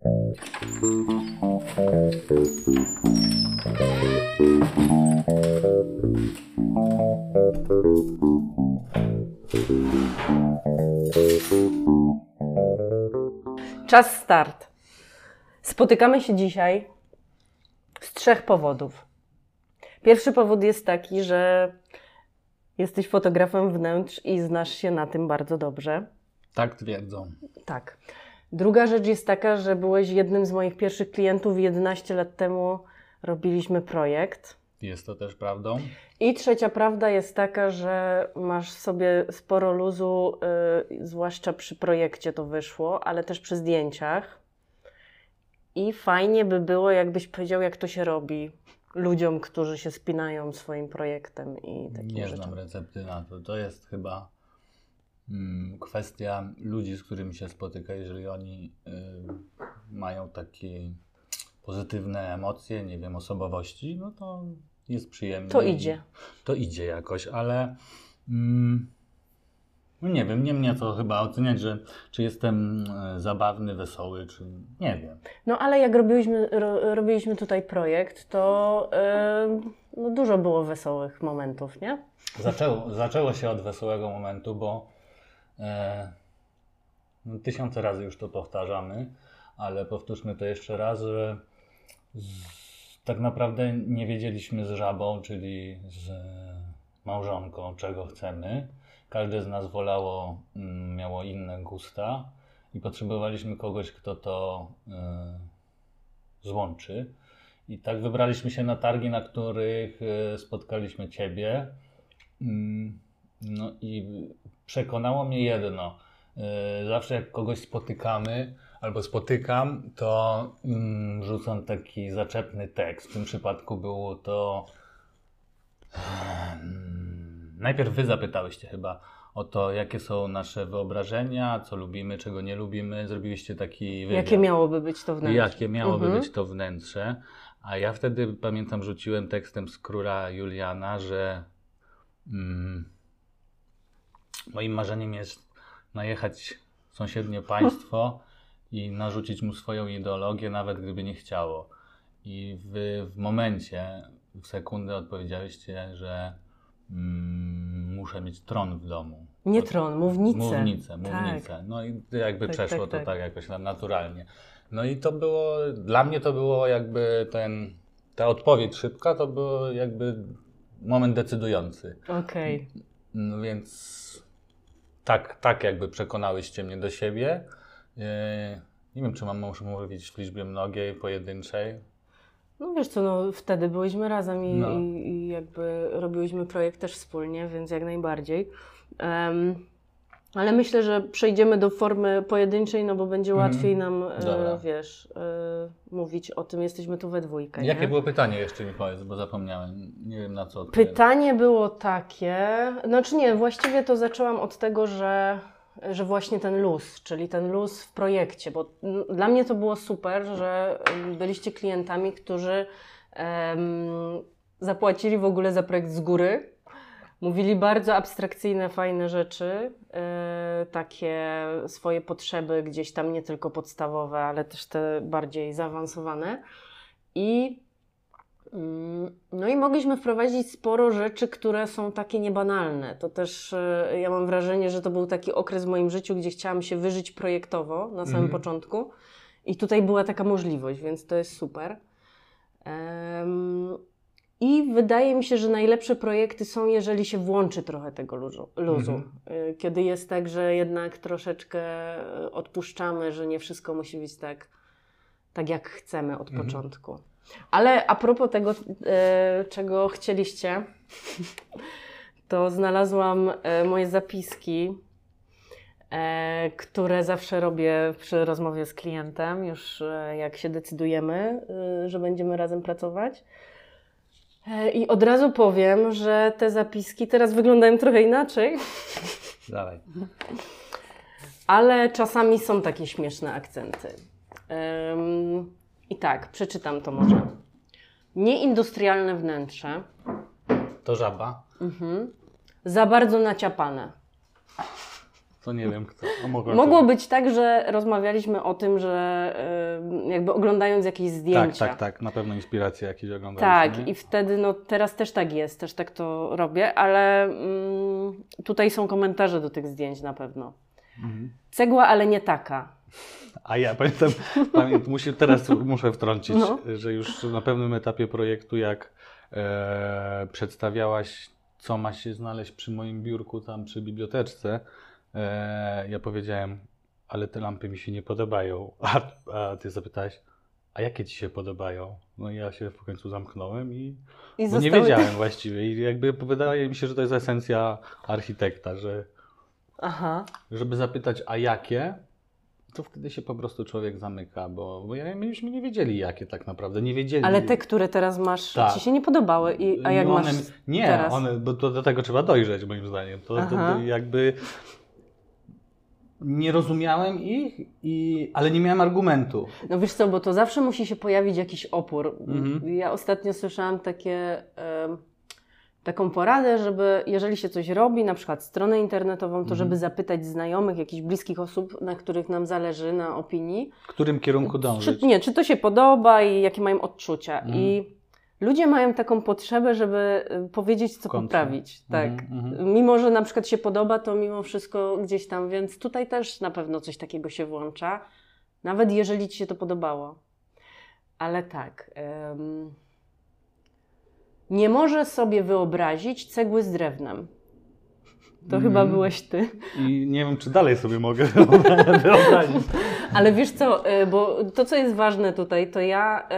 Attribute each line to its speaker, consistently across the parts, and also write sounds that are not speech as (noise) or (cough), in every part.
Speaker 1: Czas start. Spotykamy się dzisiaj z trzech powodów. Pierwszy powód jest taki, że jesteś fotografem wnętrz i znasz się na tym bardzo dobrze.
Speaker 2: Tak twierdzą.
Speaker 1: Tak. Druga rzecz jest taka, że byłeś jednym z moich pierwszych klientów 11 lat temu robiliśmy projekt.
Speaker 2: Jest to też prawdą.
Speaker 1: I trzecia prawda jest taka, że masz sobie sporo luzu, yy, zwłaszcza przy projekcie to wyszło, ale też przy zdjęciach. I fajnie by było, jakbyś powiedział, jak to się robi ludziom, którzy się spinają swoim projektem i takimi
Speaker 2: Nie
Speaker 1: rzeczami.
Speaker 2: znam recepty na to. To jest chyba kwestia ludzi, z którymi się spotyka. Jeżeli oni y, mają takie pozytywne emocje, nie wiem, osobowości, no to jest przyjemnie.
Speaker 1: To idzie.
Speaker 2: To idzie jakoś, ale mm, no nie wiem, nie mnie to chyba oceniać, że czy jestem e, zabawny, wesoły, czy nie wiem.
Speaker 1: No ale jak robiliśmy, ro, robiliśmy tutaj projekt, to yy, no, dużo było wesołych momentów, nie?
Speaker 2: Zaczęło, zaczęło się od wesołego momentu, bo no, tysiące razy już to powtarzamy, ale powtórzmy to jeszcze raz, że z, tak naprawdę nie wiedzieliśmy z żabą, czyli z małżonką, czego chcemy. Każde z nas wolało, mm, miało inne gusta i potrzebowaliśmy kogoś, kto to e, złączy. I tak wybraliśmy się na targi, na których e, spotkaliśmy Ciebie. Mm, No i przekonało mnie jedno. E, Zawsze jak kogoś spotykamy albo spotykam, to mm, rzucam taki zaczepny tekst. W tym przypadku było to. (sighs) Najpierw Wy zapytałyście chyba o to, jakie są nasze wyobrażenia, co lubimy, czego nie lubimy. Zrobiliście taki wywiad.
Speaker 1: Jakie miałoby być to wnętrze?
Speaker 2: Jakie miałoby
Speaker 1: Mhm.
Speaker 2: być to wnętrze. A ja wtedy pamiętam, rzuciłem tekstem z króla Juliana, że mm, moim marzeniem jest najechać w sąsiednie państwo i narzucić mu swoją ideologię, nawet gdyby nie chciało. I wy w momencie, w sekundę odpowiedzieliście, że mm, muszę mieć tron w domu.
Speaker 1: Nie tron, mównicę.
Speaker 2: Mównicę,
Speaker 1: Tak.
Speaker 2: mównicę. No i jakby
Speaker 1: Tak,
Speaker 2: przeszło
Speaker 1: tak,
Speaker 2: to
Speaker 1: tak.
Speaker 2: tak jakoś na- naturalnie. No i to było, dla mnie to było jakby ten, ta odpowiedź szybka, to był jakby moment decydujący.
Speaker 1: Okej.
Speaker 2: No więc tak, tak jakby przekonałyście mnie do siebie. Yy, Nie wiem, czy mam muszę mówić w liczbie mnogiej, pojedynczej.
Speaker 1: No wiesz co, no wtedy byliśmy razem i,
Speaker 2: No.
Speaker 1: i, i jakby robiłyśmy projekt też wspólnie, więc jak najbardziej. Em, ale myślę, że przejdziemy do formy pojedynczej, no bo będzie
Speaker 2: Mhm.
Speaker 1: łatwiej nam, e,
Speaker 2: Dobra.
Speaker 1: wiesz, e, mówić o tym. Jesteśmy tu we dwójkę.
Speaker 2: Jakie
Speaker 1: nie?
Speaker 2: było pytanie jeszcze mi powiedz, bo zapomniałem. Nie wiem na co.
Speaker 1: Pytanie było takie, znaczy nie, właściwie to zaczęłam od tego, że, że właśnie ten luz, czyli ten luz w projekcie, bo dla mnie to było super, że byliście klientami, którzy em, zapłacili w ogóle za projekt z góry. Mówili bardzo abstrakcyjne, fajne rzeczy, e, takie swoje potrzeby gdzieś tam nie tylko podstawowe, ale też te bardziej zaawansowane. I Mm, No i mogliśmy wprowadzić sporo rzeczy, które są takie niebanalne. To też e, ja mam wrażenie, że to był taki okres w moim życiu, gdzie chciałam się wyżyć projektowo na samym
Speaker 2: Mhm.
Speaker 1: początku. I tutaj była taka możliwość, więc to jest super. I wydaje mi się, że najlepsze projekty są, jeżeli się włączy trochę tego luzu.
Speaker 2: Mhm.
Speaker 1: Y, Kiedy jest tak, że jednak troszeczkę y, odpuszczamy, że nie wszystko musi być tak, tak jak chcemy od
Speaker 2: Mhm.
Speaker 1: początku. Ale a propos tego, e, czego chcieliście, to znalazłam moje zapiski, które zawsze robię przy rozmowie z klientem, już jak się decydujemy, że będziemy razem pracować. E, I od razu powiem, że te zapiski teraz wyglądają trochę inaczej,
Speaker 2: Dawaj.
Speaker 1: ale czasami są takie śmieszne akcenty. Ym, I tak, przeczytam to może. Nieindustrialne wnętrze,
Speaker 2: To żaba.
Speaker 1: mhm. za bardzo naciapane.
Speaker 2: To nie wiem kto. Mogło
Speaker 1: Mogło
Speaker 2: to-
Speaker 1: być tak, że rozmawialiśmy o tym, że jakby oglądając jakieś zdjęcia.
Speaker 2: Tak, tak, tak. Na pewno inspiracje jakieś oglądaliśmy.
Speaker 1: Tak, i wtedy no teraz też tak jest, też tak to robię, ale mm, tutaj są komentarze do tych zdjęć na pewno.
Speaker 2: Mhm.
Speaker 1: Cegła, ale nie taka.
Speaker 2: A ja pamiętam, (laughs) pamiętam musi, teraz muszę wtrącić,
Speaker 1: No.
Speaker 2: że już na pewnym etapie projektu, jak e, przedstawiałaś, co ma się znaleźć przy moim biurku tam przy biblioteczce, ja powiedziałem, ale te lampy mi się nie podobają. (laughs) A, a ty zapytałeś, a jakie ci się podobają? No i ja się w końcu zamknąłem i
Speaker 1: I
Speaker 2: bo nie wiedziałem (laughs) właściwie. I jakby wydaje mi się, że to jest esencja architekta, że
Speaker 1: Aha.
Speaker 2: żeby zapytać, a jakie, to wtedy się po prostu człowiek zamyka, bo, bo ja, myśmy nie wiedzieli, jakie tak naprawdę. Nie wiedzieli.
Speaker 1: Ale te, które teraz masz,
Speaker 2: Tak.
Speaker 1: ci się nie podobały. I, a jak
Speaker 2: I one,
Speaker 1: masz
Speaker 2: Nie,
Speaker 1: teraz?
Speaker 2: one, bo to, do tego trzeba dojrzeć, moim zdaniem. To, to, to jakby nie rozumiałem ich, i, ale nie miałem argumentu.
Speaker 1: No wiesz co, bo to zawsze musi się pojawić jakiś opór.
Speaker 2: Mhm.
Speaker 1: Ja ostatnio słyszałam takie, taką poradę, żeby jeżeli się coś robi, na przykład stronę internetową, to
Speaker 2: Mhm.
Speaker 1: żeby zapytać znajomych, jakichś bliskich osób, na których nam zależy, na opinii,
Speaker 2: W którym kierunku dążyć?
Speaker 1: Czy, nie, czy to się podoba i jakie mają odczucia.
Speaker 2: Mhm.
Speaker 1: I ludzie mają taką potrzebę, żeby y, powiedzieć, co
Speaker 2: końcu.
Speaker 1: poprawić. Tak.
Speaker 2: Mhm, mhm.
Speaker 1: Mimo, że na przykład się podoba, to mimo wszystko gdzieś tam, więc tutaj też na pewno coś takiego się włącza. Nawet jeżeli ci się to podobało. Ale tak. em, nie może sobie wyobrazić cegły z drewnem. To
Speaker 2: Mhm.
Speaker 1: chyba byłeś ty.
Speaker 2: I nie wiem, czy dalej sobie mogę (laughs) wyobrazić.
Speaker 1: Ale wiesz co, y, bo to, co jest ważne tutaj, to ja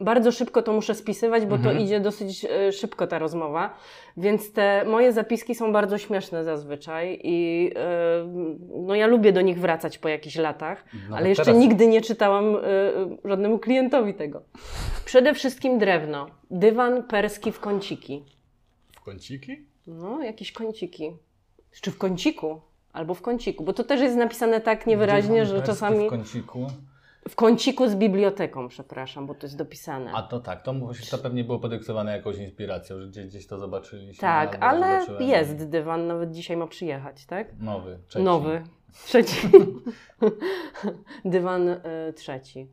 Speaker 1: bardzo szybko to muszę spisywać, bo
Speaker 2: Mhm.
Speaker 1: to idzie dosyć y, szybko ta rozmowa, więc te moje zapiski są bardzo śmieszne zazwyczaj i y, no ja lubię do nich wracać po jakichś latach,
Speaker 2: Nawet
Speaker 1: ale jeszcze
Speaker 2: teraz.
Speaker 1: nigdy nie czytałam żadnemu klientowi tego. Przede wszystkim drewno, dywan perski w kąciki.
Speaker 2: W kąciki?
Speaker 1: No, jakieś kąciki. Czy w kąciku, albo w kąciku, bo to też jest napisane tak niewyraźnie, że czasami...
Speaker 2: W kąciku.
Speaker 1: W kąciku z biblioteką, przepraszam, bo to jest dopisane.
Speaker 2: A to tak, to, to pewnie było podyktowane jakąś inspiracją, że gdzieś, gdzieś to zobaczyliśmy.
Speaker 1: tak, ale
Speaker 2: zobaczyłem.
Speaker 1: jest dywan, nawet dzisiaj ma przyjechać, tak?
Speaker 2: Nowy, trzeci.
Speaker 1: Nowy, (laughs) trzeci. (laughs) dywan y, trzeci.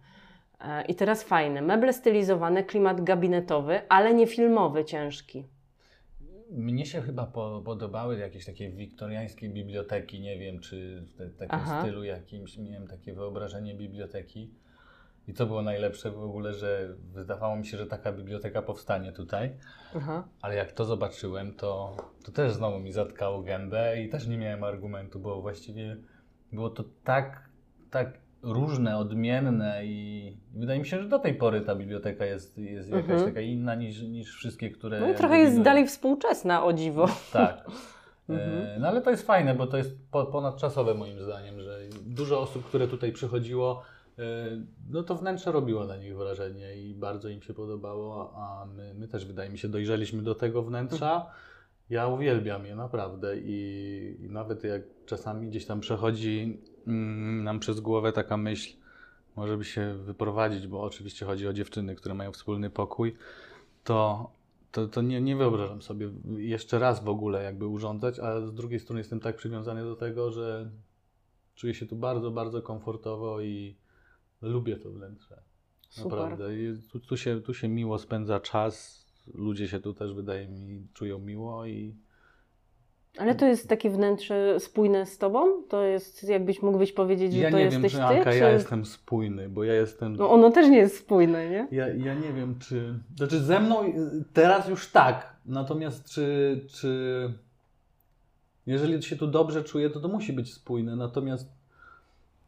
Speaker 1: E, I teraz fajne. Meble stylizowane, klimat gabinetowy, ale nie filmowy, ciężki.
Speaker 2: Mnie się chyba po, podobały jakieś takie wiktoriańskie biblioteki, nie wiem, czy w te, takim
Speaker 1: Aha.
Speaker 2: stylu jakimś, miałem takie wyobrażenie biblioteki. I co było najlepsze w ogóle, że wydawało mi się, że taka biblioteka powstanie tutaj.
Speaker 1: Aha.
Speaker 2: Ale jak to zobaczyłem, to, to też znowu mi zatkało gębę i też nie miałem argumentu, bo właściwie było to tak, tak różne, odmienne i wydaje mi się, że do tej pory ta biblioteka jest, jest jakaś
Speaker 1: Mhm.
Speaker 2: taka inna niż, niż wszystkie, które...
Speaker 1: No i trochę jest dalej współczesna, o dziwo.
Speaker 2: Tak. (laughs)
Speaker 1: Mhm.
Speaker 2: E, No ale to jest fajne, bo to jest po, ponadczasowe moim zdaniem, że dużo osób, które tutaj przychodziło, e, no to wnętrze robiło na nich wrażenie i bardzo im się podobało, a my, my też wydaje mi się dojrzeliśmy do tego wnętrza. Ja uwielbiam je naprawdę i, i nawet jak czasami gdzieś tam przechodzi mm, nam przez głowę taka myśl, może by się wyprowadzić, bo oczywiście chodzi o dziewczyny, które mają wspólny pokój, to, to, to nie, nie wyobrażam sobie jeszcze raz w ogóle jakby urządzać, a z drugiej strony jestem tak przywiązany do tego, że czuję się tu bardzo, bardzo komfortowo i lubię to wnętrze.
Speaker 1: Super.
Speaker 2: Naprawdę. Tu, tu, się, tu się miło spędza czas, ludzie się tu też wydaje mi czują miło i
Speaker 1: Ale to jest takie wnętrze spójne z tobą? To jest, jakbyś mógłbyś powiedzieć, że
Speaker 2: ja
Speaker 1: to
Speaker 2: nie
Speaker 1: jesteś
Speaker 2: wiem, czy
Speaker 1: ty?
Speaker 2: Anka,
Speaker 1: czy...
Speaker 2: ja jestem spójny, bo ja jestem...
Speaker 1: No ono też nie jest spójne, nie?
Speaker 2: Ja, ja nie wiem, czy. Znaczy, ze mną y, teraz już tak. Natomiast, czy. czy jeżeli się tu dobrze czuję, to to musi być spójne. Natomiast.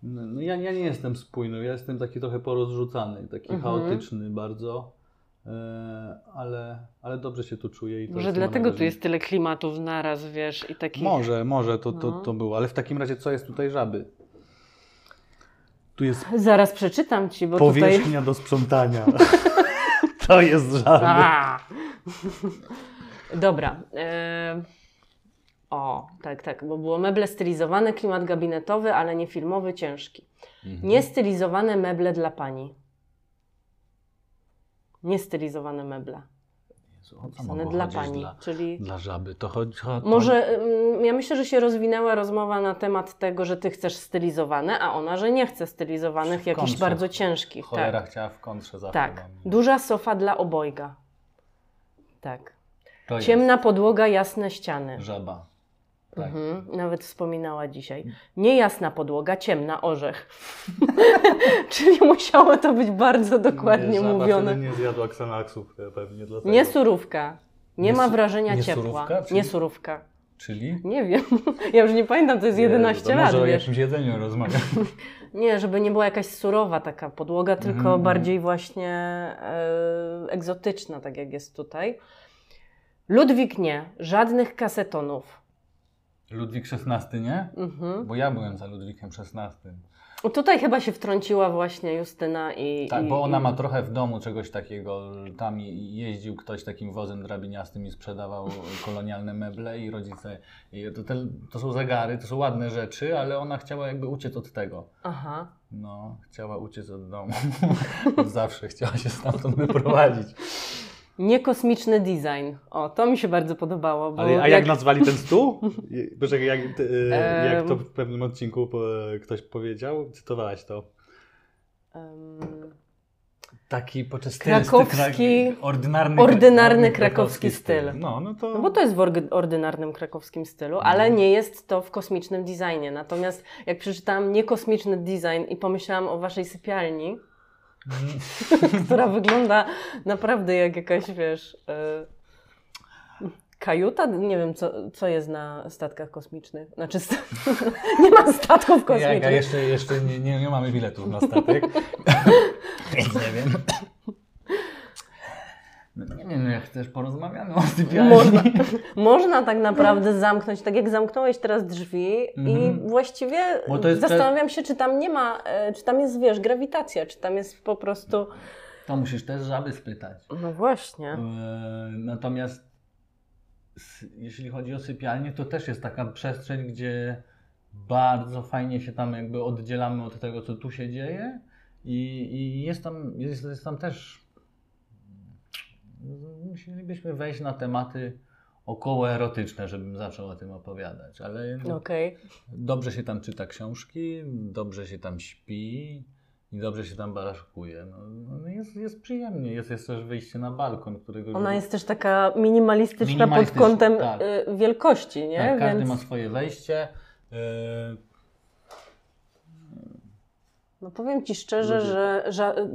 Speaker 2: No, ja, ja nie jestem spójny. Ja jestem taki trochę porozrzucany, taki
Speaker 1: Mhm.
Speaker 2: chaotyczny bardzo. E, ale, ale dobrze się tu czuję. I to
Speaker 1: Może dlatego tu jest tyle klimatów naraz, wiesz, i takich...
Speaker 2: Może, może to, to,
Speaker 1: No.
Speaker 2: to było. Ale w takim razie, co jest tutaj żaby? Tu jest
Speaker 1: Zaraz przeczytam ci, bo tutaj...
Speaker 2: powierzchnia do sprzątania. (laughs) to jest żaby.
Speaker 1: A! Dobra. e, O, tak, tak, bo było meble stylizowane, klimat gabinetowy, ale nie filmowy, ciężki.
Speaker 2: Mhm.
Speaker 1: Niestylizowane meble dla pani. Niestylizowane meble.
Speaker 2: O mogło
Speaker 1: dla pani,
Speaker 2: Dla,
Speaker 1: czyli...
Speaker 2: dla żaby. To chodzi. To,
Speaker 1: Może, mm, ja myślę, że się rozwinęła rozmowa na temat tego, że ty chcesz stylizowane, a ona, że nie chce stylizowanych, jakichś bardzo ciężkich.
Speaker 2: Cholera
Speaker 1: Tak,
Speaker 2: chciała w kontrze zawsze.
Speaker 1: tak. Duża sofa dla obojga. Tak.
Speaker 2: To jest
Speaker 1: Ciemna podłoga, jasne ściany.
Speaker 2: żaba. Tak.
Speaker 1: Mhm, nawet wspominała dzisiaj. Niejasna podłoga, ciemna orzech. (laughs) (laughs) Czyli musiało to być bardzo dokładnie
Speaker 2: żaba
Speaker 1: mówione.
Speaker 2: nie zjadła e, pewnie dlatego.
Speaker 1: Nie surówka. Nie,
Speaker 2: Nie
Speaker 1: ma wrażenia
Speaker 2: nie
Speaker 1: ciepła.
Speaker 2: surówka, czyli-
Speaker 1: Nie surówka.
Speaker 2: Czyli?
Speaker 1: Nie wiem. (laughs) Ja już nie pamiętam, to jest 11
Speaker 2: Jezu, to
Speaker 1: lat,
Speaker 2: Może o
Speaker 1: wiesz.
Speaker 2: jakimś jedzeniu rozmawiam.
Speaker 1: Nie, żeby nie była jakaś surowa taka podłoga, tylko
Speaker 2: Mhm,
Speaker 1: bardziej właśnie e, egzotyczna, tak jak jest tutaj. Ludwik nie. Żadnych kasetonów.
Speaker 2: Ludwik XVI, nie?
Speaker 1: Mhm.
Speaker 2: Bo ja byłem za Ludwikiem XVI.
Speaker 1: Tutaj chyba się wtrąciła właśnie Justyna i...
Speaker 2: Tak,
Speaker 1: i,
Speaker 2: bo ona
Speaker 1: i...
Speaker 2: ma trochę w domu czegoś takiego. Tam jeździł ktoś takim wozem drabiniastym i sprzedawał (laughs) kolonialne meble i rodzice. I to, te, to są zegary, to są ładne rzeczy, ale ona chciała jakby uciec od tego.
Speaker 1: Aha.
Speaker 2: No, chciała uciec od domu. (laughs) Zawsze chciała się stamtąd wyprowadzić.
Speaker 1: Niekosmiczny design. O, to mi się bardzo podobało. Bo
Speaker 3: Ale, a jak nazwali ten stół? (laughs) Poczekaj, jak, ty,
Speaker 1: Em.
Speaker 3: jak to w pewnym odcinku po, ktoś powiedział? Cytowałaś to.
Speaker 2: Taki poczesty,
Speaker 1: Krakowski-
Speaker 2: ordynarny,
Speaker 1: ordynarny krakowski styl.
Speaker 3: No, no to...
Speaker 1: No bo to jest w ordynarnym krakowskim stylu,
Speaker 2: Mhm.
Speaker 1: ale nie jest to w kosmicznym designie. Natomiast jak przeczytałam niekosmiczny design i pomyślałam o waszej sypialni, (laughs) która wygląda naprawdę jak jakaś, wiesz, y, kajuta? Nie wiem, co, co jest na statkach kosmicznych. Znaczy, st- (laughs) nie ma statków kosmicznych.
Speaker 2: a jeszcze, jeszcze nie, nie, nie mamy biletów na statek, więc (laughs) nie wiem. No nie wiem, no jak chcesz porozmawiamy o sypialni.
Speaker 1: Można, (laughs) można tak naprawdę zamknąć, tak jak zamknąłeś teraz drzwi i
Speaker 2: Mhm.
Speaker 1: właściwie zastanawiam się, czy tam nie ma, e, czy tam jest, wiesz, grawitacja, czy tam jest po prostu...
Speaker 2: To musisz też żaby spytać.
Speaker 1: No właśnie.
Speaker 2: E, Natomiast jeśli chodzi o sypialnię, to też jest taka przestrzeń, gdzie bardzo fajnie się tam jakby oddzielamy od tego, co tu się dzieje i, i jest, tam, jest, jest tam też musielibyśmy wejść na tematy około erotyczne, żebym zaczął o tym opowiadać, ale
Speaker 1: Okej.
Speaker 2: dobrze się tam czyta książki, dobrze się tam śpi i dobrze się tam baraszkuje. No, no jest, jest przyjemnie, jest, jest też wyjście na balkon, którego...
Speaker 1: Ona jest też taka minimalistyczna, pod
Speaker 2: Minimalistyczna,
Speaker 1: kątem
Speaker 2: tak.
Speaker 1: y, wielkości, nie?
Speaker 2: Tak, każdy
Speaker 1: Więc
Speaker 2: ma swoje wejście.
Speaker 1: No powiem Ci szczerze, że, że y,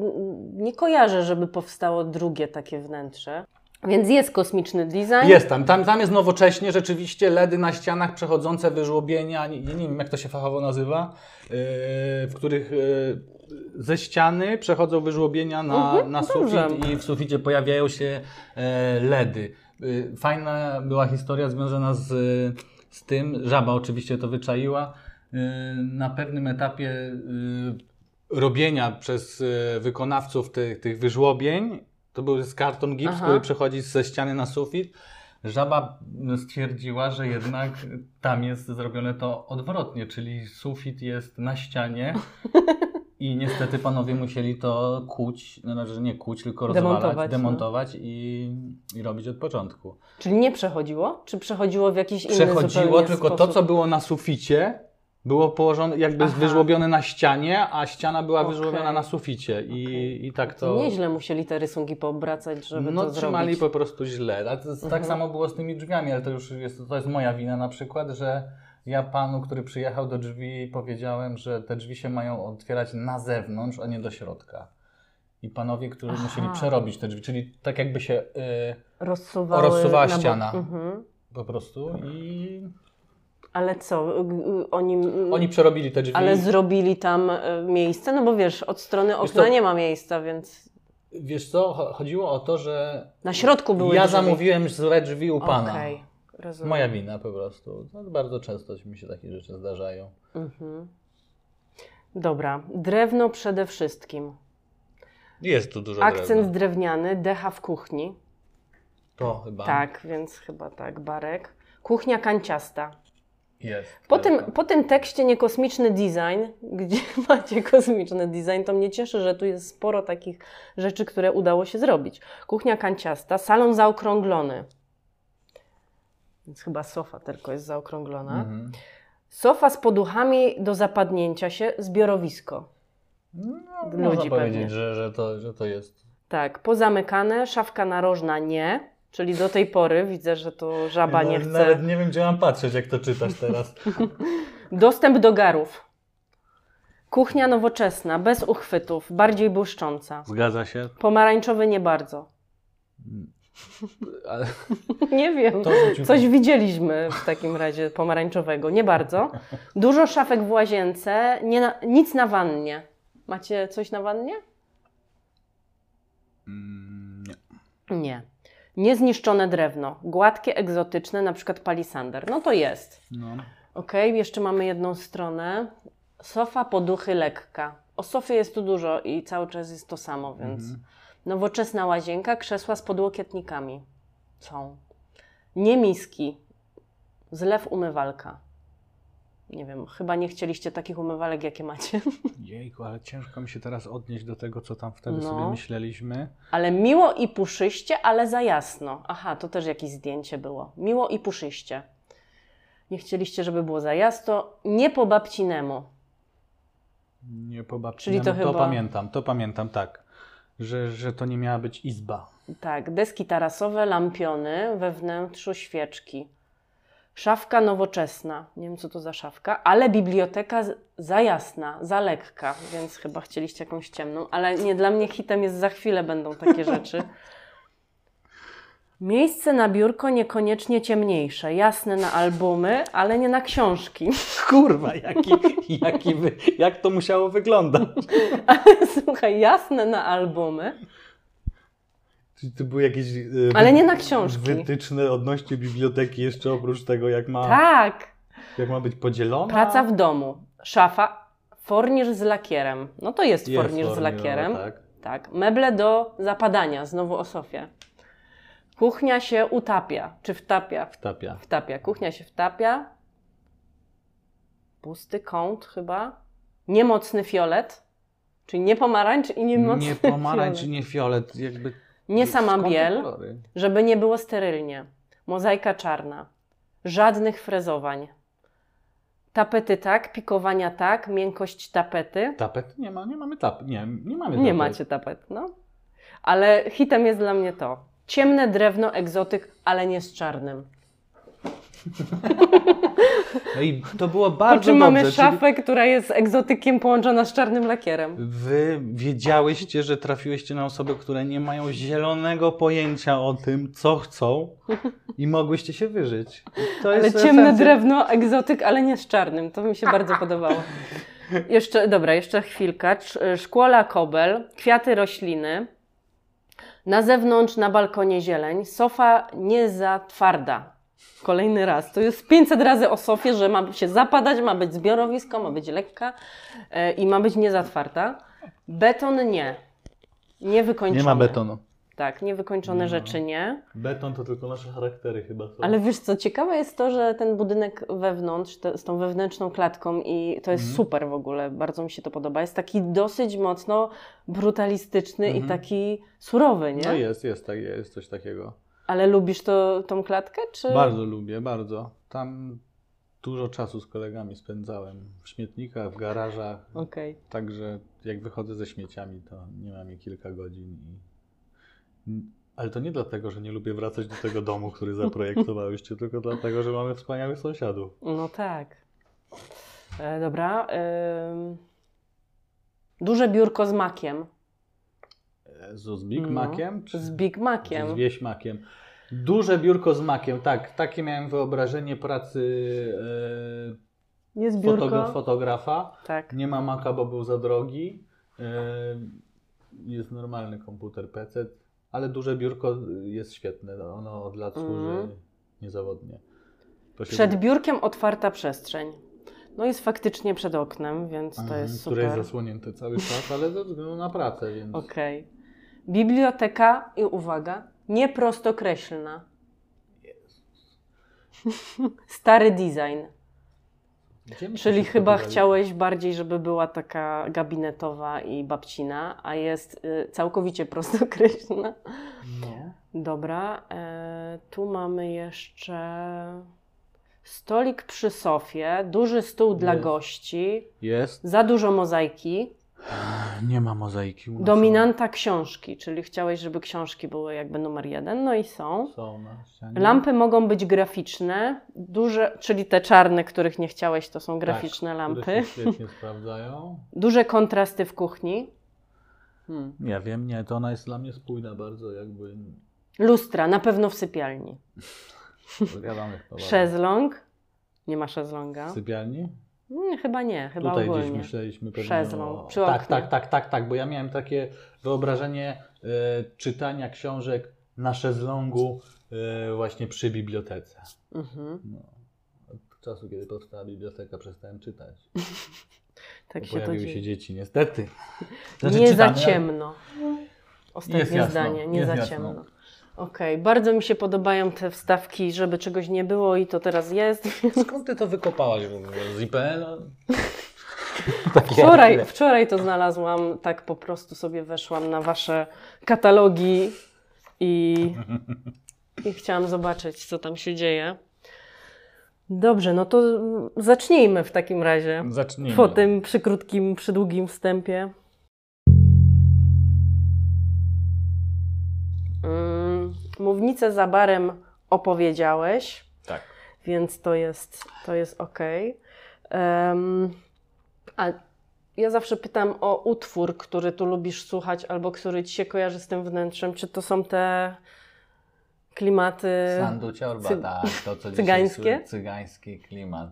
Speaker 1: nie kojarzę, żeby powstało drugie takie wnętrze. Więc jest kosmiczny design.
Speaker 2: Jest tam, tam, tam jest nowocześnie rzeczywiście LEDy na ścianach przechodzące wyżłobienia, nie, nie wiem jak to się fachowo nazywa, yy, w których yy, ze ściany przechodzą wyżłobienia na,
Speaker 1: Mhm,
Speaker 2: na
Speaker 1: dobrze.
Speaker 2: sufit i w suficie pojawiają się e, LEDy. Yy, Fajna była historia związana z, z tym, żaba oczywiście to wyczaiła, yy, na pewnym etapie yy, robienia przez yy, wykonawców tych, tych wyżłobień, to był z karton gips,
Speaker 1: Aha.
Speaker 2: który przechodzi ze ściany na sufit. Żaba stwierdziła, że jednak tam jest zrobione to odwrotnie, czyli sufit jest na ścianie (laughs) i niestety panowie musieli to kuć, no znaczy nie kuć, tylko rozwalać,
Speaker 1: Demontować,
Speaker 2: demontować,
Speaker 1: no.
Speaker 2: i, i robić od początku.
Speaker 1: Czyli nie przechodziło? Czy przechodziło w jakiś inny
Speaker 2: Przechodziło, tylko
Speaker 1: sposób?
Speaker 2: to, co było na suficie, było położone, jakby
Speaker 1: Aha.
Speaker 2: wyżłobione na ścianie, a ściana była
Speaker 1: Okej.
Speaker 2: wyżłobiona na suficie. I,
Speaker 1: Okej.
Speaker 2: I tak
Speaker 1: To
Speaker 2: to.
Speaker 1: nieźle musieli te rysunki poobracać, żeby
Speaker 2: no,
Speaker 1: to
Speaker 2: trzymali
Speaker 1: zrobić.
Speaker 2: po prostu źle. Tak
Speaker 1: Mhm.
Speaker 2: samo było z tymi drzwiami, ale to już jest, to jest moja wina na przykład, że ja panu, który przyjechał do drzwi, powiedziałem, że te drzwi się mają otwierać na zewnątrz, a nie do środka. I panowie, którzy
Speaker 1: Aha.
Speaker 2: musieli przerobić te drzwi, czyli tak jakby się y,
Speaker 1: Rozsuwały
Speaker 2: rozsuwała ściana.
Speaker 1: Mhm.
Speaker 2: po prostu i
Speaker 1: Ale co, y, y, oni... y,
Speaker 2: oni przerobili te drzwi.
Speaker 1: Ale zrobili tam miejsce? No bo wiesz, od strony okna
Speaker 2: co?
Speaker 1: nie ma miejsca, więc
Speaker 2: Wiesz co, cho- chodziło o to, że
Speaker 1: na środku były
Speaker 2: ja
Speaker 1: drzwi.
Speaker 2: zamówiłem złe drzwi u pana.
Speaker 1: Okej, rozumiem.
Speaker 2: Moja wina po prostu. No, bardzo często mi się takie rzeczy zdarzają.
Speaker 1: Mhm. Dobra, drewno przede wszystkim.
Speaker 3: Jest tu dużo
Speaker 1: Akcent
Speaker 3: drewna.
Speaker 1: drewniany, decha w kuchni.
Speaker 2: To chyba.
Speaker 1: Tak, więc chyba tak, barek. Kuchnia kanciasta.
Speaker 4: Jest.
Speaker 1: Po tym, po tym tekście niekosmiczny design, (laughs) gdzie macie kosmiczny design, to mnie cieszy, że tu jest sporo takich rzeczy, które udało się zrobić. Kuchnia kanciasta, salon zaokrąglony. Więc chyba sofa tylko jest zaokrąglona.
Speaker 4: Mhm.
Speaker 1: Sofa z poduchami do zapadnięcia się, zbiorowisko.
Speaker 4: No,
Speaker 1: Ludzi
Speaker 4: można powiedzieć, że, że, to, że to jest.
Speaker 1: Tak, pozamykane, szafka narożna nie, czyli do tej pory widzę, że to żaba nie
Speaker 4: No,
Speaker 1: chce.
Speaker 4: Nawet nie wiem, gdzie mam patrzeć, jak to czytasz teraz. (laughs)
Speaker 1: Dostęp do garów. Kuchnia nowoczesna, bez uchwytów, bardziej błyszcząca.
Speaker 2: Zgadza się.
Speaker 1: Pomarańczowy nie bardzo. (laughs)
Speaker 2: Ale (laughs)
Speaker 1: Nie wiem. Coś widzieliśmy w takim razie pomarańczowego. Nie bardzo. Dużo szafek w łazience, nie na, nic na wannie. Macie coś na wannie?
Speaker 2: mm, nie.
Speaker 1: Nie. Niezniszczone drewno. Gładkie, egzotyczne, na przykład palisander. No to jest.
Speaker 2: No.
Speaker 1: Ok, jeszcze mamy jedną stronę. Sofa, poduchy, lekka. O sofie jest tu dużo i cały czas jest to samo, więc nowoczesna łazienka, krzesła z podłokietnikami są. Nie miski, zlew umywalka. Nie wiem, chyba nie chcieliście takich umywalek, jakie macie. (laughs)
Speaker 2: Jejku, ale ciężko mi się teraz odnieść do tego, co tam wtedy
Speaker 1: No.
Speaker 2: sobie myśleliśmy.
Speaker 1: Ale miło i puszyście, ale za jasno. Aha, to też jakieś zdjęcie było. Miło i puszyście. Nie chcieliście, żeby było za jasno. Nie po babcinemu.
Speaker 2: Nie po babci.
Speaker 1: Czyli to
Speaker 2: to
Speaker 1: chyba-
Speaker 2: pamiętam, to pamiętam, tak. Że, że to nie miała być izba.
Speaker 1: Tak, deski tarasowe, lampiony, we wnętrzu świeczki. Szafka nowoczesna, nie wiem co to za szafka, ale biblioteka za jasna, za lekka, więc chyba chcieliście jakąś ciemną, ale nie, dla mnie hitem jest za chwilę będą takie (laughs) rzeczy. Miejsce na biurko niekoniecznie ciemniejsze, jasne na albumy, ale nie na książki. (laughs)
Speaker 2: Kurwa, jaki, jaki wy, jak to musiało wyglądać? (laughs)
Speaker 1: Słuchaj, jasne na albumy,
Speaker 2: Czy to były jakieś e,
Speaker 1: ale nie na książki.
Speaker 2: wytyczne odnośnie biblioteki jeszcze oprócz tego, jak ma,
Speaker 1: Tak,
Speaker 2: jak ma być podzielona?
Speaker 1: Praca w domu. Szafa. Fornisz z lakierem. No to jest,
Speaker 2: Jest
Speaker 1: fornisz z
Speaker 2: fornisz,
Speaker 1: lakierem.
Speaker 2: no tak.
Speaker 1: tak. Meble do zapadania. Znowu o sofie. Kuchnia się utapia. Czy wtapia?
Speaker 2: Wtapia.
Speaker 1: Wtapia. Kuchnia się wtapia. Pusty kąt chyba. Niemocny fiolet. Czyli nie pomarańcz i niemocny
Speaker 2: Nie pomarańcz,
Speaker 1: fiolet.
Speaker 2: nie fiolet, jakby...
Speaker 1: Nie sama biel, żeby nie było sterylnie. Mozaika czarna. Żadnych frezowań. Tapety tak, pikowania tak, miękkość tapety.
Speaker 2: Tapet? Nie ma, nie mamy tap. Nie, nie mamy
Speaker 1: Nie
Speaker 2: tapet.
Speaker 1: macie tapet, no. Ale hitem jest dla mnie to. Ciemne drewno, egzotyk, ale nie z czarnym. (laughs)
Speaker 2: No i to było
Speaker 1: Po
Speaker 2: bardzo
Speaker 1: czym mamy
Speaker 2: dobrze. czyli
Speaker 1: szafę, która jest egzotykiem połączona z czarnym lakierem.
Speaker 2: Wy wiedziałyście, że trafiłyście na osoby, które nie mają zielonego pojęcia o tym, co chcą i mogłyście się wyżyć.
Speaker 1: Ale ciemne
Speaker 2: esencja-
Speaker 1: drewno, egzotyk, ale nie z czarnym. To mi się bardzo podobało. Jeszcze, dobra, jeszcze chwilka. Sz- Szkłola kobel, kwiaty rośliny. Na zewnątrz, na balkonie zieleń. Sofa nie za twarda. Kolejny raz. To jest 500 razy o sofie, że ma się zapadać, ma być zbiorowisko, ma być lekka e, i ma być nie za twarda. Beton nie. Niewykończony.
Speaker 2: Nie ma betonu.
Speaker 1: Tak, niewykończone
Speaker 2: No.
Speaker 1: rzeczy nie.
Speaker 2: Beton to tylko nasze charaktery chyba są.
Speaker 1: Ale wiesz co, ciekawe jest to, że ten budynek wewnątrz, te, z tą wewnętrzną klatką i to jest
Speaker 2: Mhm.
Speaker 1: super w ogóle, bardzo mi się to podoba. Jest taki dosyć mocno brutalistyczny i
Speaker 2: Mhm.
Speaker 1: taki surowy, nie?
Speaker 2: No jest, jest, tak, jest coś takiego.
Speaker 1: Ale lubisz to, tą klatkę, czy...
Speaker 2: Bardzo lubię, bardzo. Tam dużo czasu z kolegami spędzałem. W śmietnikach, w garażach.
Speaker 1: Okej.
Speaker 2: Także jak wychodzę ze śmieciami, to nie mam je kilka godzin. I... Ale to nie dlatego, że nie lubię wracać do tego domu, który zaprojektowałyście, tylko dlatego, że mamy wspaniałych sąsiadów.
Speaker 1: No tak. E, dobra. ym. Duże biurko z makiem.
Speaker 2: Z Big
Speaker 1: No,
Speaker 2: Maciem? Czy
Speaker 1: Z Big Maciem.
Speaker 2: z wieśmakiem? Duże biurko z makiem, tak. Takie miałem wyobrażenie pracy e, fotogra- fotografa.
Speaker 1: Tak.
Speaker 2: Nie ma Maca, bo był za drogi. E, Jest normalny komputer PC, ale duże biurko jest świetne. Ono od lat
Speaker 1: Mhm.
Speaker 2: służy niezawodnie.
Speaker 1: Przed biurkiem otwarta przestrzeń. No jest faktycznie przed oknem, więc to
Speaker 2: Mhm,
Speaker 1: jest
Speaker 2: które
Speaker 1: super.
Speaker 2: jest zasłonięte cały czas, ale ze względu na pracę, więc
Speaker 1: Okej. Biblioteka i uwaga, nieprostokreślna. Stary design. Czyli chyba chciałeś bardziej, żeby była taka gabinetowa i babcina, a jest y, całkowicie prostokreślna.
Speaker 5: No.
Speaker 1: Dobra, e, tu mamy jeszcze stolik przy sofie, duży stół dla
Speaker 5: Jest.
Speaker 1: gości,
Speaker 5: Jest.
Speaker 1: za dużo mozaiki,
Speaker 5: Nie ma mozaiki. u nas
Speaker 1: dominanta książki, czyli chciałeś, żeby książki były jakby numer jeden, no i są.
Speaker 5: Są, na ścianie.
Speaker 1: Lampy mogą być graficzne, duże, czyli te czarne, których nie chciałeś, to są graficzne
Speaker 5: tak,
Speaker 1: lampy.
Speaker 5: Które się (laughs) świetnie sprawdzają.
Speaker 1: Duże kontrasty w kuchni. Hmm.
Speaker 5: Nie wiem, nie, to ona jest dla mnie spójna bardzo, jakby.
Speaker 1: Lustra, na pewno w sypialni.
Speaker 5: Gadamy chyba.
Speaker 1: Szezlong. Nie ma szezlonga.
Speaker 5: W sypialni?
Speaker 1: Nie, chyba nie, chyba
Speaker 5: Tutaj
Speaker 1: ogólnie.
Speaker 5: gdzieś myśleliśmy pewnie
Speaker 1: Szezlong,
Speaker 5: o...
Speaker 1: przy
Speaker 5: Tak, tak, tak, tak, tak, bo ja miałem takie wyobrażenie e, czytania książek na szezlongu e, właśnie przy bibliotece.
Speaker 1: Mhm.
Speaker 5: No. Od czasu, kiedy powstała biblioteka, przestałem czytać. (laughs)
Speaker 1: Tak się
Speaker 5: pojawiły się dzieci, niestety. (laughs)
Speaker 1: nie
Speaker 5: czytamy,
Speaker 1: za ciemno. Ostatnie
Speaker 5: Jest jasno,
Speaker 1: zdanie, nie za
Speaker 5: jasno.
Speaker 1: ciemno. Okej, bardzo mi się podobają te wstawki, żeby czegoś nie było i to teraz jest.
Speaker 2: Skąd ty to wykopałaś w ogóle? Z IPN-a? (laughs)
Speaker 1: Wczoraj, wczoraj to znalazłam, tak po prostu sobie weszłam na wasze katalogi i, i chciałam zobaczyć, co tam się dzieje. Dobrze, no to zacznijmy w takim razie.
Speaker 2: Zacznijmy.
Speaker 1: Po tym przykrótkim, przydługim wstępie. Mównicę za barem opowiedziałeś,
Speaker 2: Tak.
Speaker 1: więc to jest, to jest ok. Em, a ja zawsze pytam o utwór, który tu lubisz słuchać, albo który ci się kojarzy z tym wnętrzem. Czy to są te klimaty?
Speaker 2: Sandu Ciorba,
Speaker 1: cy-
Speaker 2: tak. To, co
Speaker 1: cygańskie?
Speaker 2: Cygański klimat.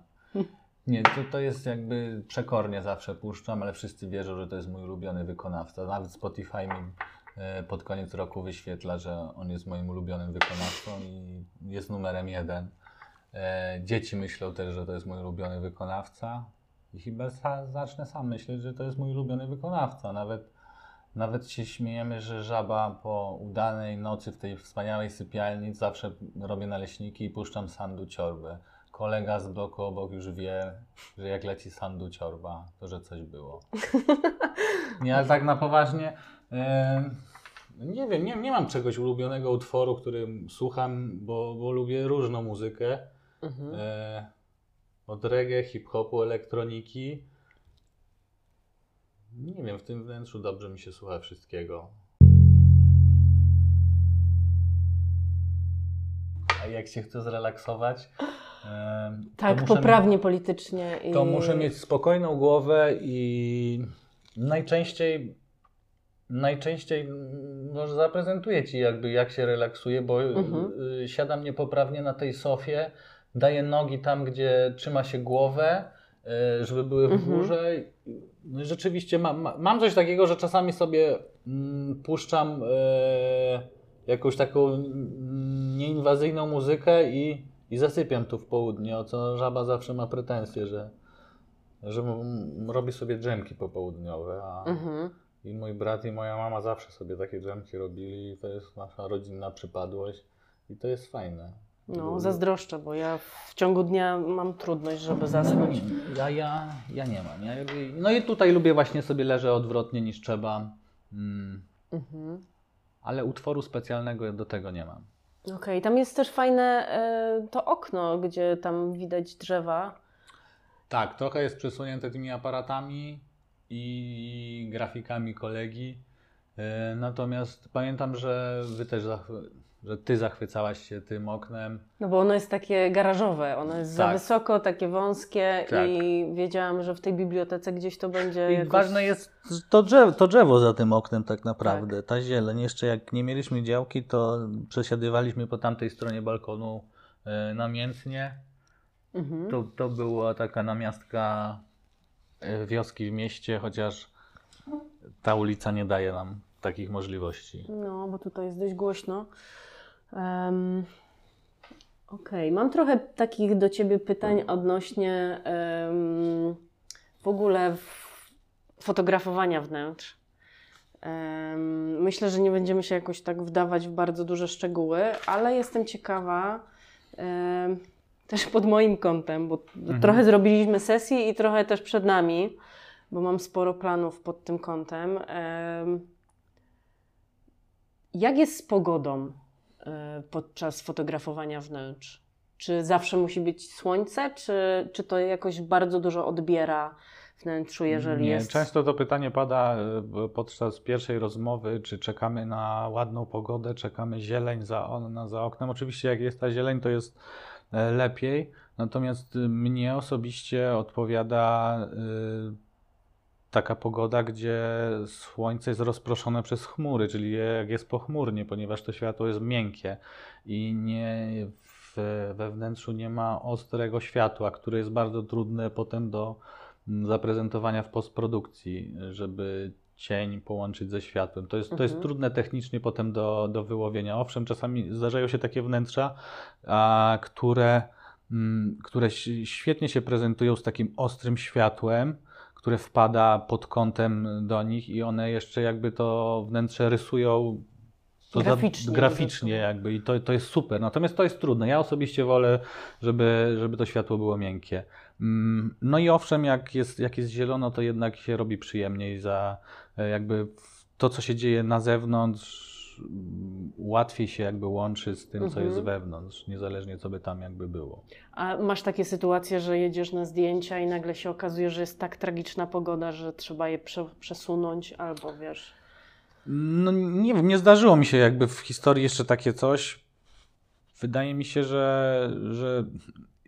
Speaker 2: Nie, to, to jest jakby przekornie zawsze puszczam, ale wszyscy wierzą, że to jest mój ulubiony wykonawca. Nawet Spotify mi pod koniec roku wyświetla, że on jest moim ulubionym wykonawcą i jest numerem jeden. E, Dzieci myślą też, że to jest mój ulubiony wykonawca i chyba sa, zacznę sam myśleć, że to jest mój ulubiony wykonawca. Nawet, nawet się śmiejemy, że żaba po udanej nocy w tej wspaniałej sypialni zawsze robię naleśniki i puszczam Sandu Ciorbę. Kolega z bloku obok już wie, że jak leci Sandu Ciorba, to że coś było. (laughs) Nie, ale tak na poważnie. Nie wiem, nie, nie mam czegoś ulubionego utworu, którym słucham, bo, bo lubię różną muzykę.
Speaker 1: Mhm.
Speaker 5: E, od reggae, hip-hopu, elektroniki. Nie wiem, w tym wnętrzu dobrze mi się słucha wszystkiego. A jak się chcę zrelaksować, to
Speaker 1: Tak, poprawnie politycznie. I...
Speaker 2: To muszę mieć spokojną głowę i najczęściej najczęściej mm, może zaprezentuję Ci jakby jak się relaksuję, bo
Speaker 1: Mhm.
Speaker 2: y, siadam niepoprawnie na tej sofie, daję nogi tam, gdzie trzyma się głowę, y, żeby były w
Speaker 1: Mhm.
Speaker 2: górze. No i rzeczywiście mam, ma- mam coś takiego, że czasami sobie mm, puszczam e, jakąś taką mm, nieinwazyjną muzykę i, i zasypiam tu w południe, o co żaba zawsze ma pretensje, że, że robi sobie drzemki popołudniowe, a
Speaker 1: Mhm.
Speaker 2: I mój brat i moja mama zawsze sobie takie drzemki robili i to jest nasza rodzinna przypadłość i to jest fajne.
Speaker 1: No, zazdroszczę, bo ja w ciągu dnia mam trudność, żeby zasnąć.
Speaker 2: Ja, ja, ja nie mam. Ja, no i tutaj lubię właśnie sobie leżę odwrotnie niż trzeba, mm,
Speaker 1: Mhm.
Speaker 2: ale utworu specjalnego do tego nie mam.
Speaker 1: Okej, tam jest też fajne e, to okno, gdzie tam widać drzewa.
Speaker 5: Tak, trochę jest przesunięte tymi aparatami i grafikami kolegi.
Speaker 2: E, Natomiast pamiętam, że wy też, że ty zachwycałaś się tym oknem.
Speaker 1: No bo ono jest takie garażowe, ono jest za
Speaker 2: Tak.
Speaker 1: wysoko, takie wąskie
Speaker 2: Tak.
Speaker 1: i wiedziałam, że w tej bibliotece gdzieś to będzie
Speaker 5: I
Speaker 1: jakoś...
Speaker 5: ważne jest to drzewo, to drzewo za tym oknem tak naprawdę, ta zieleń. Jeszcze jak nie mieliśmy działki, to przesiadywaliśmy po tamtej stronie balkonu e, namiętnie.
Speaker 1: Mhm.
Speaker 5: To, to była taka namiastka wioski w mieście, chociaż ta ulica nie daje nam takich możliwości.
Speaker 1: No, bo tutaj jest dość głośno. Um, Okej, mam trochę takich do Ciebie pytań odnośnie em, w ogóle fotografowania wnętrz. Em, myślę, że nie będziemy się jakoś tak wdawać w bardzo duże szczegóły, ale jestem ciekawa, em, też pod moim kątem, bo
Speaker 2: Mhm.
Speaker 1: trochę zrobiliśmy sesji i trochę też przed nami, bo mam sporo planów pod tym kątem. Em, Jak jest z pogodą e, podczas fotografowania wnętrz? Czy zawsze musi być słońce, czy, czy to jakoś bardzo dużo odbiera wnętrzu, jeżeli
Speaker 2: Nie,
Speaker 1: jest...
Speaker 2: Często to pytanie pada e, podczas pierwszej rozmowy, czy czekamy na ładną pogodę, czekamy zieleń za, on, za oknem. Oczywiście jak jest ta zieleń, to jest lepiej, natomiast y, mnie osobiście odpowiada y, taka pogoda, gdzie słońce jest rozproszone przez chmury, czyli jak jest pochmurnie, ponieważ to światło jest miękkie i nie w, we wnętrzu nie ma ostrego światła, które jest bardzo trudne potem do zaprezentowania w postprodukcji, żeby cień połączyć ze światłem. To jest, to jest
Speaker 1: Mhm.
Speaker 2: trudne technicznie potem do, do wyłowienia. Owszem, czasami zdarzają się takie wnętrza, a, które, mm, które świetnie się prezentują z takim ostrym światłem, które wpada pod kątem do nich i one jeszcze jakby to wnętrze rysują to za-
Speaker 1: Graficznie,
Speaker 2: graficznie
Speaker 1: po prostu.
Speaker 2: jakby i to, to jest super. Natomiast to jest trudne. Ja osobiście wolę, żeby, żeby to światło było miękkie. Mm, No i owszem, jak jest, jak jest zielono, to jednak się robi przyjemniej za jakby w- to, co się dzieje na zewnątrz, mm, łatwiej się jakby łączy z tym, co
Speaker 1: Mhm.
Speaker 2: jest wewnątrz, niezależnie co by tam jakby było.
Speaker 1: A masz takie sytuacje, że jedziesz na zdjęcia i nagle się okazuje, że jest tak tragiczna pogoda, że trzeba je prze, przesunąć, albo wiesz.
Speaker 2: No nie wiem, nie zdarzyło mi się jakby w historii jeszcze takie coś. Wydaje mi się, że, że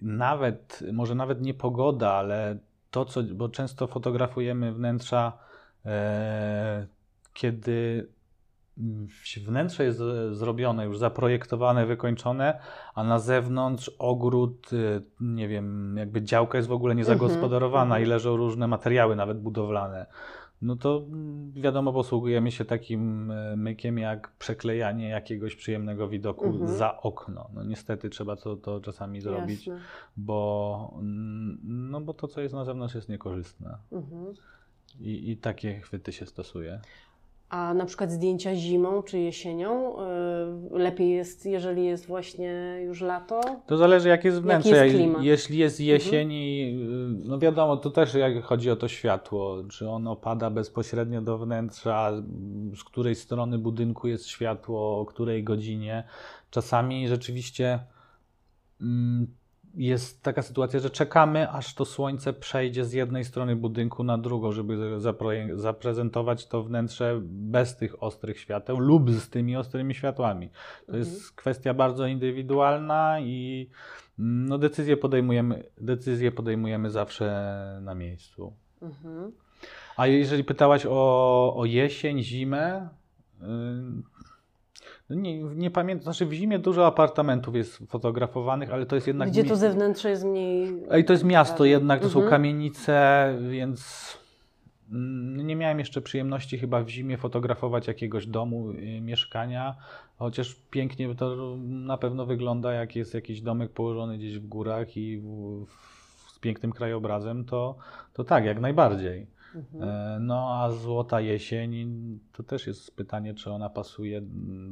Speaker 2: nawet, może nawet nie pogoda, ale to, co, bo często fotografujemy wnętrza, e, kiedy mm, wnętrze jest e, zrobione, już zaprojektowane, wykończone, a na zewnątrz ogród, e, nie wiem, jakby działka jest w ogóle niezagospodarowana
Speaker 1: Mhm,
Speaker 2: i leżą różne materiały, nawet budowlane. No to wiadomo, posługujemy się takim e, mykiem jak przeklejanie jakiegoś przyjemnego widoku
Speaker 1: Mhm.
Speaker 2: za okno. No niestety trzeba to, to czasami zrobić,
Speaker 1: Jasne.
Speaker 2: bo, mm, no bo to, co jest na zewnątrz jest niekorzystne.
Speaker 1: Mhm.
Speaker 2: I, I takie chwyty się stosuje.
Speaker 1: A na przykład zdjęcia zimą czy jesienią y, lepiej jest, jeżeli jest właśnie już lato?
Speaker 2: To zależy jak jest
Speaker 1: Jaki
Speaker 2: wnętrze.
Speaker 1: jest
Speaker 2: Jak-
Speaker 1: klimat?
Speaker 2: Jeśli jest jesień i y, no wiadomo, to też jak chodzi o to światło, czy ono pada bezpośrednio do wnętrza, z której strony budynku jest światło, o której godzinie. Czasami rzeczywiście mm, jest taka sytuacja, że czekamy, aż to słońce przejdzie z jednej strony budynku na drugą, żeby zaprezentować to wnętrze bez tych ostrych świateł lub z tymi ostrymi światłami. To
Speaker 1: Mhm.
Speaker 2: jest kwestia bardzo indywidualna i mm, no, decyzje, podejmujemy, decyzje podejmujemy zawsze na miejscu.
Speaker 1: Mhm.
Speaker 2: A jeżeli pytałaś o, o jesień, zimę, nie, nie pamiętam, znaczy w zimie dużo apartamentów jest fotografowanych, ale to jest jednak...
Speaker 1: Gdzie
Speaker 2: mi-
Speaker 1: to zewnętrze jest mniej.
Speaker 2: Ej, to jest miasto jednak, to są
Speaker 1: Mhm.
Speaker 2: kamienice, więc mm, nie miałem jeszcze przyjemności chyba w zimie fotografować jakiegoś domu, y, mieszkania, chociaż pięknie to na pewno wygląda, jak jest jakiś domek położony gdzieś w górach i w, w, z pięknym krajobrazem, to, to tak, jak najbardziej.
Speaker 1: Mhm.
Speaker 2: E, No a złota jesień to też jest pytanie, czy ona pasuje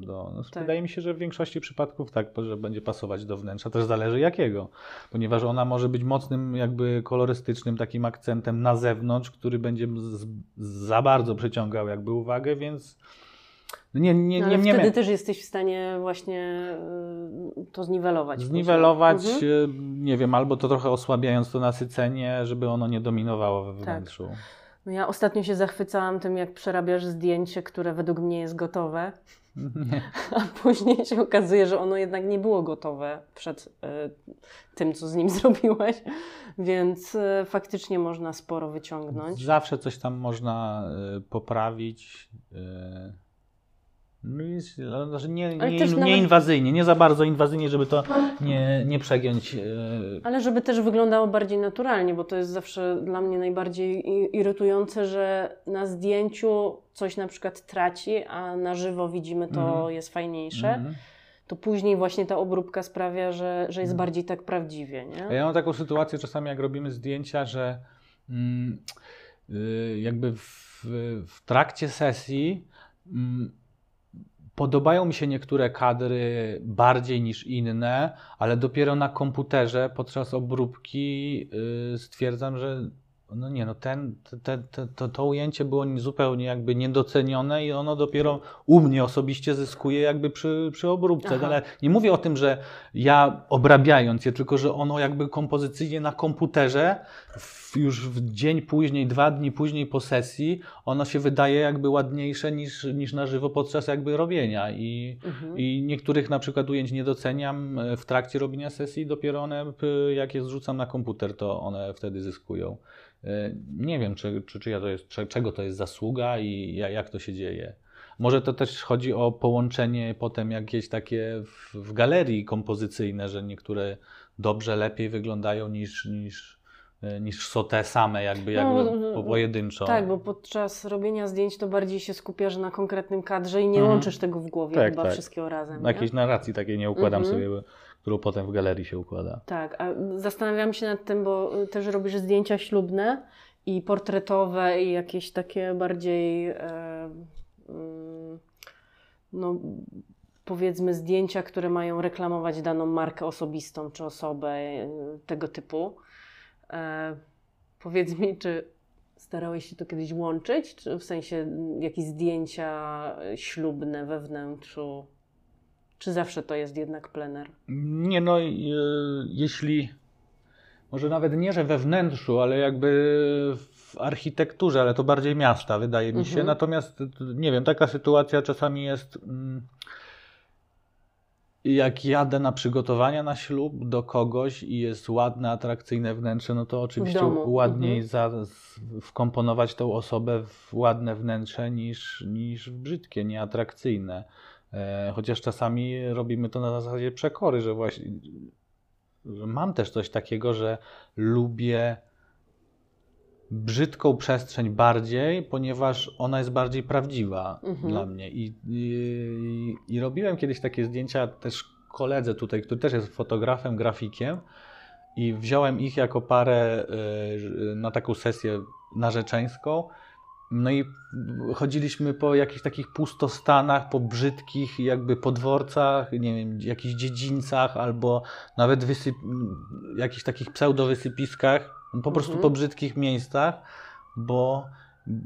Speaker 2: do. No,
Speaker 1: Tak.
Speaker 2: Wydaje mi się, że w większości przypadków tak, że będzie pasować do wnętrza. Też zależy jakiego, ponieważ ona może być mocnym, jakby kolorystycznym takim akcentem na zewnątrz, który będzie z, za bardzo przyciągał jakby uwagę, więc nie, nie,
Speaker 1: No,
Speaker 2: nie,
Speaker 1: ale wtedy
Speaker 2: nie
Speaker 1: też jesteś w stanie właśnie y, to zniwelować.
Speaker 2: zniwelować,
Speaker 1: później.
Speaker 2: e, nie wiem, albo to trochę osłabiając to nasycenie, żeby ono nie dominowało we
Speaker 1: Tak. No ja ostatnio się zachwycałam tym, jak przerabiasz zdjęcie, które według mnie jest gotowe, a później się okazuje, że ono jednak nie było gotowe przed y, tym, co z nim (laughs) zrobiłaś, więc y, faktycznie można sporo wyciągnąć.
Speaker 2: Zawsze coś tam można y, poprawić. No znaczy nie, nie, nie
Speaker 1: nawet-
Speaker 2: inwazyjnie, nie za bardzo inwazyjnie, żeby to nie, nie przegiąć. y,
Speaker 1: Ale żeby też wyglądało bardziej naturalnie, bo to jest zawsze dla mnie najbardziej irytujące, że na zdjęciu coś na przykład traci, a na żywo widzimy to
Speaker 2: Mhm.
Speaker 1: jest fajniejsze.
Speaker 2: mhm.
Speaker 1: To później właśnie ta obróbka sprawia, że, że jest
Speaker 2: Mhm.
Speaker 1: bardziej tak prawdziwie, nie?
Speaker 2: Ja mam taką sytuację czasami, jak robimy zdjęcia, że mm, y, jakby w, w trakcie sesji mm, Podobają mi się niektóre kadry bardziej niż inne, ale dopiero na komputerze podczas obróbki y, stwierdzam, że no nie, no ten, te, te, to, to ujęcie było zupełnie jakby niedocenione i ono dopiero u mnie osobiście zyskuje jakby przy, przy obróbce.
Speaker 1: Aha.
Speaker 2: Ale nie mówię o tym, że ja obrabiając je, tylko że ono jakby kompozycyjnie na komputerze w, już w dzień później, dwa dni później po sesji, ono się wydaje jakby ładniejsze niż, niż na żywo podczas jakby robienia i,
Speaker 1: Mhm.
Speaker 2: i niektórych na przykład ujęć nie doceniam e, w trakcie robienia sesji, dopiero one, jak je zrzucam na komputer, to one wtedy zyskują. E, Nie wiem, czy, czy, czy ja to jest, czy, czego to jest zasługa i ja- jak to się dzieje. Może to też chodzi o połączenie potem jakieś takie w, w galerii kompozycyjne, że niektóre dobrze, lepiej wyglądają niż, niż, e, niż są te same, jakby, jakby
Speaker 1: No,
Speaker 2: po- pojedynczo.
Speaker 1: Tak, bo podczas robienia zdjęć to bardziej się skupiasz na konkretnym kadrze i nie
Speaker 2: Mhm.
Speaker 1: łączysz tego w głowie
Speaker 2: Tak,
Speaker 1: chyba
Speaker 2: tak.
Speaker 1: wszystkiego razem.
Speaker 2: Jakiejś narracji takiej nie układam
Speaker 1: Mhm.
Speaker 2: sobie, którą potem w galerii się układa.
Speaker 1: Tak, a zastanawiam się nad tym, bo też robisz zdjęcia ślubne i portretowe i jakieś takie bardziej e, no powiedzmy zdjęcia, które mają reklamować daną markę osobistą czy osobę e, tego typu. E, powiedz mi, czy starałeś się to kiedyś łączyć, czy w sensie jakieś zdjęcia e, ślubne we wnętrzu, czy zawsze to jest jednak plener?
Speaker 2: Nie no, e, jeśli może nawet nie, że we wnętrzu, ale jakby w architekturze, ale to bardziej miasta, wydaje mi się.
Speaker 1: Mhm.
Speaker 2: Natomiast t- nie wiem, taka sytuacja czasami jest. mm, Jak jadę na przygotowania na ślub do kogoś i jest ładne, atrakcyjne wnętrze, no to oczywiście
Speaker 1: domu,
Speaker 2: ładniej
Speaker 1: mhm.
Speaker 2: za, wkomponować tą osobę w ładne wnętrze niż, niż w brzydkie, nieatrakcyjne. E, Chociaż czasami robimy to na zasadzie przekory, że właśnie że mam też coś takiego, że lubię brzydką przestrzeń bardziej, ponieważ ona jest bardziej prawdziwa
Speaker 1: Mhm.
Speaker 2: dla mnie. I, i, I robiłem kiedyś takie zdjęcia też koledze tutaj, który też jest fotografem, grafikiem i wziąłem ich jako parę y, na taką sesję narzeczeńską. No i chodziliśmy po jakichś takich pustostanach, po brzydkich jakby podworcach, nie wiem, jakichś dziedzińcach albo nawet wysyp... jakichś takich pseudowysypiskach, po prostu
Speaker 1: Mhm.
Speaker 2: po brzydkich miejscach, bo,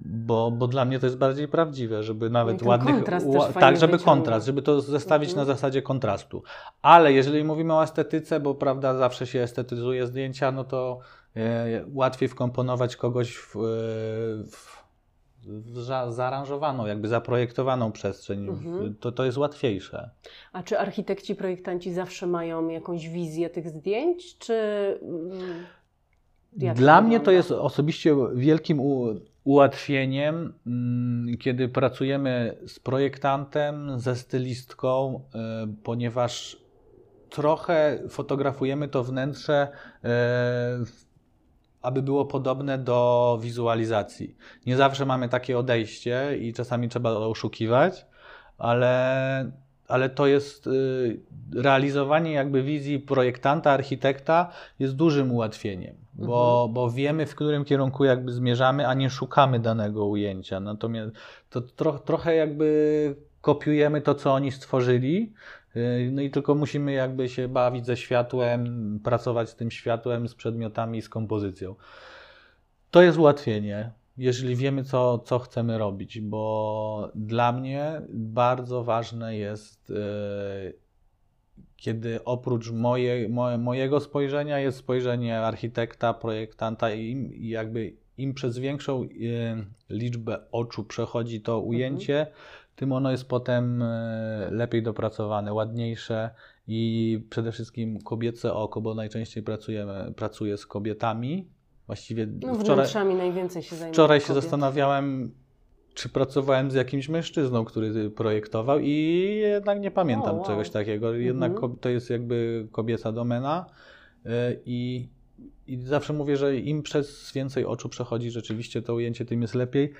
Speaker 2: bo, bo dla mnie to jest bardziej prawdziwe, żeby nawet
Speaker 1: ten
Speaker 2: ładnych... ła- tak, żeby
Speaker 1: wyciąga.
Speaker 2: kontrast, żeby to zestawić
Speaker 1: Mhm.
Speaker 2: na zasadzie kontrastu. Ale jeżeli mówimy o estetyce, bo prawda zawsze się estetyzuje zdjęcia, no to e, łatwiej wkomponować kogoś w, e, w, w za, zaaranżowaną, jakby zaprojektowaną przestrzeń.
Speaker 1: Mhm.
Speaker 2: To, to jest łatwiejsze.
Speaker 1: A czy architekci, projektanci zawsze mają jakąś wizję tych zdjęć, czy mm, jak
Speaker 2: Dla
Speaker 1: to
Speaker 2: mnie to jest osobiście wielkim u, ułatwieniem, mm, kiedy pracujemy z projektantem, ze stylistką, y, ponieważ trochę fotografujemy to wnętrze, y, aby było podobne do wizualizacji. Nie zawsze mamy takie odejście i czasami trzeba oszukiwać, ale, ale to jest y, realizowanie jakby wizji projektanta, architekta jest dużym ułatwieniem, bo, bo wiemy w którym kierunku jakby zmierzamy, a nie szukamy danego ujęcia. Natomiast to tro, trochę jakby kopiujemy to, co oni stworzyli, no i tylko musimy jakby się bawić ze światłem, pracować z tym światłem, z przedmiotami, z kompozycją. To jest ułatwienie, jeżeli wiemy, co, co chcemy robić, bo dla mnie bardzo ważne jest, e, kiedy oprócz moje, moje, mojego spojrzenia jest spojrzenie architekta, projektanta i, jakby im przez większą e, liczbę oczu przechodzi to ujęcie, tym ono jest potem e, lepiej dopracowane, ładniejsze i przede wszystkim kobiece oko, bo najczęściej pracujemy, pracuję z kobietami. Właściwie
Speaker 1: No,
Speaker 2: wczoraj,
Speaker 1: najwięcej się
Speaker 2: wczoraj się
Speaker 1: kobiet.
Speaker 2: zastanawiałem, czy pracowałem z jakimś mężczyzną, który projektował i jednak nie pamiętam
Speaker 1: wow.
Speaker 2: czegoś takiego. Jednak
Speaker 1: Mhm.
Speaker 2: to jest jakby kobieca domena y, i, i zawsze mówię, że im przez więcej oczu przechodzi rzeczywiście to ujęcie, tym jest lepiej.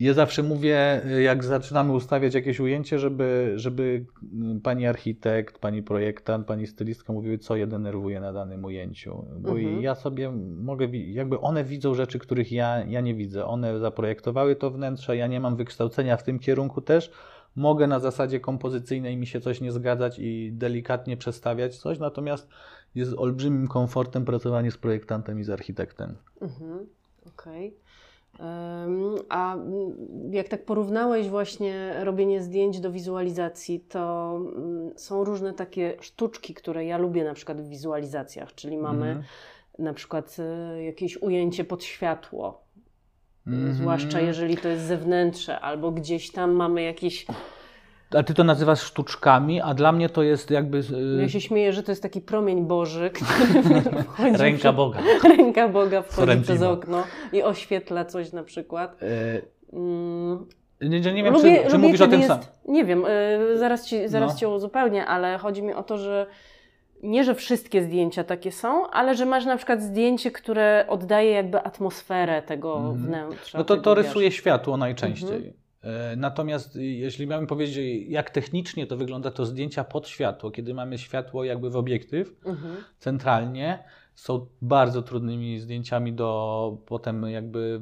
Speaker 2: Ja zawsze mówię, jak zaczynamy ustawiać jakieś ujęcie, żeby, żeby mm, pani architekt, pani projektant, pani stylistka mówiły, co je denerwuje na danym ujęciu. Bo
Speaker 1: Mhm.
Speaker 2: ja sobie mogę, jakby one widzą rzeczy, których ja, ja nie widzę. One zaprojektowały to wnętrze, ja nie mam wykształcenia w tym kierunku też, mogę na zasadzie kompozycyjnej mi się coś nie zgadzać i delikatnie przestawiać coś, natomiast jest olbrzymim komfortem pracowanie z projektantem i z architektem.
Speaker 1: Mhm, Okej. Em, A mm, jak tak porównałeś właśnie robienie zdjęć do wizualizacji, to mm, są różne takie sztuczki, które ja lubię na przykład w wizualizacjach, czyli mamy
Speaker 2: Mhm.
Speaker 1: na przykład e, jakieś ujęcie pod światło,
Speaker 2: Mhm.
Speaker 1: zwłaszcza jeżeli to jest zewnętrzne, albo gdzieś tam mamy jakieś.
Speaker 2: A ty to nazywasz sztuczkami, a dla mnie to jest jakby y,
Speaker 1: Ja się śmieję, że to jest taki promień Boży, (laughs) który
Speaker 2: ręka Boga. (laughs)
Speaker 1: Ręka Boga wchodzi
Speaker 2: Sorrentino.
Speaker 1: przez okno i oświetla coś na przykład.
Speaker 2: Y,
Speaker 1: Mm,
Speaker 2: Nie, nie wiem,
Speaker 1: lubię,
Speaker 2: czy, czy
Speaker 1: lubię,
Speaker 2: mówisz o tym
Speaker 1: jest,
Speaker 2: samym.
Speaker 1: Nie wiem, y, zaraz, ci, zaraz
Speaker 2: No.
Speaker 1: cię uzupełnię, ale chodzi mi o to, że nie, że wszystkie zdjęcia takie są, ale że masz na przykład zdjęcie, które oddaje jakby atmosferę tego
Speaker 2: Mhm.
Speaker 1: wnętrza.
Speaker 2: No to, to rysuje światło najczęściej.
Speaker 1: Mhm.
Speaker 2: E, Natomiast y, jeśli miałem powiedzieć, jak technicznie to wygląda, to zdjęcia pod światło, kiedy mamy światło jakby w obiektyw
Speaker 1: Mhm.
Speaker 2: centralnie, są bardzo trudnymi zdjęciami do potem jakby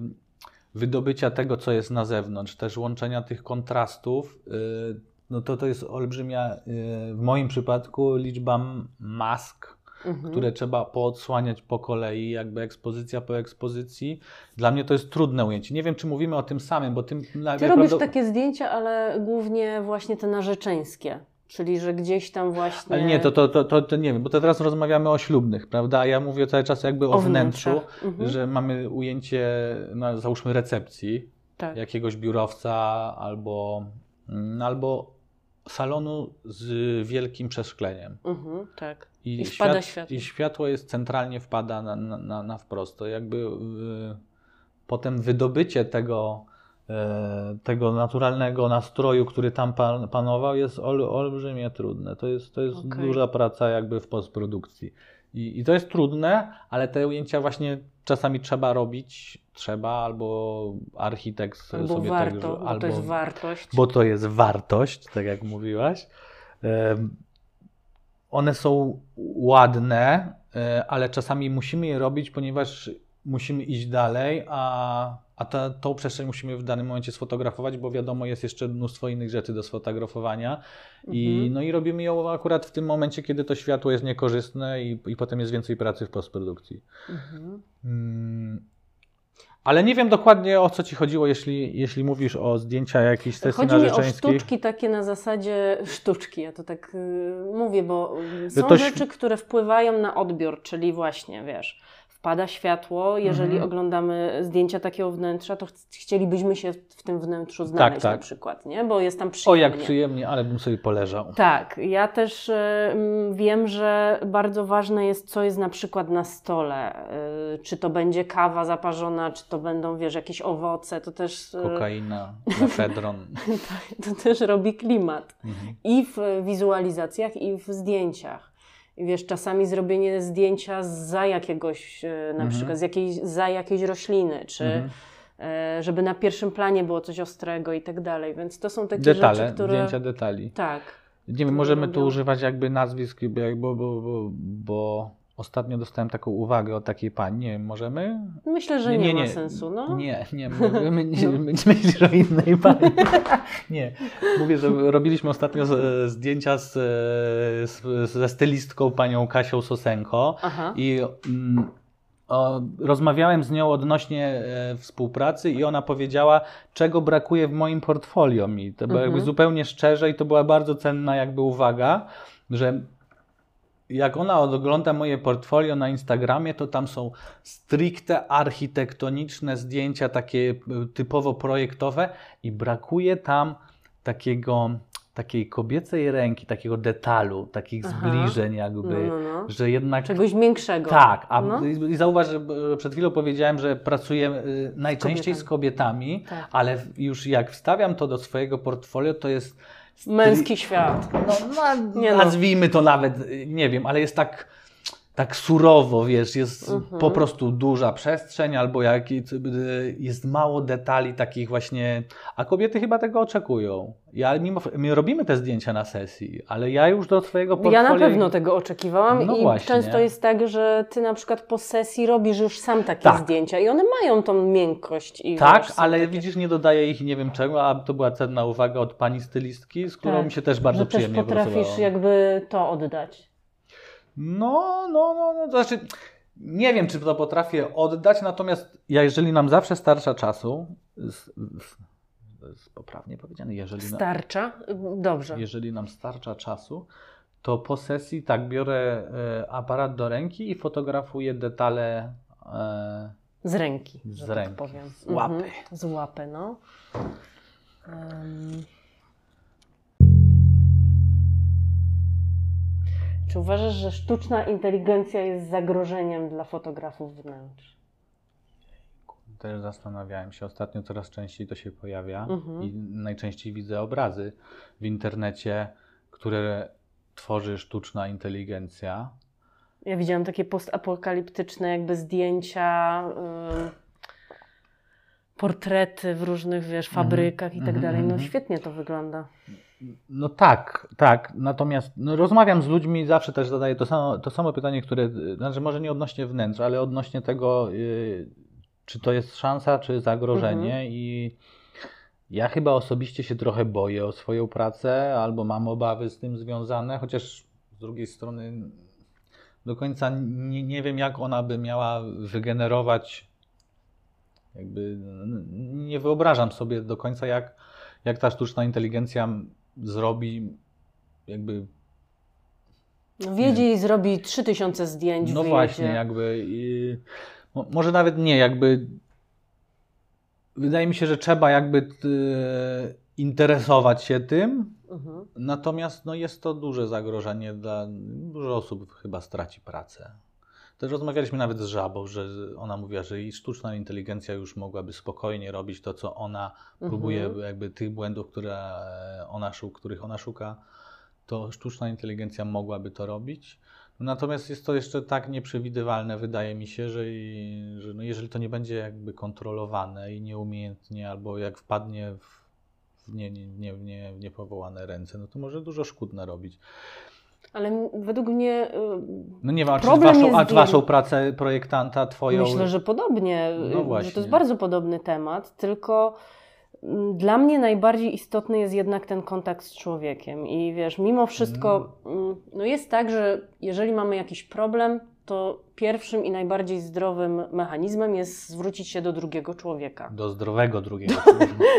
Speaker 2: wydobycia tego, co jest na zewnątrz, też łączenia tych kontrastów. y, No to to jest olbrzymia, y, w moim przypadku, liczba mask,
Speaker 1: Mhm.
Speaker 2: które trzeba poodsłaniać po kolei, jakby ekspozycja po ekspozycji. Dla mnie to jest trudne ujęcie. Nie wiem, czy mówimy o tym samym, bo tym
Speaker 1: Ty robisz takie zdjęcia, ale głównie właśnie te narzeczeńskie, czyli że gdzieś tam właśnie...
Speaker 2: Ale nie, to, to, to, to, nie wiem, bo to teraz rozmawiamy o ślubnych, prawda? A ja mówię cały czas jakby o,
Speaker 1: O
Speaker 2: wnętrzu,
Speaker 1: wnętrzach. Mhm.
Speaker 2: że mamy ujęcie, na, załóżmy, recepcji
Speaker 1: Tak.
Speaker 2: jakiegoś biurowca albo, mm, albo salonu z wielkim przeszkleniem.
Speaker 1: Mhm, tak.
Speaker 2: I,
Speaker 1: I wpada
Speaker 2: świat-
Speaker 1: światło.
Speaker 2: I światło jest centralnie wpada na, na, na, wprost. To jakby y, potem wydobycie tego, e, tego naturalnego nastroju, który tam pan, panował, jest ol, olbrzymie trudne. To jest, to jest
Speaker 1: Okej.
Speaker 2: duża praca jakby w postprodukcji. I, I to jest trudne, ale te ujęcia właśnie czasami trzeba robić, trzeba, albo architekt
Speaker 1: Albo
Speaker 2: sobie
Speaker 1: warto,
Speaker 2: tego,
Speaker 1: bo
Speaker 2: albo,
Speaker 1: to jest wartość.
Speaker 2: bo to jest wartość, tak jak mówiłaś. One są ładne, e, ale czasami musimy je robić, ponieważ musimy iść dalej, a, a ta, tą przestrzeń musimy w danym momencie sfotografować, bo wiadomo, jest jeszcze mnóstwo innych rzeczy do sfotografowania. I,
Speaker 1: Mhm.
Speaker 2: no i robimy ją akurat w tym momencie, kiedy to światło jest niekorzystne i, i potem jest więcej pracy w postprodukcji.
Speaker 1: Mhm.
Speaker 2: Ale nie wiem dokładnie o co ci chodziło, jeśli, jeśli mówisz o zdjęciach jakichś sesji
Speaker 1: Chodzi mi o sztuczki takie na zasadzie sztuczki, ja to tak y, mówię, bo są
Speaker 2: to
Speaker 1: rzeczy, które wpływają na odbiór, czyli właśnie, wiesz, wpada światło, jeżeli
Speaker 2: Mhm.
Speaker 1: oglądamy zdjęcia takiego wnętrza, to ch- chcielibyśmy się w, tym wnętrzu znaleźć
Speaker 2: tak.
Speaker 1: na przykład, nie? Bo jest tam
Speaker 2: O,
Speaker 1: przyjemnie.
Speaker 2: jak przyjemnie, ale bym sobie poleżał.
Speaker 1: Tak, ja też y, wiem, że bardzo ważne jest, co jest na przykład na stole. Y, czy to będzie kawa zaparzona, czy to będą, wiesz, jakieś owoce, to też, y,
Speaker 2: Kokaina, (laughs) mefedron.
Speaker 1: to też robi klimat.
Speaker 2: Mhm.
Speaker 1: I w wizualizacjach, i w zdjęciach. Wiesz, czasami zrobienie zdjęcia za jakiegoś, e, na
Speaker 2: Mhm.
Speaker 1: przykład z jakiejś, za jakiejś rośliny, czy
Speaker 2: Mhm.
Speaker 1: e, żeby na pierwszym planie było coś ostrego i tak dalej. Więc to są takie
Speaker 2: Detale,
Speaker 1: rzeczy, które...
Speaker 2: zdjęcia detali.
Speaker 1: Tak.
Speaker 2: Nie wiem, możemy tu używać jakby nazwisk, bo, bo, bo, bo ostatnio dostałem taką uwagę od takiej pani. Nie wiem, możemy?
Speaker 1: Myślę, że nie, ma sensu. No.
Speaker 2: Nie, nie, (laughs) my, my, nie- my, myślisz o innej pani. (laughs) nie, mówię, że robiliśmy ostatnio z- zdjęcia z, z, ze stylistką panią Kasią Sosenko
Speaker 1: Aha.
Speaker 2: i mm, o, rozmawiałem z nią odnośnie e, współpracy i ona powiedziała, czego brakuje w moim portfolio mi. To było jakby
Speaker 1: Mhm.
Speaker 2: zupełnie szczerze i to była bardzo cenna jakby uwaga, że jak ona ogląda moje portfolio na Instagramie, to tam są stricte architektoniczne zdjęcia, takie y, typowo projektowe i brakuje tam takiego, takiej kobiecej ręki, takiego detalu, takich
Speaker 1: Aha.
Speaker 2: zbliżeń
Speaker 1: No,
Speaker 2: jakby,
Speaker 1: no, no.
Speaker 2: że jednak...
Speaker 1: Czegoś większego.
Speaker 2: Tak, a
Speaker 1: No.
Speaker 2: i- zauważ, że b- przed chwilą powiedziałem, że pracuję y, najczęściej z kobietami,
Speaker 1: Tak.
Speaker 2: ale już jak wstawiam to do swojego portfolio, to jest
Speaker 1: Męski świat.
Speaker 2: no, no,
Speaker 1: Nie no.
Speaker 2: nazwijmy to nawet, y, nie wiem, ale jest tak tak surowo, wiesz, jest
Speaker 1: Mhm.
Speaker 2: po prostu duża przestrzeń, albo jak jest mało detali takich właśnie, a kobiety chyba tego oczekują. Ja mimo, my robimy te zdjęcia na sesji, ale ja już do swojego portfolio...
Speaker 1: Ja na pewno tego oczekiwałam
Speaker 2: No
Speaker 1: i
Speaker 2: właśnie.
Speaker 1: często jest tak, że ty na przykład po sesji robisz już sam takie
Speaker 2: Tak.
Speaker 1: zdjęcia i one mają tą miękkość. I
Speaker 2: Tak,
Speaker 1: wiesz,
Speaker 2: ale
Speaker 1: takie,
Speaker 2: widzisz, nie dodaję ich i nie wiem czego, a to była cenna uwaga od pani stylistki, z którą
Speaker 1: Tak,
Speaker 2: mi się też bardzo
Speaker 1: też
Speaker 2: przyjemnie
Speaker 1: potrafisz
Speaker 2: pracowało.
Speaker 1: jakby to oddać.
Speaker 2: No, no, no, no, to znaczy nie wiem, czy to potrafię oddać, natomiast ja, jeżeli nam zawsze starcza czasu, z, z, jest poprawnie powiedziane, jeżeli,
Speaker 1: Starcza? Dobrze.
Speaker 2: jeżeli nam starcza czasu, to po sesji tak biorę e, aparat do ręki i fotografuję detale e,
Speaker 1: Z ręki,
Speaker 2: Z
Speaker 1: tak
Speaker 2: ręki,
Speaker 1: powiem.
Speaker 2: z łapy.
Speaker 1: Mhm, z łapy, no. Em. Czy uważasz, że sztuczna inteligencja jest zagrożeniem dla fotografów wnętrz?
Speaker 2: Też zastanawiałem się, ostatnio coraz częściej to się pojawia
Speaker 1: Mhm.
Speaker 2: i najczęściej widzę obrazy w internecie, które tworzy sztuczna inteligencja.
Speaker 1: Ja widziałam takie postapokaliptyczne jakby zdjęcia, ym, portrety w różnych, wiesz, fabrykach i tak
Speaker 2: Mhm,
Speaker 1: dalej. No
Speaker 2: mhm.
Speaker 1: świetnie to wygląda.
Speaker 2: No tak, tak. Natomiast no, rozmawiam z ludźmi, zawsze też zadaję to samo, to samo pytanie, które, znaczy może nie odnośnie wnętrza, ale odnośnie tego, y, czy to jest szansa, czy zagrożenie.
Speaker 1: Mhm.
Speaker 2: I ja chyba osobiście się trochę boję o swoją pracę, albo mam obawy z tym związane, chociaż z drugiej strony do końca nie, nie wiem, jak ona by miała wygenerować. Jakby nie wyobrażam sobie do końca, jak, jak ta sztuczna inteligencja zrobi jakby.
Speaker 1: No, Wiedzie i zrobi 3000 zdjęć
Speaker 2: No właśnie, jakby. może nawet nie, jakby. Wydaje mi się, że trzeba jakby t, interesować się tym.
Speaker 1: Mhm.
Speaker 2: Natomiast no, jest to duże zagrożenie dla. Dużo osób chyba straci pracę. Też rozmawialiśmy nawet z Żabą, że ona mówiła, że i sztuczna inteligencja już mogłaby spokojnie robić to, co ona próbuje,
Speaker 1: Mhm.
Speaker 2: jakby tych błędów, które ona, szu- których ona szuka, to sztuczna inteligencja mogłaby to robić. Natomiast jest to jeszcze tak nieprzewidywalne, wydaje mi się, że, i, że no jeżeli to nie będzie jakby kontrolowane i nieumiejętnie, albo jak wpadnie w, w nie, nie, nie, niepowołane ręce, no to może dużo szkód narobić.
Speaker 1: Ale według mnie y,
Speaker 2: No nie wiem, a czy
Speaker 1: Problem
Speaker 2: waszą,
Speaker 1: jest
Speaker 2: a waszą pracę projektanta, twoją...
Speaker 1: Myślę, że podobnie,
Speaker 2: No
Speaker 1: y, że to
Speaker 2: właśnie.
Speaker 1: jest bardzo podobny temat, tylko mm, dla mnie najbardziej istotny jest jednak ten kontakt z człowiekiem. I wiesz, mimo wszystko, mm, no jest tak, że jeżeli mamy jakiś problem, to pierwszym i najbardziej zdrowym mechanizmem jest zwrócić się do drugiego człowieka.
Speaker 2: Do zdrowego drugiego.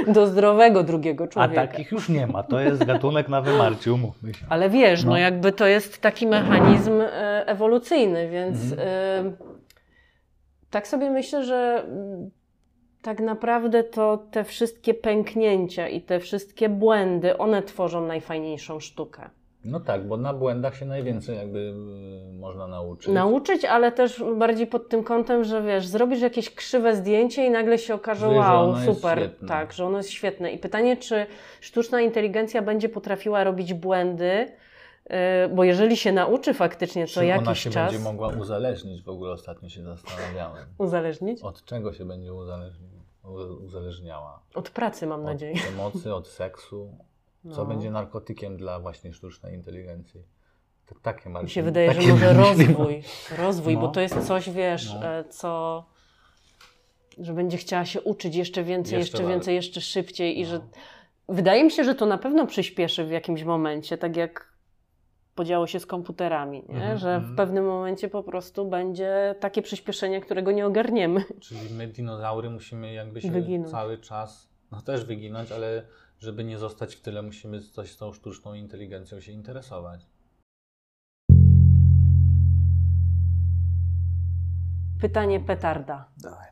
Speaker 1: Do (laughs) zdrowego drugiego
Speaker 2: A
Speaker 1: człowieka.
Speaker 2: takich już nie ma. To jest gatunek na wymarciu, umówmy się.
Speaker 1: Ale wiesz, no.
Speaker 2: No.
Speaker 1: jakby to jest taki mechanizm e, ewolucyjny, więc
Speaker 2: Mhm.
Speaker 1: e, tak sobie myślę, że mm, tak naprawdę to te wszystkie pęknięcia i te wszystkie błędy, one tworzą najfajniejszą sztukę.
Speaker 4: No tak, bo na błędach się najwięcej jakby y, można nauczyć.
Speaker 1: Nauczyć, ale też bardziej pod tym kątem, że wiesz, zrobisz jakieś krzywe zdjęcie i nagle się okaże,
Speaker 4: Że- że
Speaker 1: wow, super, tak, że ono jest świetne. I pytanie, czy sztuczna inteligencja będzie potrafiła robić błędy, yy, bo jeżeli się nauczy faktycznie co jakiś
Speaker 4: ona się
Speaker 1: czas
Speaker 4: będzie mogła uzależnić? W ogóle ostatnio się zastanawiałem.
Speaker 1: uzależnić,
Speaker 4: Od czego się będzie uzależniała?
Speaker 1: od pracy mam
Speaker 4: Od
Speaker 1: nadzieję.
Speaker 4: emocji, od seksu? Co
Speaker 1: No.
Speaker 4: będzie narkotykiem dla właśnie sztucznej inteligencji? To takie
Speaker 1: Mi się wydaje, że może rozwój, rozwój, bo
Speaker 2: No.
Speaker 1: to jest coś, wiesz,
Speaker 4: No.
Speaker 1: e, co, że będzie chciała się uczyć jeszcze więcej,
Speaker 4: Jeszcze
Speaker 1: jeszcze, więcej, jeszcze szybciej i
Speaker 4: No.
Speaker 1: że wydaje mi się, że to na pewno przyspieszy w jakimś momencie, tak jak podziało się z komputerami?
Speaker 2: Mhm,
Speaker 1: że w
Speaker 2: mhm.
Speaker 1: pewnym momencie po prostu będzie takie przyspieszenie, którego nie ogarniemy.
Speaker 4: Czyli my dinozaury musimy jakby się
Speaker 1: Wyginąć.
Speaker 4: cały czas, no też wyginąć, ale żeby nie zostać w tyle, musimy coś z tą sztuczną inteligencją się interesować.
Speaker 1: Pytanie petarda.
Speaker 2: Dawaj.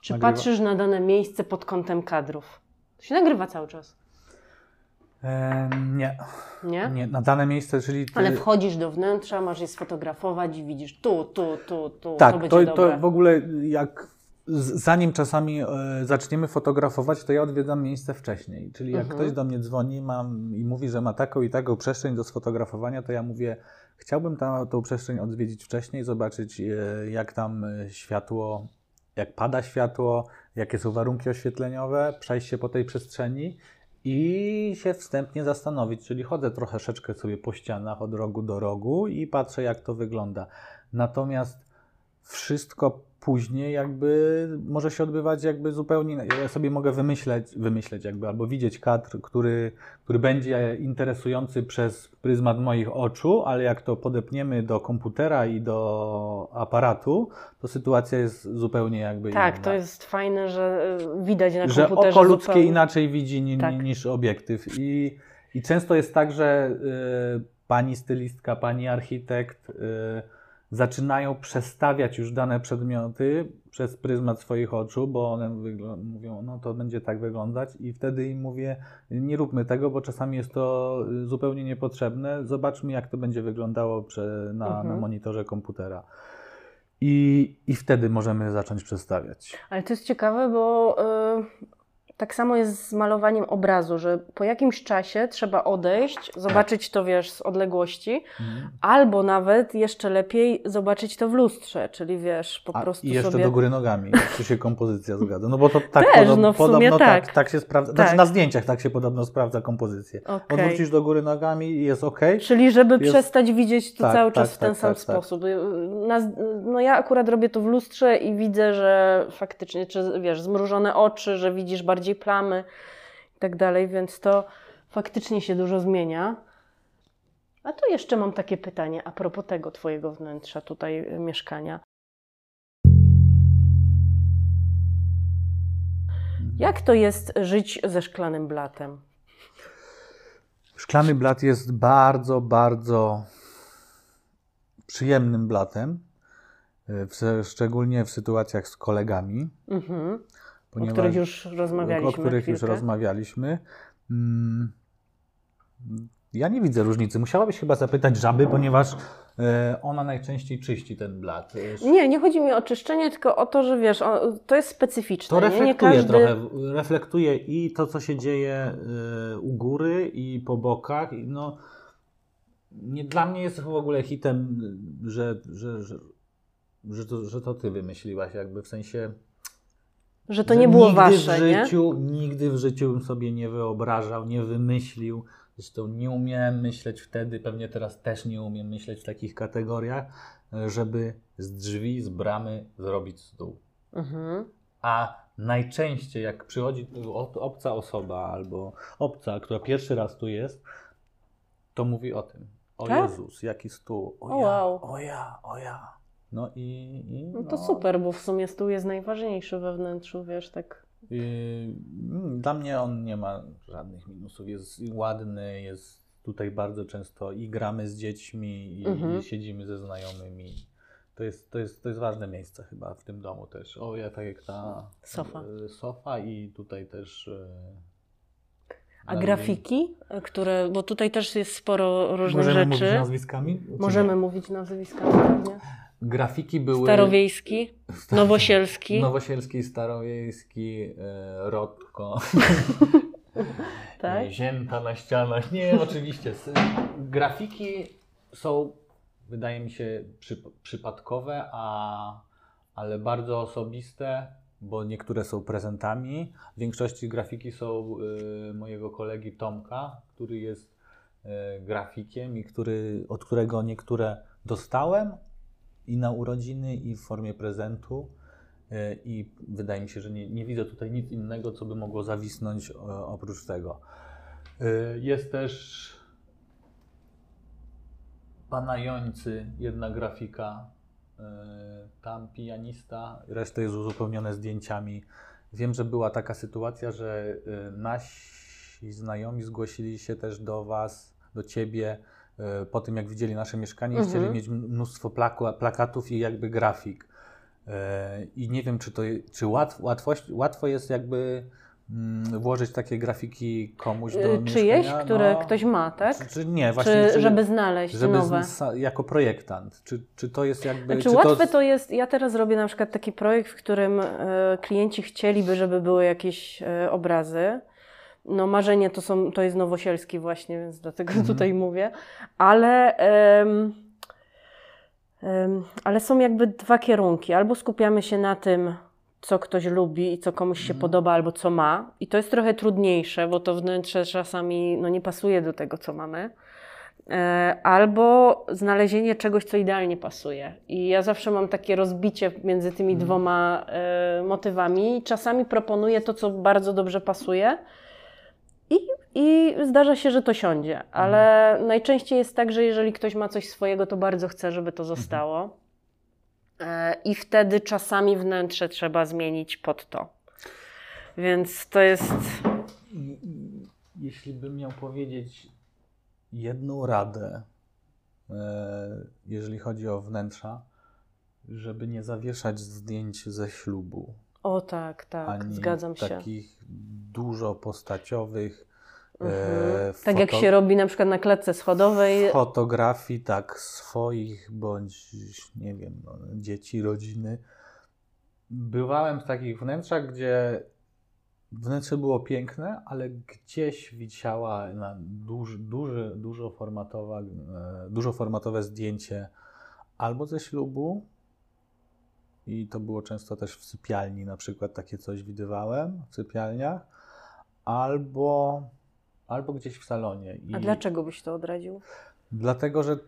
Speaker 1: Czy
Speaker 2: Nagrywa-
Speaker 1: patrzysz na dane miejsce pod kątem kadrów? To się nagrywa cały czas,
Speaker 2: nie,
Speaker 1: nie?
Speaker 2: nie, na dane miejsce, czyli... ty-
Speaker 1: Ale wchodzisz do wnętrza, masz je sfotografować i widzisz tu, tu, tu, tu, to
Speaker 2: Tak, to,
Speaker 1: dobre.
Speaker 2: to w ogóle jak zanim czasami e, zaczniemy fotografować, to ja odwiedzam miejsce wcześniej. Czyli jak
Speaker 1: Mhm.
Speaker 2: ktoś do mnie dzwoni mam, i mówi, że ma taką i taką przestrzeń do sfotografowania, to ja mówię, chciałbym ta, tą przestrzeń odwiedzić wcześniej, zobaczyć e, jak tam e, światło, jak pada światło, jakie są warunki oświetleniowe, przejść się po tej przestrzeni i się wstępnie zastanowić. Czyli chodzę troszeczkę sobie po ścianach od rogu do rogu i patrzę, jak to wygląda. Natomiast wszystko później jakby może się odbywać jakby zupełnie, ja sobie mogę wymyśleć, wymyśleć jakby, albo widzieć kadr, który, który będzie interesujący przez pryzmat moich oczu, ale jak to podepniemy do komputera i do aparatu, to sytuacja jest zupełnie jakby
Speaker 1: Tak,
Speaker 2: inna.
Speaker 1: to jest fajne, że y, widać na
Speaker 2: że
Speaker 1: komputerze
Speaker 2: oko ludzkie
Speaker 1: zupełnie.
Speaker 2: inaczej widzi ni,
Speaker 1: Tak.
Speaker 2: ni, niż obiektyw. I, I często jest tak, że y, pani stylistka, pani architekt y, zaczynają przestawiać już dane przedmioty przez pryzmat swoich oczu, bo one mówią, no to będzie tak wyglądać i wtedy im mówię, nie róbmy tego, bo czasami jest to y, zupełnie niepotrzebne. Zobaczmy, jak to będzie wyglądało na, na
Speaker 1: Mhm.
Speaker 2: monitorze komputera. I, I wtedy możemy zacząć przestawiać.
Speaker 1: Ale to jest ciekawe, bo y, tak samo jest z malowaniem obrazu, że po jakimś czasie trzeba odejść, zobaczyć to, wiesz, z odległości,
Speaker 2: Mhm.
Speaker 1: albo nawet jeszcze lepiej zobaczyć to w lustrze, czyli wiesz, po
Speaker 2: A,
Speaker 1: prostu
Speaker 2: I jeszcze
Speaker 1: sobie...
Speaker 2: do góry nogami, czy się kompozycja zgadza. No bo to tak
Speaker 1: Też,
Speaker 2: podobno,
Speaker 1: no
Speaker 2: podobno tak.
Speaker 1: tak.
Speaker 2: tak się sprawdza.
Speaker 1: Tak.
Speaker 2: Znaczy na zdjęciach tak się podobno sprawdza kompozycję.
Speaker 1: Okej.
Speaker 2: Odwrócisz do góry nogami i jest ok.
Speaker 1: Czyli żeby
Speaker 2: Jest-
Speaker 1: przestać widzieć to
Speaker 2: Tak,
Speaker 1: cały
Speaker 2: tak,
Speaker 1: czas w ten
Speaker 2: tak,
Speaker 1: sam
Speaker 2: tak, tak.
Speaker 1: sposób. Y, Na, no ja akurat robię to w lustrze i widzę, że faktycznie, czy wiesz, zmrużone oczy, że widzisz bardziej plamy i tak dalej, więc to faktycznie się dużo zmienia. A tu jeszcze mam takie pytanie a propos tego twojego wnętrza tutaj y, mieszkania. Jak to jest żyć ze szklanym blatem?
Speaker 2: Szklany blat jest bardzo, bardzo przyjemnym blatem, y, szczególnie w sytuacjach z kolegami.
Speaker 1: Mhm. O
Speaker 2: ponieważ-
Speaker 1: których już rozmawialiśmy.
Speaker 2: O których już rozmawialiśmy. Mm, Ja nie widzę różnicy. Musiałabyś chyba zapytać żaby, ponieważ e, ona najczęściej czyści ten blat. E,
Speaker 1: Nie, nie chodzi mi o czyszczenie, tylko o to, że wiesz, o, to jest specyficzne.
Speaker 2: To
Speaker 1: nie?
Speaker 2: reflektuje
Speaker 1: nie każdy...
Speaker 2: trochę, reflektuje i to, co się dzieje e, u góry i po bokach. No, nie, dla mnie jest w ogóle hitem, że, że, że, że, to, że to ty wymyśliłaś, jakby w sensie...
Speaker 1: Że to
Speaker 2: że
Speaker 1: nie było
Speaker 2: nigdy
Speaker 1: wasze,
Speaker 2: w
Speaker 1: nie?
Speaker 2: życiu, Nigdy w życiu bym sobie nie wyobrażał, nie wymyślił. Zresztą nie umiałem myśleć wtedy, pewnie teraz też nie umiem myśleć w takich kategoriach, żeby z drzwi, z bramy zrobić stół.
Speaker 1: Mhm.
Speaker 2: A najczęściej, jak przychodzi obca osoba albo obca, która pierwszy raz tu jest, to mówi o tym. O
Speaker 1: Tak?
Speaker 2: Jezus, jaki stół. O,
Speaker 1: O,
Speaker 2: ja,
Speaker 1: wow.
Speaker 2: o ja, o ja. No i. i
Speaker 1: No to super, bo w sumie stół jest najważniejszy we wnętrzu, wiesz, tak.
Speaker 2: Yy, Dla mnie on nie ma żadnych minusów. Jest ładny, jest tutaj bardzo często i gramy z dziećmi, i,
Speaker 1: Mhm.
Speaker 2: i siedzimy ze znajomymi. To jest, to, jest, to jest ważne miejsce chyba w tym domu też. O, ja tak jak ta
Speaker 1: Sofa.
Speaker 2: y, sofa i tutaj też. y,
Speaker 1: A grafiki, które, bo tutaj też jest sporo różnych
Speaker 2: Możemy mówić
Speaker 1: rzeczy.
Speaker 2: nazwiskami? czy
Speaker 1: Możemy
Speaker 2: nie?
Speaker 1: mówić nazwiskami pewnie.
Speaker 2: Grafiki były.
Speaker 1: Starowiejski, Nowosielski. (laughs)
Speaker 2: Nowosielski, Starowiejski, y, Rodko. (laughs)
Speaker 1: Tak?
Speaker 2: Zięta na ścianach. Nie, oczywiście. Grafiki są, wydaje mi się, przy, przypadkowe, a, ale bardzo osobiste, bo niektóre są prezentami. W większości grafiki są y, mojego kolegi Tomka, który jest y, grafikiem i który, od którego niektóre dostałem i na urodziny, i w formie prezentu. Y, I wydaje mi się, że nie, nie widzę tutaj nic innego, co by mogło zawisnąć o, oprócz tego. Y, Jest też pana Jońcy, jedna grafika, tam pianista, reszta jest uzupełnione zdjęciami. Wiem, że była taka sytuacja, że nasi znajomi zgłosili się też do was, do ciebie, po tym jak widzieli nasze mieszkanie i
Speaker 1: Mhm.
Speaker 2: chcieli mieć mnóstwo plaku, plakatów i jakby grafik. Y, I nie wiem, czy to czy łatw, łatwość, łatwo jest jakby mm, włożyć takie grafiki komuś do
Speaker 1: Y, Czyjeś,
Speaker 2: mieszkania?
Speaker 1: które
Speaker 2: No,
Speaker 1: ktoś ma, tak?
Speaker 2: Czy, czy nie, właśnie.
Speaker 1: Czy, żeby znaleźć
Speaker 2: żeby
Speaker 1: nowe?
Speaker 2: z- jako projektant. Czy, czy to jest jakby.
Speaker 1: Znaczy
Speaker 2: czy
Speaker 1: łatwe to jest, ja teraz robię na przykład taki projekt, w którym e, klienci chcieliby, żeby były jakieś e, obrazy. No marzenie to, są, to jest Nowosielski właśnie, więc dlatego
Speaker 2: Mhm.
Speaker 1: tutaj mówię. Ale, em, ale są jakby dwa kierunki. Albo skupiamy się na tym, co ktoś lubi i co komuś się
Speaker 2: Mhm.
Speaker 1: podoba, albo co ma. I to jest trochę trudniejsze, bo to wnętrze czasami no, nie pasuje do tego, co mamy. E, albo znalezienie czegoś, co idealnie pasuje. I ja zawsze mam takie rozbicie między tymi
Speaker 2: Mhm.
Speaker 1: dwoma e, motywami. Czasami proponuję to, co bardzo dobrze pasuje. I, I zdarza się, że to siądzie, ale
Speaker 2: Mhm.
Speaker 1: najczęściej jest tak, że jeżeli ktoś ma coś swojego, to bardzo chce, żeby to
Speaker 2: Mhm.
Speaker 1: zostało. E, I wtedy czasami wnętrze trzeba zmienić pod to. Więc to jest.
Speaker 2: Jeśli bym miał powiedzieć jedną radę, e, jeżeli chodzi o wnętrza, żeby nie zawieszać zdjęć ze ślubu.
Speaker 1: O tak, tak,
Speaker 2: ani
Speaker 1: zgadzam się.
Speaker 2: takich dużo postaciowych.
Speaker 1: Mhm.
Speaker 2: e,
Speaker 1: Tak jak się robi na przykład na klatce schodowej.
Speaker 2: fotografii, tak, swoich bądź, nie wiem, no, dzieci, rodziny. Bywałem w takich wnętrzach, gdzie wnętrze było piękne, ale gdzieś wisiała na duży, duży, dużoformatowa, e, dużoformatowe zdjęcie albo ze ślubu, i to było często też w sypialni, na przykład takie coś widywałem w sypialniach, albo, albo gdzieś w salonie.
Speaker 1: A
Speaker 2: I-
Speaker 1: dlaczego byś to odradził?
Speaker 2: Dlatego, że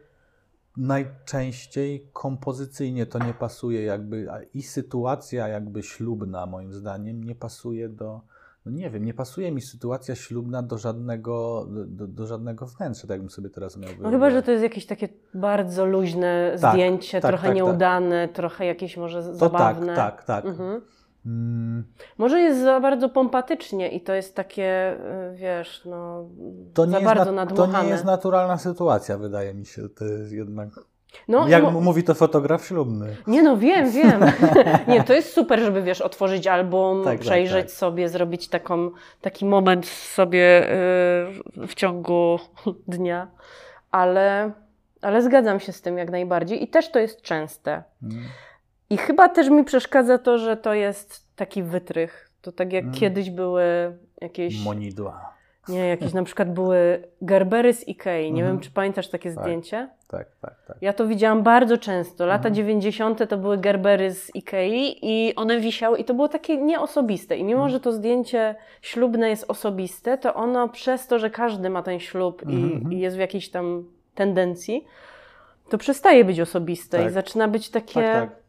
Speaker 2: najczęściej kompozycyjnie to nie pasuje jakby a i sytuacja jakby ślubna moim zdaniem nie pasuje do no nie wiem, nie pasuje mi sytuacja ślubna do żadnego, do, do żadnego wnętrza, tak jakbym sobie teraz miał
Speaker 1: No chyba, że to jest jakieś takie bardzo luźne
Speaker 2: Tak,
Speaker 1: zdjęcie,
Speaker 2: tak,
Speaker 1: trochę
Speaker 2: tak, tak.
Speaker 1: nieudane, trochę jakieś może
Speaker 2: to
Speaker 1: zabawne.
Speaker 2: tak, tak, tak.
Speaker 1: Mhm.
Speaker 2: Mm,
Speaker 1: Może jest za bardzo pompatycznie i to jest takie, y, wiesz, no,
Speaker 2: to, nie
Speaker 1: za bardzo
Speaker 2: na, to
Speaker 1: nadmuchane.
Speaker 2: nie jest naturalna sytuacja, wydaje mi się. To jest jednak.
Speaker 1: No,
Speaker 2: jak mówi to fotograf ślubny.
Speaker 1: Nie no, wiem, wiem. (laughs) nie, to jest super, żeby wiesz, otworzyć album,
Speaker 2: Tak, tak,
Speaker 1: przejrzeć
Speaker 2: tak.
Speaker 1: sobie, zrobić taką, taki moment sobie y, w ciągu (laughs) dnia, ale, ale zgadzam się z tym jak najbardziej i też to jest częste.
Speaker 2: Mm.
Speaker 1: I chyba też mi przeszkadza to, że to jest taki wytrych. To tak jak
Speaker 2: Mm.
Speaker 1: kiedyś były jakieś,
Speaker 2: Monidła.
Speaker 1: Nie, jakieś na przykład były Gerbery z Ikei. Nie
Speaker 2: Mhm.
Speaker 1: wiem, czy pamiętasz takie
Speaker 2: Tak.
Speaker 1: zdjęcie?
Speaker 2: Tak, tak, tak.
Speaker 1: Ja to widziałam bardzo często. Lata
Speaker 2: Mhm.
Speaker 1: 90. to były Gerbery z Ikei i one wisiały i to było takie nieosobiste. I mimo,
Speaker 2: Mhm.
Speaker 1: że to zdjęcie ślubne jest osobiste, to ono przez to, że każdy ma ten ślub i,
Speaker 2: Mhm.
Speaker 1: i jest w jakiejś tam tendencji, to przestaje być osobiste i
Speaker 2: Tak.
Speaker 1: zaczyna być takie,
Speaker 2: Tak, tak.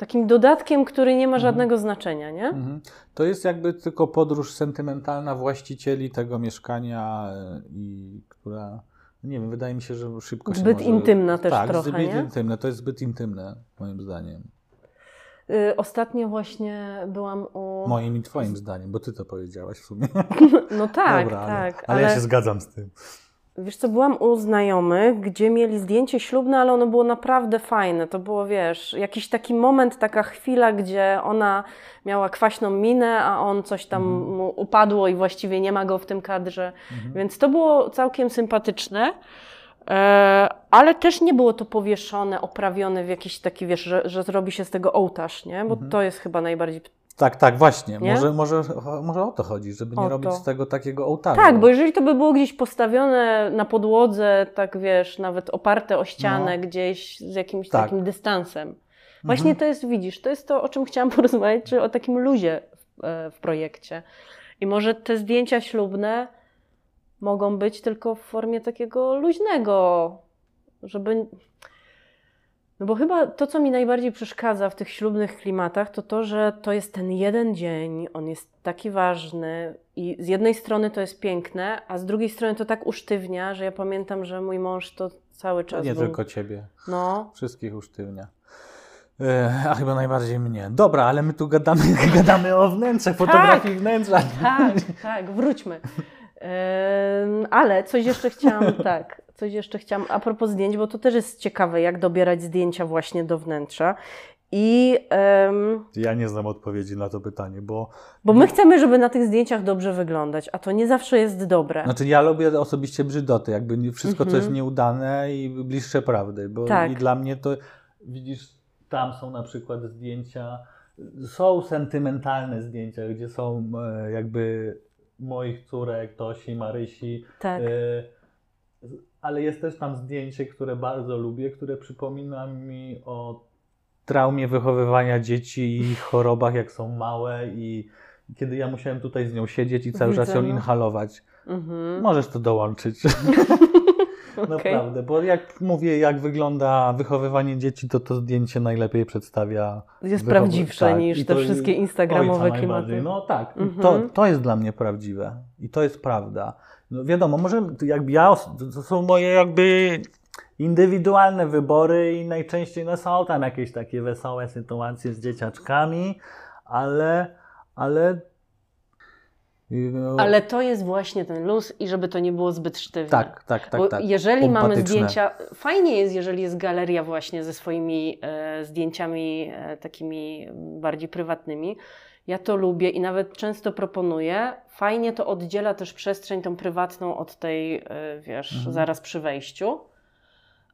Speaker 1: Takim dodatkiem, który nie ma
Speaker 2: Mhm.
Speaker 1: żadnego znaczenia, nie?
Speaker 2: Mhm. To jest jakby tylko podróż sentymentalna właścicieli tego mieszkania e, i która, nie wiem, wydaje mi się, że szybko się
Speaker 1: Zbyt
Speaker 2: może...
Speaker 1: intymna też
Speaker 2: tak,
Speaker 1: trochę,
Speaker 2: zbyt
Speaker 1: nie?
Speaker 2: intymne. To jest zbyt intymne, moim zdaniem.
Speaker 1: Y, Ostatnio właśnie byłam u...
Speaker 2: Moim i twoim zdaniem, bo ty to powiedziałaś w sumie. (laughs)
Speaker 1: No tak,
Speaker 2: Dobra, ale,
Speaker 1: tak.
Speaker 2: ale ja się zgadzam z tym.
Speaker 1: Wiesz co, byłam u znajomych, gdzie mieli zdjęcie ślubne, ale ono było naprawdę fajne. To było, wiesz, jakiś taki moment, taka chwila, gdzie ona miała kwaśną minę, a on coś tam
Speaker 2: Mhm.
Speaker 1: mu upadło i właściwie nie ma go w tym kadrze.
Speaker 2: Mhm.
Speaker 1: Więc to było całkiem sympatyczne. E, ale też nie było to powieszone, oprawione w jakiś taki, wiesz, że, że zrobi się z tego ołtarz, nie? Bo
Speaker 2: Mhm.
Speaker 1: to jest chyba najbardziej
Speaker 2: Tak, tak, właśnie.
Speaker 1: Nie?
Speaker 2: Może, może, może o to chodzi, żeby nie robić z tego takiego ołtarza.
Speaker 1: Tak, bo jeżeli to by było gdzieś postawione na podłodze, tak wiesz, nawet oparte o ścianę
Speaker 2: No.
Speaker 1: gdzieś z jakimś
Speaker 2: Tak.
Speaker 1: takim dystansem. Właśnie
Speaker 2: Mhm.
Speaker 1: to jest, widzisz, to jest to, o czym chciałam (laughs) porozmawiać, czy o takim luzie w, e, w projekcie. I może te zdjęcia ślubne mogą być tylko w formie takiego luźnego, żeby. No bo chyba to, co mi najbardziej przeszkadza w tych ślubnych klimatach, to to, że to jest ten jeden dzień, on jest taki ważny i z jednej strony to jest piękne, a z drugiej strony to tak usztywnia, że ja pamiętam, że mój mąż to cały czas
Speaker 2: Nie
Speaker 1: był...
Speaker 2: tylko ciebie.
Speaker 1: No,
Speaker 2: Wszystkich usztywnia. E, A chyba najbardziej mnie. Dobra, ale my tu gadamy, (laughs) gadamy o wnętrzach, fotografii wnętrza.
Speaker 1: tak, tak, wróćmy. Em, ale coś jeszcze chciałam, (laughs) tak, coś jeszcze chciałam a propos zdjęć, bo to też jest ciekawe, jak dobierać zdjęcia właśnie do wnętrza. I em,
Speaker 2: Ja nie znam odpowiedzi na to pytanie, bo
Speaker 1: bo my chcemy, żeby na tych zdjęciach dobrze wyglądać, a to nie zawsze jest dobre.
Speaker 2: Znaczy ja lubię osobiście brzydoty, jakby wszystko, co
Speaker 1: Mhm.
Speaker 2: jest nieudane i bliższe prawdy, bo
Speaker 1: Tak.
Speaker 2: i dla mnie to, widzisz, tam są na przykład zdjęcia, są sentymentalne zdjęcia, gdzie są e, jakby moich córek, Tosi, Marysi,
Speaker 1: tak.
Speaker 2: e, ale jest też tam zdjęcie, które bardzo lubię, które przypomina mi o traumie wychowywania dzieci i ich chorobach, jak są małe i kiedy ja musiałem tutaj z nią siedzieć i cały czas ją
Speaker 1: no.
Speaker 2: inhalować.
Speaker 1: Mhm.
Speaker 2: Możesz to dołączyć. (laughs) Naprawdę, bo jak mówię, jak wygląda wychowywanie dzieci, to to zdjęcie najlepiej przedstawia.
Speaker 1: Jest prawdziwsze
Speaker 2: tak,
Speaker 1: niż
Speaker 2: i
Speaker 1: te
Speaker 2: to
Speaker 1: wszystkie instagramowe klimaty.
Speaker 2: No tak, i
Speaker 1: Mhm.
Speaker 2: to, to jest dla mnie prawdziwe i to jest prawda. No wiadomo, może jakby ja, to są moje jakby indywidualne wybory i najczęściej no, są tam jakieś takie wesołe sytuacje z dzieciaczkami, ale, ale no,
Speaker 1: Ale to jest właśnie ten luz i żeby to nie było zbyt sztywne.
Speaker 2: tak, tak, tak,
Speaker 1: Bo
Speaker 2: tak.
Speaker 1: jeżeli mamy zdjęcia, fajnie jest, jeżeli jest galeria właśnie ze swoimi e, zdjęciami e, takimi bardziej prywatnymi. Ja to lubię i nawet często proponuję. Fajnie to oddziela też przestrzeń tą prywatną od tej, e, wiesz,
Speaker 2: Mhm.
Speaker 1: zaraz przy wejściu.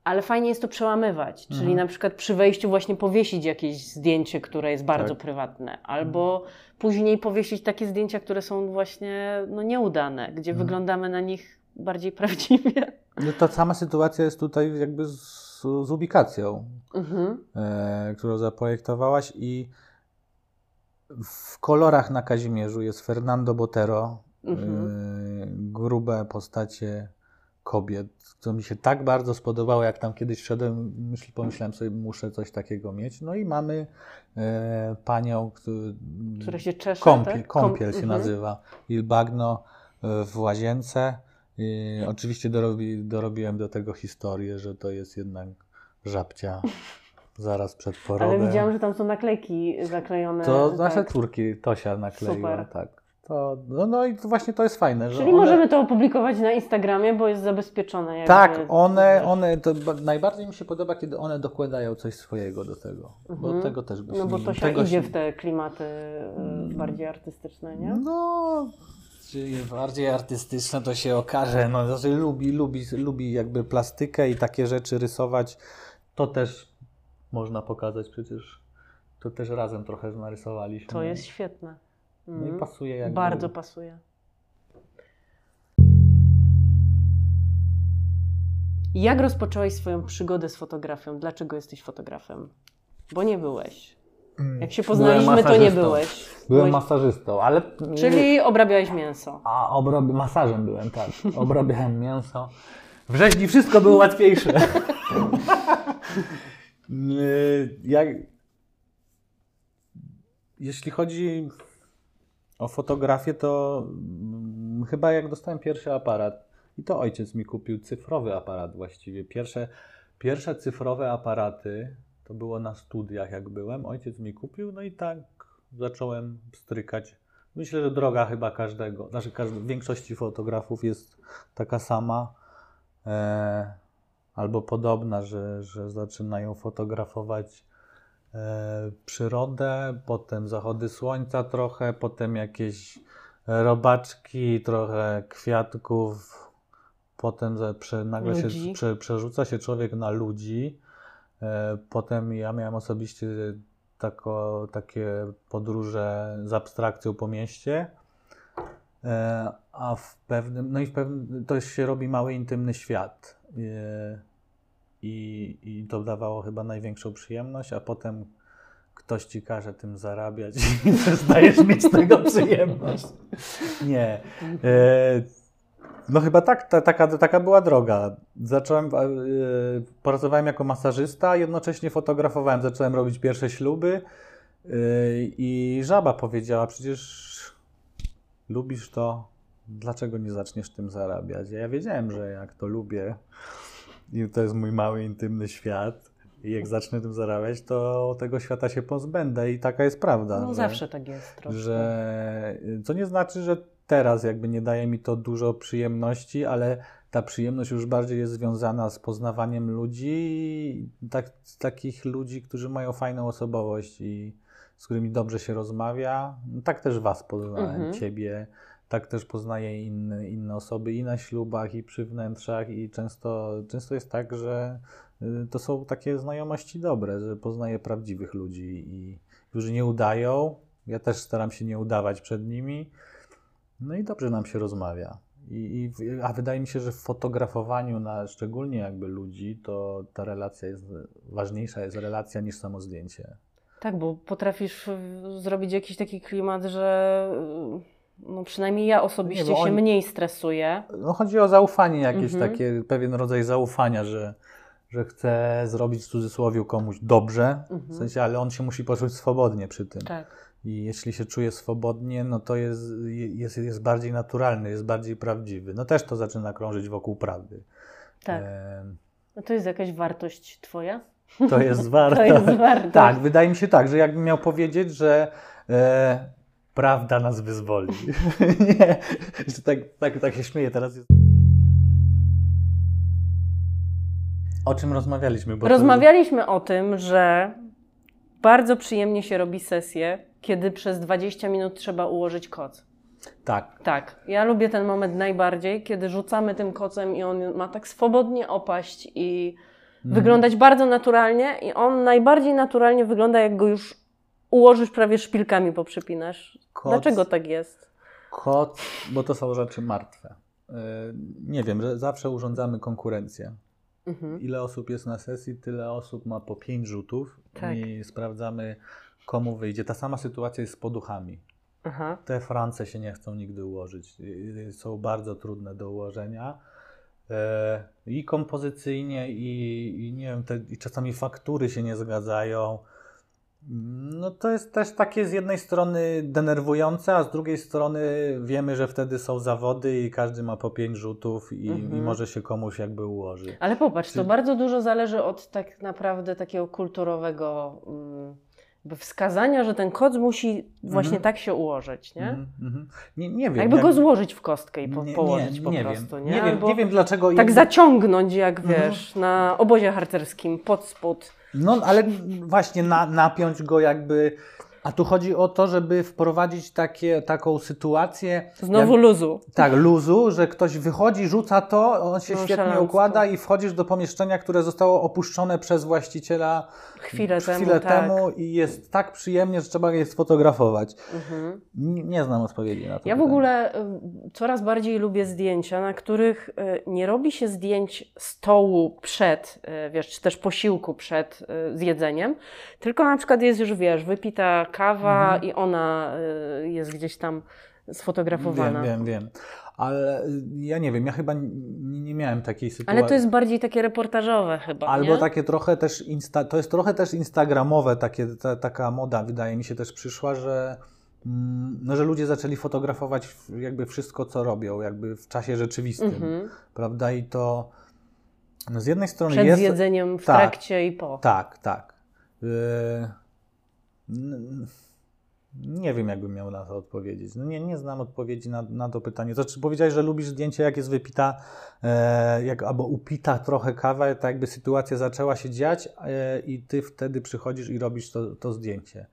Speaker 1: Ale fajnie jest to przełamywać, czyli
Speaker 2: Mhm.
Speaker 1: na przykład przy wejściu właśnie powiesić jakieś zdjęcie, które jest bardzo
Speaker 2: Tak.
Speaker 1: prywatne, albo później powiesić takie zdjęcia, które są właśnie no, nieudane, gdzie
Speaker 2: Mhm.
Speaker 1: wyglądamy na nich bardziej (laughs) prawdziwie.
Speaker 2: No ta sama sytuacja jest tutaj jakby z, z ubikacją,
Speaker 1: Mhm.
Speaker 2: e, którą zaprojektowałaś i w kolorach na Kazimierzu jest Fernando Botero,
Speaker 1: Mhm.
Speaker 2: e, grube postacie kobiet, co mi się tak bardzo spodobało, jak tam kiedyś szedłem, myśl, pomyślałem sobie, muszę coś takiego mieć. No i mamy e, panią, który,
Speaker 1: Które się czesze,
Speaker 2: Kąpiel,
Speaker 1: tak?
Speaker 2: Kąpiel się
Speaker 1: mhm.
Speaker 2: nazywa. Il Bagno e, w łazience. I oczywiście dorobi, dorobiłem do tego historię, że to jest jednak żabcia (laughs) zaraz przed porodem.
Speaker 1: Ale widziałam, że tam są naklejki zaklejone.
Speaker 2: To
Speaker 1: tak.
Speaker 2: nasze córki Tosia nakleiła,
Speaker 1: Super.
Speaker 2: tak. To, no, no i to właśnie to jest fajne, że
Speaker 1: Czyli
Speaker 2: one,
Speaker 1: możemy to opublikować na Instagramie, bo jest zabezpieczone. Jakby,
Speaker 2: Tak, one, one to ba- najbardziej mi się podoba, kiedy one dokładają coś swojego do tego. Bo
Speaker 1: Mhm.
Speaker 2: tego też byśmy
Speaker 1: No bo Tosia
Speaker 2: tego
Speaker 1: idzie
Speaker 2: się-
Speaker 1: w te klimaty y, bardziej artystyczne, nie?
Speaker 2: No, czy bardziej artystyczne to się okaże. No, znaczy lubi, lubi, lubi jakby plastykę i takie rzeczy rysować. To też można pokazać przecież. To też razem trochę narysowaliśmy.
Speaker 1: To jest świetne.
Speaker 2: No
Speaker 1: Mhm.
Speaker 2: i pasuje jakby.
Speaker 1: Bardzo pasuje. Jak rozpocząłeś swoją przygodę z fotografią? Dlaczego jesteś fotografem? Bo nie byłeś.
Speaker 2: Mm.
Speaker 1: Jak się poznaliśmy, to nie byłeś.
Speaker 2: Byłem masażystą, ale.
Speaker 1: Czyli obrabiałeś mięso.
Speaker 2: A obrobi... masażem byłem, tak. Obrabiałem mięso. W rzeźni wszystko było łatwiejsze. (laughs) Yy, Jak... Jeśli chodzi o fotografię, to mm, chyba jak dostałem pierwszy aparat, i to ojciec mi kupił cyfrowy aparat właściwie. Pierwsze, pierwsze cyfrowe aparaty to było na studiach, jak byłem. Ojciec mi kupił, no i tak zacząłem strykać. Myślę, że droga chyba każdego, znaczy każdy, większości fotografów jest taka sama e, albo podobna, że, że zaczynają fotografować e, przyrodę, potem zachody słońca trochę, potem jakieś robaczki, trochę kwiatków, potem prze, nagle
Speaker 1: Ludzi.
Speaker 2: się prze, przerzuca się człowiek na ludzi. E, Potem ja miałem osobiście tako, takie podróże z abstrakcją po mieście. E, A w pewnym, no i w pewnym, to się robi mały, intymny świat. E, I, I to dawało chyba największą przyjemność, a potem ktoś ci każe tym zarabiać i (laughs) przestajesz mieć z tego przyjemność. Nie. E, No chyba tak, ta, taka, taka była droga. Zacząłem, e, pracowałem jako masażysta, jednocześnie fotografowałem, zacząłem robić pierwsze śluby i żaba powiedziała, przecież lubisz to, dlaczego nie zaczniesz tym zarabiać? Ja wiedziałem, że jak to lubię i to jest mój mały, intymny świat i jak zacznę tym zarabiać, to tego świata się pozbędę i taka jest prawda.
Speaker 1: No
Speaker 2: że-
Speaker 1: zawsze tak jest troszkę.
Speaker 2: że co nie znaczy, że teraz jakby nie daje mi to dużo przyjemności, ale ta przyjemność już bardziej jest związana z poznawaniem ludzi, tak, takich ludzi, którzy mają fajną osobowość i z którymi dobrze się rozmawia. Tak też Was poznałem,
Speaker 1: Mhm.
Speaker 2: Ciebie, tak też poznaję inne, osoby i na ślubach, i przy wnętrzach i często, często jest tak, że y, to są takie znajomości dobre, że poznaję prawdziwych ludzi, i, którzy nie udają. Ja też staram się nie udawać przed nimi. No i dobrze nam się rozmawia. I, i, a wydaje mi się, że w fotografowaniu, na, szczególnie jakby ludzi, to ta relacja jest ważniejsza, jest relacja niż samo zdjęcie.
Speaker 1: Tak, bo potrafisz zrobić jakiś taki klimat, że no przynajmniej ja osobiście
Speaker 2: Nie,
Speaker 1: się mniej stresuję.
Speaker 2: No chodzi o zaufanie, jakieś
Speaker 1: Mhm.
Speaker 2: takie, pewien rodzaj zaufania, że, że chcę zrobić w cudzysłowie komuś dobrze, w
Speaker 1: Mhm.
Speaker 2: sensie, ale on się musi poczuć swobodnie przy tym.
Speaker 1: Tak.
Speaker 2: I jeśli się czuje swobodnie, no to jest, jest, jest bardziej naturalny, jest bardziej prawdziwy. No też to zaczyna krążyć wokół prawdy.
Speaker 1: Tak.
Speaker 2: Em,
Speaker 1: No to jest jakaś wartość twoja?
Speaker 2: To jest warto. (laughs)
Speaker 1: To jest wartość.
Speaker 2: Tak, wydaje mi się tak, że jakbym miał powiedzieć, że e, prawda nas wyzwoli. (laughs) nie, że tak, tak, tak się śmieję teraz. Jest... O czym rozmawialiśmy? Bo to-
Speaker 1: Rozmawialiśmy o tym, że bardzo przyjemnie się robi sesję, kiedy przez 20 minut trzeba ułożyć koc.
Speaker 2: Tak,
Speaker 1: Tak, ja lubię ten moment najbardziej, kiedy rzucamy tym kocem i on ma tak swobodnie opaść i
Speaker 2: Mhm.
Speaker 1: wyglądać bardzo naturalnie i on najbardziej naturalnie wygląda, jak go już ułożysz prawie szpilkami, poprzypinasz.
Speaker 2: Koc.
Speaker 1: Dlaczego tak jest?
Speaker 2: kot, bo to są rzeczy martwe. E, nie wiem, że zawsze urządzamy konkurencję.
Speaker 1: Mhm.
Speaker 2: Ile osób jest na sesji, tyle osób ma po pięć rzutów
Speaker 1: Tak.
Speaker 2: i sprawdzamy, komu wyjdzie. Ta sama sytuacja jest z poduchami.
Speaker 1: Aha.
Speaker 2: Te France się nie chcą nigdy ułożyć. Y, Są bardzo trudne do ułożenia. E, I kompozycyjnie, i, i nie wiem, te, i czasami faktury się nie zgadzają. No to jest też takie z jednej strony denerwujące, a z drugiej strony wiemy, że wtedy są zawody i każdy ma po pięć rzutów i,
Speaker 1: Mhm.
Speaker 2: i może się komuś jakby ułoży.
Speaker 1: Ale popatrz, to
Speaker 2: Czy-
Speaker 1: bardzo dużo zależy od tak naprawdę takiego kulturowego mm, jakby wskazania, że ten koc musi właśnie
Speaker 2: Mhm.
Speaker 1: tak się ułożyć, nie?
Speaker 2: Mhm, mhm. Nie, nie wiem.
Speaker 1: Jakby
Speaker 2: jak-
Speaker 1: go złożyć w kostkę i po,
Speaker 2: nie,
Speaker 1: położyć po prostu,
Speaker 2: wiem.
Speaker 1: nie?
Speaker 2: Nie, wiem,
Speaker 1: Albo
Speaker 2: nie wiem dlaczego.
Speaker 1: Tak zaciągnąć, jak
Speaker 2: Mhm.
Speaker 1: wiesz, na obozie harcerskim, pod spód.
Speaker 2: No, ale właśnie na, napiąć go jakby. A tu chodzi o to, żeby wprowadzić takie, taką sytuację.
Speaker 1: Znowu
Speaker 2: jak,
Speaker 1: luzu.
Speaker 2: tak, luzu, że ktoś wychodzi, rzuca to, on się świetnie
Speaker 1: Nonszalancko.
Speaker 2: układa i wchodzisz do pomieszczenia, które zostało opuszczone przez właściciela
Speaker 1: Chwilę temu,
Speaker 2: chwilę
Speaker 1: tak.
Speaker 2: temu i jest tak przyjemnie, że trzeba je sfotografować.
Speaker 1: Mhm.
Speaker 2: Nie, nie znam odpowiedzi na to.
Speaker 1: Ja w
Speaker 2: pytanie.
Speaker 1: ogóle y, coraz bardziej lubię zdjęcia, na których y, nie robi się zdjęć stołu przed, y, wiesz, czy też posiłku przed zjedzeniem, tylko na przykład jest już, wiesz, wypita kawa
Speaker 2: Mhm.
Speaker 1: i ona y, jest gdzieś tam sfotografowana.
Speaker 2: Wiem, wiem, wiem. Ale y, ja nie wiem, ja chyba nie, miałem takiej sytuacji.
Speaker 1: Ale to jest bardziej takie reportażowe chyba,
Speaker 2: Albo
Speaker 1: nie?
Speaker 2: takie trochę też, insta, to jest trochę też instagramowe, takie, ta, taka moda wydaje mi się też przyszła, że, mm, no, że ludzie zaczęli fotografować jakby wszystko, co robią, jakby w czasie rzeczywistym,
Speaker 1: Mhm.
Speaker 2: prawda? I to no, z jednej strony
Speaker 1: Przed
Speaker 2: jest...
Speaker 1: zjedzeniem, w
Speaker 2: tak.
Speaker 1: trakcie i po.
Speaker 2: Tak, tak. Yy, nie wiem, jakbym miał na to odpowiedzieć. No nie, nie znam odpowiedzi na, na to pytanie. To czy powiedziałeś, że lubisz zdjęcie, jak jest wypita, e, jak, albo upita trochę kawa, tak jakby sytuacja zaczęła się dziać e, i ty wtedy przychodzisz i robisz to, to zdjęcie.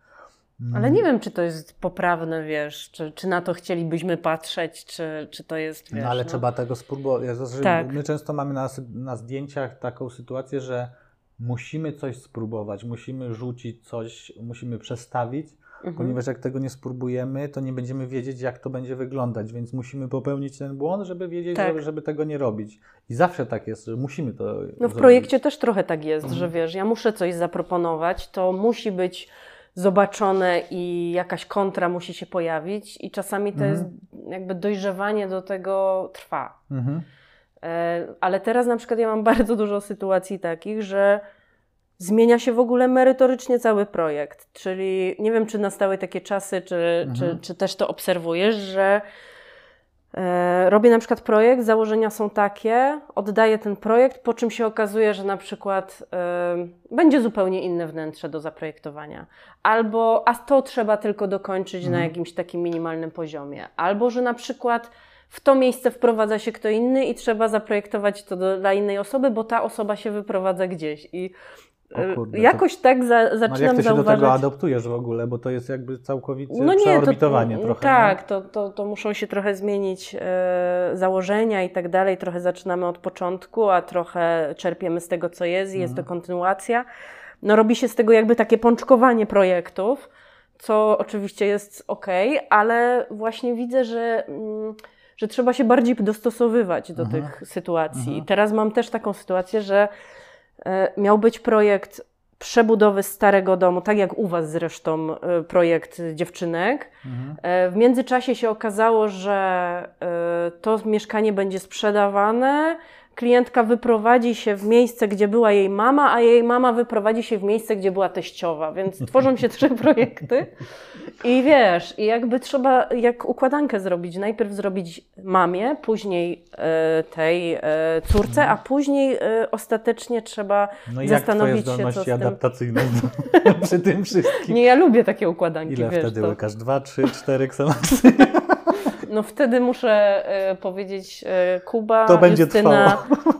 Speaker 2: Mm.
Speaker 1: Ale nie wiem, czy to jest poprawne, wiesz, czy, czy na to chcielibyśmy patrzeć, czy, czy to jest, wiesz,
Speaker 2: No ale trzeba tego spróbować. Ja Znaczy,
Speaker 1: Tak.
Speaker 2: My często mamy na, na zdjęciach taką sytuację, że musimy coś spróbować, musimy rzucić coś, musimy przestawić,
Speaker 1: Mhm.
Speaker 2: ponieważ jak tego nie spróbujemy, to nie będziemy wiedzieć, jak to będzie wyglądać, więc musimy popełnić ten błąd, żeby wiedzieć,
Speaker 1: Tak.
Speaker 2: żeby, żeby tego nie robić. I zawsze tak jest, że musimy to
Speaker 1: No w
Speaker 2: zrobić.
Speaker 1: projekcie też trochę tak jest,
Speaker 2: Mhm.
Speaker 1: że wiesz, ja muszę coś zaproponować, to musi być zobaczone i jakaś kontra musi się pojawić i czasami to
Speaker 2: Mhm.
Speaker 1: jest jakby dojrzewanie do tego trwa.
Speaker 2: Mhm.
Speaker 1: E, Ale teraz na przykład ja mam (laughs) bardzo dużo sytuacji takich, że zmienia się w ogóle merytorycznie cały projekt. Czyli nie wiem, czy nastały takie czasy, czy, czy,
Speaker 2: Mhm.
Speaker 1: czy też to obserwujesz, że e, robię na przykład projekt, założenia są takie, oddaję ten projekt, po czym się okazuje, że na przykład e, będzie zupełnie inne wnętrze do zaprojektowania. Albo, a to trzeba tylko dokończyć na
Speaker 2: Mhm.
Speaker 1: jakimś takim minimalnym poziomie. Albo, że na przykład w to miejsce wprowadza się kto inny i trzeba zaprojektować to do, dla innej osoby, bo ta osoba się wyprowadza gdzieś. I e,
Speaker 2: kurde, to-
Speaker 1: jakoś tak za,
Speaker 2: No, jak
Speaker 1: zaczynam
Speaker 2: ty się do tego adaptujesz w ogóle, bo to jest jakby całkowicie
Speaker 1: No nie, to,
Speaker 2: przeorbitowanie trochę.
Speaker 1: tak, to, to, to muszą się trochę zmienić e, założenia i tak dalej. Trochę zaczynamy od początku, a trochę czerpiemy z tego, co jest i jest to
Speaker 2: Mhm.
Speaker 1: kontynuacja. No robi się z tego jakby takie pączkowanie projektów, co oczywiście jest ok, ale właśnie widzę, że, mm, że trzeba się bardziej dostosowywać do
Speaker 2: Mhm.
Speaker 1: tych sytuacji.
Speaker 2: Mhm.
Speaker 1: Teraz mam też taką sytuację, że e, miał być projekt przebudowy starego domu, tak jak u Was zresztą e, projekt dziewczynek.
Speaker 2: Mhm.
Speaker 1: E, W międzyczasie się okazało, że to mieszkanie będzie sprzedawane. Klientka wyprowadzi się w miejsce, gdzie była jej mama, a jej mama wyprowadzi się w miejsce, gdzie była teściowa, więc tworzą się trzy (laughs) projekty. I wiesz, i jakby trzeba jak układankę zrobić. Najpierw zrobić mamie, później e, tej e, córce, a później e, ostatecznie trzeba
Speaker 2: No i jak
Speaker 1: zastanowić się, co z tym.
Speaker 2: adaptacyjne (laughs) przy tym wszystkim?
Speaker 1: Nie, ja lubię takie układanki,
Speaker 2: Ile
Speaker 1: wiesz.
Speaker 2: wtedy
Speaker 1: to-
Speaker 2: łykasz? Dwa, trzy, cztery ksamaksy? (laughs)
Speaker 1: No wtedy muszę e, powiedzieć e, Kuba,
Speaker 2: To będzie
Speaker 1: Justyna,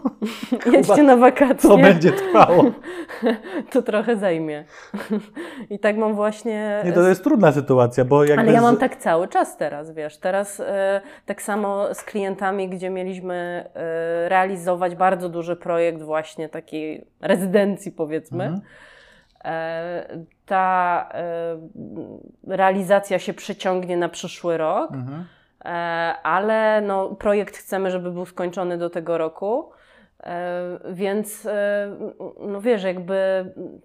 Speaker 1: (laughs) jedźcie na wakacje.
Speaker 2: To będzie trwało. (laughs)
Speaker 1: To trochę zajmie. (laughs) I tak mam właśnie...
Speaker 2: Nie, to jest trudna sytuacja, bo jakby...
Speaker 1: Ale ja mam tak cały czas teraz, wiesz. Teraz e, tak samo z klientami, gdzie mieliśmy realizować bardzo duży projekt właśnie takiej rezydencji powiedzmy.
Speaker 2: Mhm.
Speaker 1: Ta realizacja się przeciągnie na przyszły rok.
Speaker 2: Mhm.
Speaker 1: E, ale no, projekt chcemy, żeby był skończony do tego roku. E, Więc e, no wiesz, jakby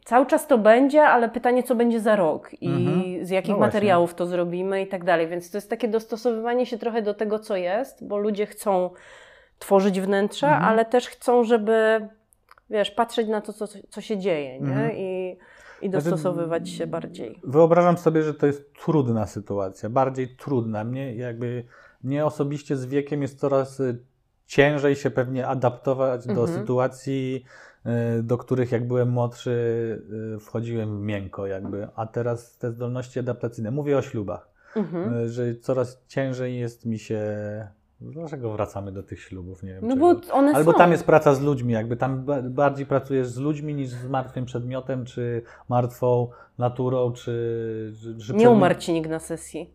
Speaker 1: cały czas to będzie, ale pytanie, co będzie za rok i
Speaker 2: Mhm.
Speaker 1: z jakich
Speaker 2: No
Speaker 1: materiałów to zrobimy i tak dalej. Więc to jest takie dostosowywanie się trochę do tego, co jest, bo ludzie chcą tworzyć wnętrza,
Speaker 2: Mhm.
Speaker 1: ale też chcą, żeby wiesz, patrzeć na to, co, co się dzieje nie?
Speaker 2: Mhm.
Speaker 1: I, i
Speaker 2: Znaczy,
Speaker 1: dostosowywać się bardziej.
Speaker 2: Wyobrażam sobie, że to jest trudna sytuacja, bardziej trudna. Mnie jakby, mnie osobiście z wiekiem jest coraz y, ciężej się pewnie adaptować do
Speaker 1: Mhm.
Speaker 2: sytuacji, y, do których jak byłem młodszy y, wchodziłem miękko jakby, a teraz te zdolności adaptacyjne, mówię o ślubach,
Speaker 1: Mhm.
Speaker 2: że coraz ciężej jest mi się... Dlaczego wracamy do tych ślubów? Nie wiem.
Speaker 1: No
Speaker 2: czego.
Speaker 1: bo one
Speaker 2: Albo
Speaker 1: są.
Speaker 2: tam jest praca z ludźmi, jakby tam ba- bardziej pracujesz z ludźmi niż z martwym przedmiotem, czy martwą naturą, czy. czy, czy
Speaker 1: Nie
Speaker 2: przedmiot-
Speaker 1: umarł cinik na sesji.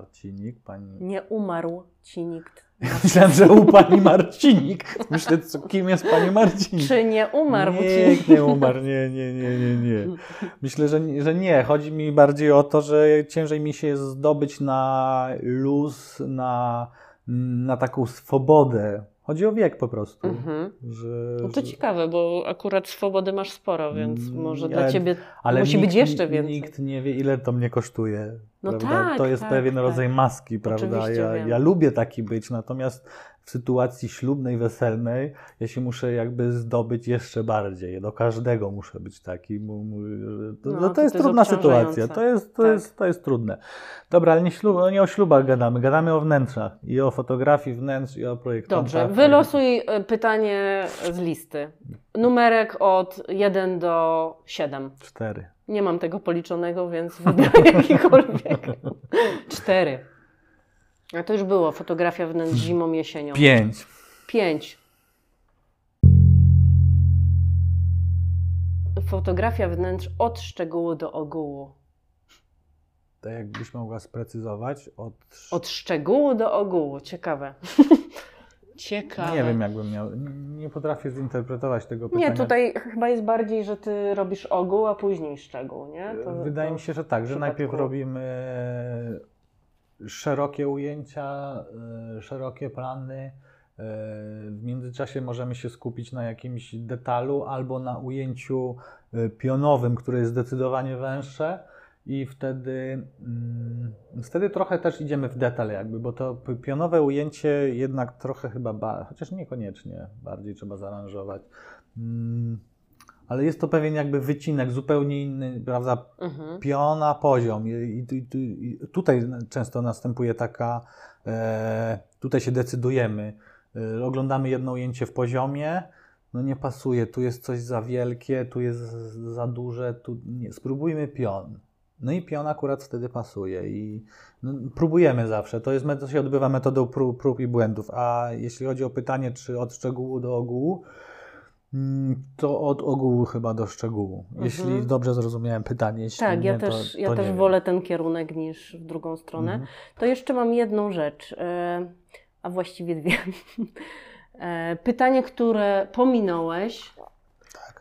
Speaker 2: Marcinik, pani.
Speaker 1: Nie umarł ci nikt.
Speaker 2: Myślałem, że u pani Marcinik. Myślę, co, kim jest pani Marcinik?
Speaker 1: Czy nie umarł ci
Speaker 2: nie,
Speaker 1: nikt?
Speaker 2: nie umarł, nie, nie, nie, nie, nie. Myślę, że, nie- że nie. Chodzi mi bardziej o to, że ciężej mi się jest zdobyć na luz, na, na taką swobodę. Chodzi o wiek po prostu.
Speaker 1: Mhm.
Speaker 2: Że,
Speaker 1: No to
Speaker 2: że-
Speaker 1: ciekawe, bo akurat swobody masz sporo, więc może
Speaker 2: ale-
Speaker 1: dla ciebie
Speaker 2: ale
Speaker 1: musi
Speaker 2: nikt,
Speaker 1: być jeszcze więcej.
Speaker 2: Nikt nie wie, ile to mnie kosztuje.
Speaker 1: No
Speaker 2: prawda?
Speaker 1: tak,
Speaker 2: to jest
Speaker 1: tak,
Speaker 2: pewien
Speaker 1: tak.
Speaker 2: rodzaj maski, prawda? Ja, ja lubię taki być, natomiast w sytuacji ślubnej, weselnej, ja się muszę jakby zdobyć jeszcze bardziej. Do każdego muszę być taki. mu- To,
Speaker 1: No,
Speaker 2: no,
Speaker 1: to
Speaker 2: to jest
Speaker 1: to
Speaker 2: trudna sytuacja. To jest, to,
Speaker 1: Tak.
Speaker 2: jest, to jest trudne. Dobra, ale nie, ślub, nie o ślubach gadamy, gadamy o wnętrzach. I o fotografii wnętrz, i o projektach.
Speaker 1: Dobrze, wylosuj e, pytanie z listy. Numerek od 1 do 7.
Speaker 2: Cztery.
Speaker 1: Nie mam tego policzonego, więc (laughs) wybieram jakikolwiek. 4. A to już było, fotografia wnętrz zimą, jesienią.
Speaker 2: Pięć.
Speaker 1: 5. Fotografia wnętrz od szczegółu do ogółu.
Speaker 2: To jakbyś mogła sprecyzować od...
Speaker 1: Od szczegółu do ogółu. Ciekawe. (laughs) Ciekawe.
Speaker 2: Nie wiem, jakbym miał. Nie potrafię zinterpretować tego pytania.
Speaker 1: Nie, tutaj chyba jest bardziej, że ty robisz ogół, a później szczegół, nie? To-
Speaker 2: Wydaje
Speaker 1: to
Speaker 2: mi się, że tak, że najpierw robimy szerokie ujęcia, e, szerokie plany. e, W międzyczasie możemy się skupić na jakimś detalu albo na ujęciu e, pionowym, które jest zdecydowanie węższe. I wtedy, mm, wtedy trochę też idziemy w detal, jakby, bo to pionowe ujęcie jednak trochę chyba, ba, chociaż niekoniecznie, bardziej trzeba zaaranżować. Mm, Ale jest to pewien jakby wycinek, zupełnie inny, prawda,
Speaker 1: Mhm.
Speaker 2: piona poziom. I, i, i, i tutaj często następuje taka, e, tutaj się decydujemy. E, oglądamy jedno ujęcie w poziomie, no nie pasuje, tu jest coś za wielkie, tu jest za duże, tu nie. Spróbujmy pion. No i pion akurat wtedy pasuje i no, próbujemy zawsze. To, jest, to się odbywa metodą prób, prób i błędów. A jeśli chodzi o pytanie, czy od szczegółu do ogółu, mm, to od ogółu chyba do szczegółu. Jeśli
Speaker 1: Mhm.
Speaker 2: dobrze zrozumiałem pytanie. Jeśli
Speaker 1: Tak,
Speaker 2: nie,
Speaker 1: ja
Speaker 2: to,
Speaker 1: też, ja
Speaker 2: to
Speaker 1: też
Speaker 2: nie
Speaker 1: wolę ten kierunek niż w drugą stronę.
Speaker 2: Mhm.
Speaker 1: To jeszcze mam jedną rzecz, e, a właściwie dwie. (laughs) E, Pytanie, które pominąłeś.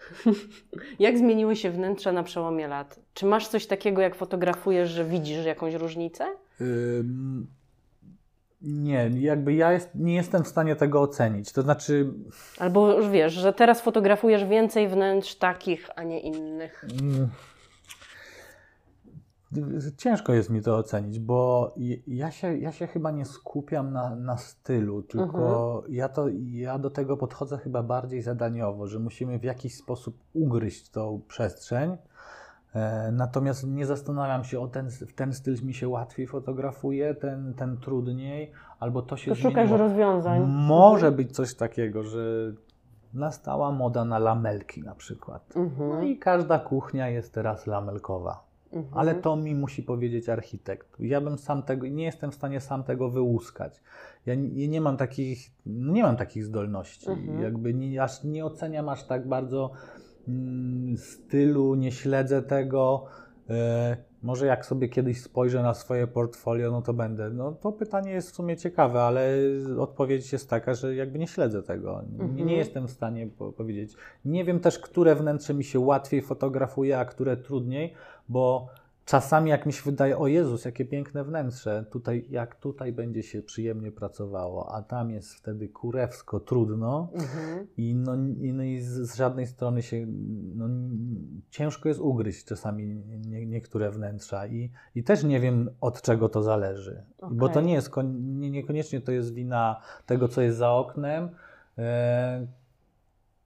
Speaker 1: (laughs) Jak zmieniły się wnętrza na przełomie lat? Czy masz coś takiego, jak fotografujesz, że widzisz jakąś różnicę?
Speaker 2: Ym, Nie, jakby ja jest, nie jestem w stanie tego ocenić. To znaczy,
Speaker 1: Albo już wiesz, że teraz fotografujesz więcej wnętrz takich, a nie innych.
Speaker 2: mm, ciężko jest mi to ocenić, bo ja się, ja się chyba nie skupiam na, na stylu, tylko ja, to, ja do tego podchodzę chyba bardziej zadaniowo, że musimy w jakiś sposób ugryźć tą przestrzeń. E, Natomiast nie zastanawiam się, o ten, w ten styl mi się łatwiej fotografuje, ten, ten trudniej, albo to się
Speaker 1: To szukasz
Speaker 2: zmieniło.
Speaker 1: rozwiązań.
Speaker 2: Może być coś takiego, że nastała moda na lamelki na przykład.
Speaker 1: Mhm.
Speaker 2: No i każda kuchnia jest teraz lamelkowa.
Speaker 1: Mhm.
Speaker 2: Ale to mi musi powiedzieć architekt. Ja bym sam tego, nie jestem w stanie sam tego wyłuskać. Ja nie, nie mam takich, nie mam takich zdolności.
Speaker 1: Mhm.
Speaker 2: Jakby nie, aż nie oceniam aż tak bardzo mm, stylu, nie śledzę tego. E, może jak sobie kiedyś spojrzę na swoje portfolio, no to będę. No to pytanie jest w sumie ciekawe, ale odpowiedź jest taka, że jakby nie śledzę tego. Nie,
Speaker 1: Mhm.
Speaker 2: nie jestem w stanie po powiedzieć. Nie wiem też, które wnętrze mi się łatwiej fotografuje, a które trudniej, bo czasami jak mi się wydaje, o Jezus, jakie piękne wnętrze, tutaj, jak tutaj będzie się przyjemnie pracowało, a tam jest wtedy kurewsko trudno
Speaker 1: Mhm.
Speaker 2: i, no, i, no i z, z żadnej strony się, no, ciężko jest ugryźć czasami nie, niektóre wnętrza i, i też nie wiem od czego to zależy, bo to nie jest, nie, niekoniecznie to jest wina tego, co jest za oknem, e,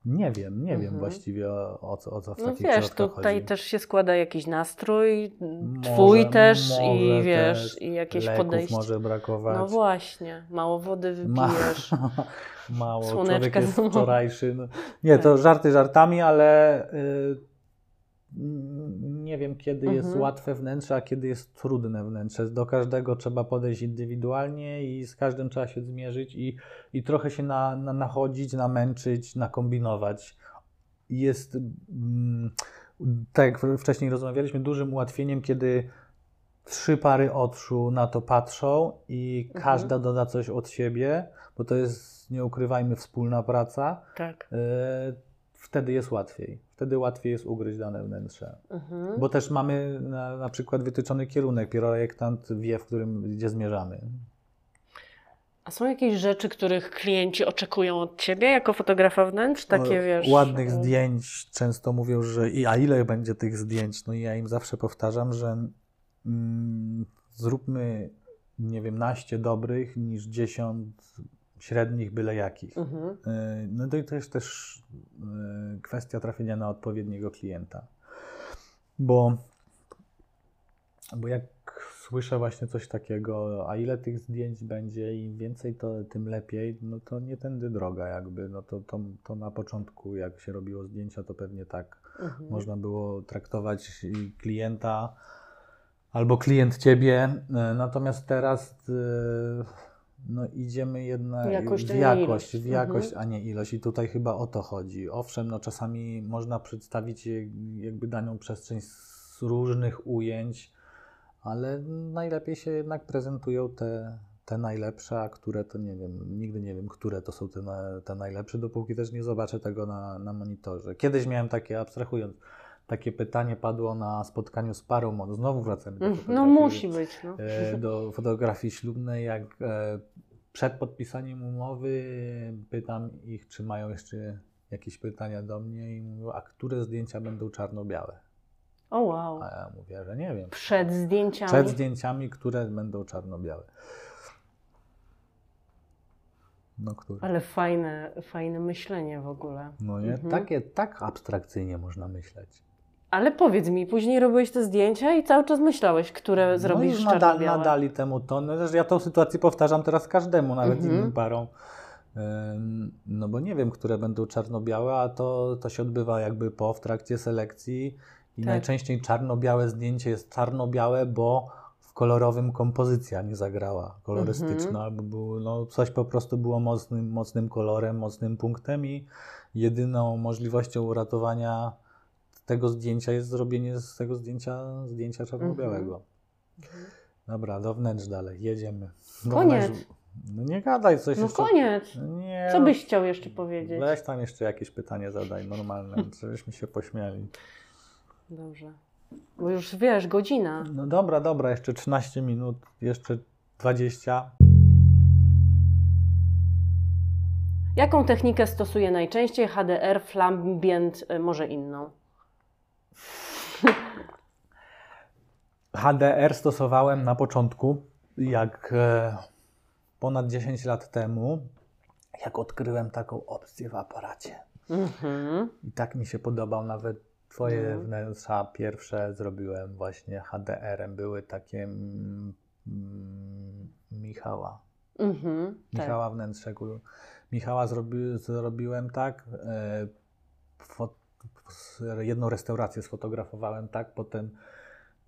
Speaker 2: nie wiem, nie wiem
Speaker 1: Mhm.
Speaker 2: właściwie o, o, co, o co w
Speaker 1: No
Speaker 2: takich
Speaker 1: wiesz, tutaj
Speaker 2: chodzi.
Speaker 1: też się składa jakiś nastrój,
Speaker 2: Może-
Speaker 1: twój też i wiesz,
Speaker 2: też
Speaker 1: i jakieś
Speaker 2: Leków
Speaker 1: podejście.
Speaker 2: może brakować.
Speaker 1: No właśnie, mało wody
Speaker 2: Ma-
Speaker 1: wypijesz. (laughs)
Speaker 2: Mało,
Speaker 1: Słoneczka
Speaker 2: człowiek jest wczorajszy. No, nie, to
Speaker 1: Tak.
Speaker 2: żarty żartami, ale y, mm, nie wiem, kiedy jest
Speaker 1: Mhm.
Speaker 2: łatwe wnętrze, a kiedy jest trudne wnętrze. Do każdego trzeba podejść indywidualnie i z każdym trzeba się zmierzyć i, i trochę się na, na, nachodzić, namęczyć, nakombinować. Jest, mm, tak jak wcześniej rozmawialiśmy, dużym ułatwieniem, kiedy trzy pary oczu na to patrzą i
Speaker 1: Mhm.
Speaker 2: każda doda coś od siebie, bo to jest, nie ukrywajmy, wspólna praca,
Speaker 1: Tak.
Speaker 2: e, wtedy jest łatwiej. Wtedy łatwiej jest ugryźć dane wnętrze.
Speaker 1: Mhm.
Speaker 2: Bo też mamy na, na przykład wytyczony kierunek, projektant wie, w którym, gdzie zmierzamy.
Speaker 1: A są jakieś rzeczy, których klienci oczekują od ciebie jako fotografa wnętrz? Takie
Speaker 2: O,
Speaker 1: wiesz.
Speaker 2: Ładnych
Speaker 1: e,
Speaker 2: zdjęć często mówią, że i a ile będzie tych zdjęć? No i ja im zawsze powtarzam, że mm, zróbmy, nie wiem, naście dobrych niż dziesiąt średnich byle jakich.
Speaker 1: Mhm.
Speaker 2: Y, No to i to jest też y, kwestia trafienia na odpowiedniego klienta. Bo, bo jak słyszę właśnie coś takiego, a ile tych zdjęć będzie, im więcej, to tym lepiej, no to nie tędy droga jakby. No to, to, to na początku, jak się robiło zdjęcia, to pewnie tak
Speaker 1: Mhm.
Speaker 2: można było traktować klienta albo klient ciebie. E, Natomiast teraz e, no, idziemy jednak
Speaker 1: W jakość,
Speaker 2: w
Speaker 1: a nie
Speaker 2: jakość,
Speaker 1: ilość.
Speaker 2: w jakość
Speaker 1: Mhm.
Speaker 2: a nie ilość. I tutaj chyba o to chodzi. Owszem, no, czasami można przedstawić jakby daną przestrzeń z różnych ujęć, ale najlepiej się jednak prezentują te, te najlepsze, a które to nie wiem, nigdy nie wiem, które to są te, te najlepsze, dopóki też nie zobaczę tego na, na monitorze. Kiedyś miałem takie, abstrahując, takie pytanie padło na spotkaniu z parą, mod- znowu wracamy do
Speaker 1: Mm, No musi być. No.
Speaker 2: e, do fotografii ślubnej, jak e, przed podpisaniem umowy pytam ich, czy mają jeszcze jakieś pytania do mnie i mówią, a które zdjęcia będą czarno-białe?
Speaker 1: O wow.
Speaker 2: A ja mówię, że nie wiem.
Speaker 1: Przed zdjęciami.
Speaker 2: Przed zdjęciami, które będą czarno-białe. No, które?
Speaker 1: Ale fajne, fajne myślenie w ogóle.
Speaker 2: No nie?
Speaker 1: Mhm.
Speaker 2: Takie, tak abstrakcyjnie można myśleć.
Speaker 1: Ale powiedz mi, później robiłeś te zdjęcia i cały czas myślałeś, które zrobisz
Speaker 2: no już nadal,
Speaker 1: czarno-białe.
Speaker 2: nadali temu ton. No, ja tą sytuację powtarzam teraz każdemu, nawet
Speaker 1: Mhm.
Speaker 2: innym parom. No bo nie wiem, które będą czarno-białe, a to, to się odbywa jakby po, w trakcie selekcji I
Speaker 1: Tak.
Speaker 2: najczęściej czarno-białe zdjęcie jest czarno-białe, bo w kolorowym kompozycja nie zagrała kolorystyczna,
Speaker 1: Mhm.
Speaker 2: albo było, no, coś po prostu było mocnym, mocnym kolorem, mocnym punktem i jedyną możliwością uratowania tego zdjęcia jest zrobienie z tego zdjęcia zdjęcia czarno-białego.
Speaker 1: Mhm.
Speaker 2: Dobra, do wnętrz dalej, jedziemy. Do
Speaker 1: Koniec.
Speaker 2: wnętrz- No nie gadaj coś
Speaker 1: No
Speaker 2: jeszcze.
Speaker 1: koniec.
Speaker 2: Nie,
Speaker 1: Co
Speaker 2: no,
Speaker 1: byś chciał jeszcze powiedzieć?
Speaker 2: Weź tam jeszcze jakieś pytanie zadaj, normalne, (laughs) żebyśmy się pośmiali.
Speaker 1: Dobrze. Bo już wiesz, godzina.
Speaker 2: No dobra, dobra, jeszcze 13 minut, jeszcze 20.
Speaker 1: Jaką technikę stosuje najczęściej HDR, flambient, y, może inną?
Speaker 2: HDR stosowałem na początku, jak e, ponad 10 lat temu, jak odkryłem taką opcję w aparacie.
Speaker 1: Mhm.
Speaker 2: I tak mi się podobał, nawet twoje
Speaker 1: Mhm.
Speaker 2: wnętrza pierwsze zrobiłem właśnie HDR-em, były takie mm, mm, Michała.
Speaker 1: Mhm. Tak.
Speaker 2: Michała wnętrze. kur- Michała zrobi, zrobiłem tak. E, fo, s- jedną restaurację sfotografowałem tak, potem,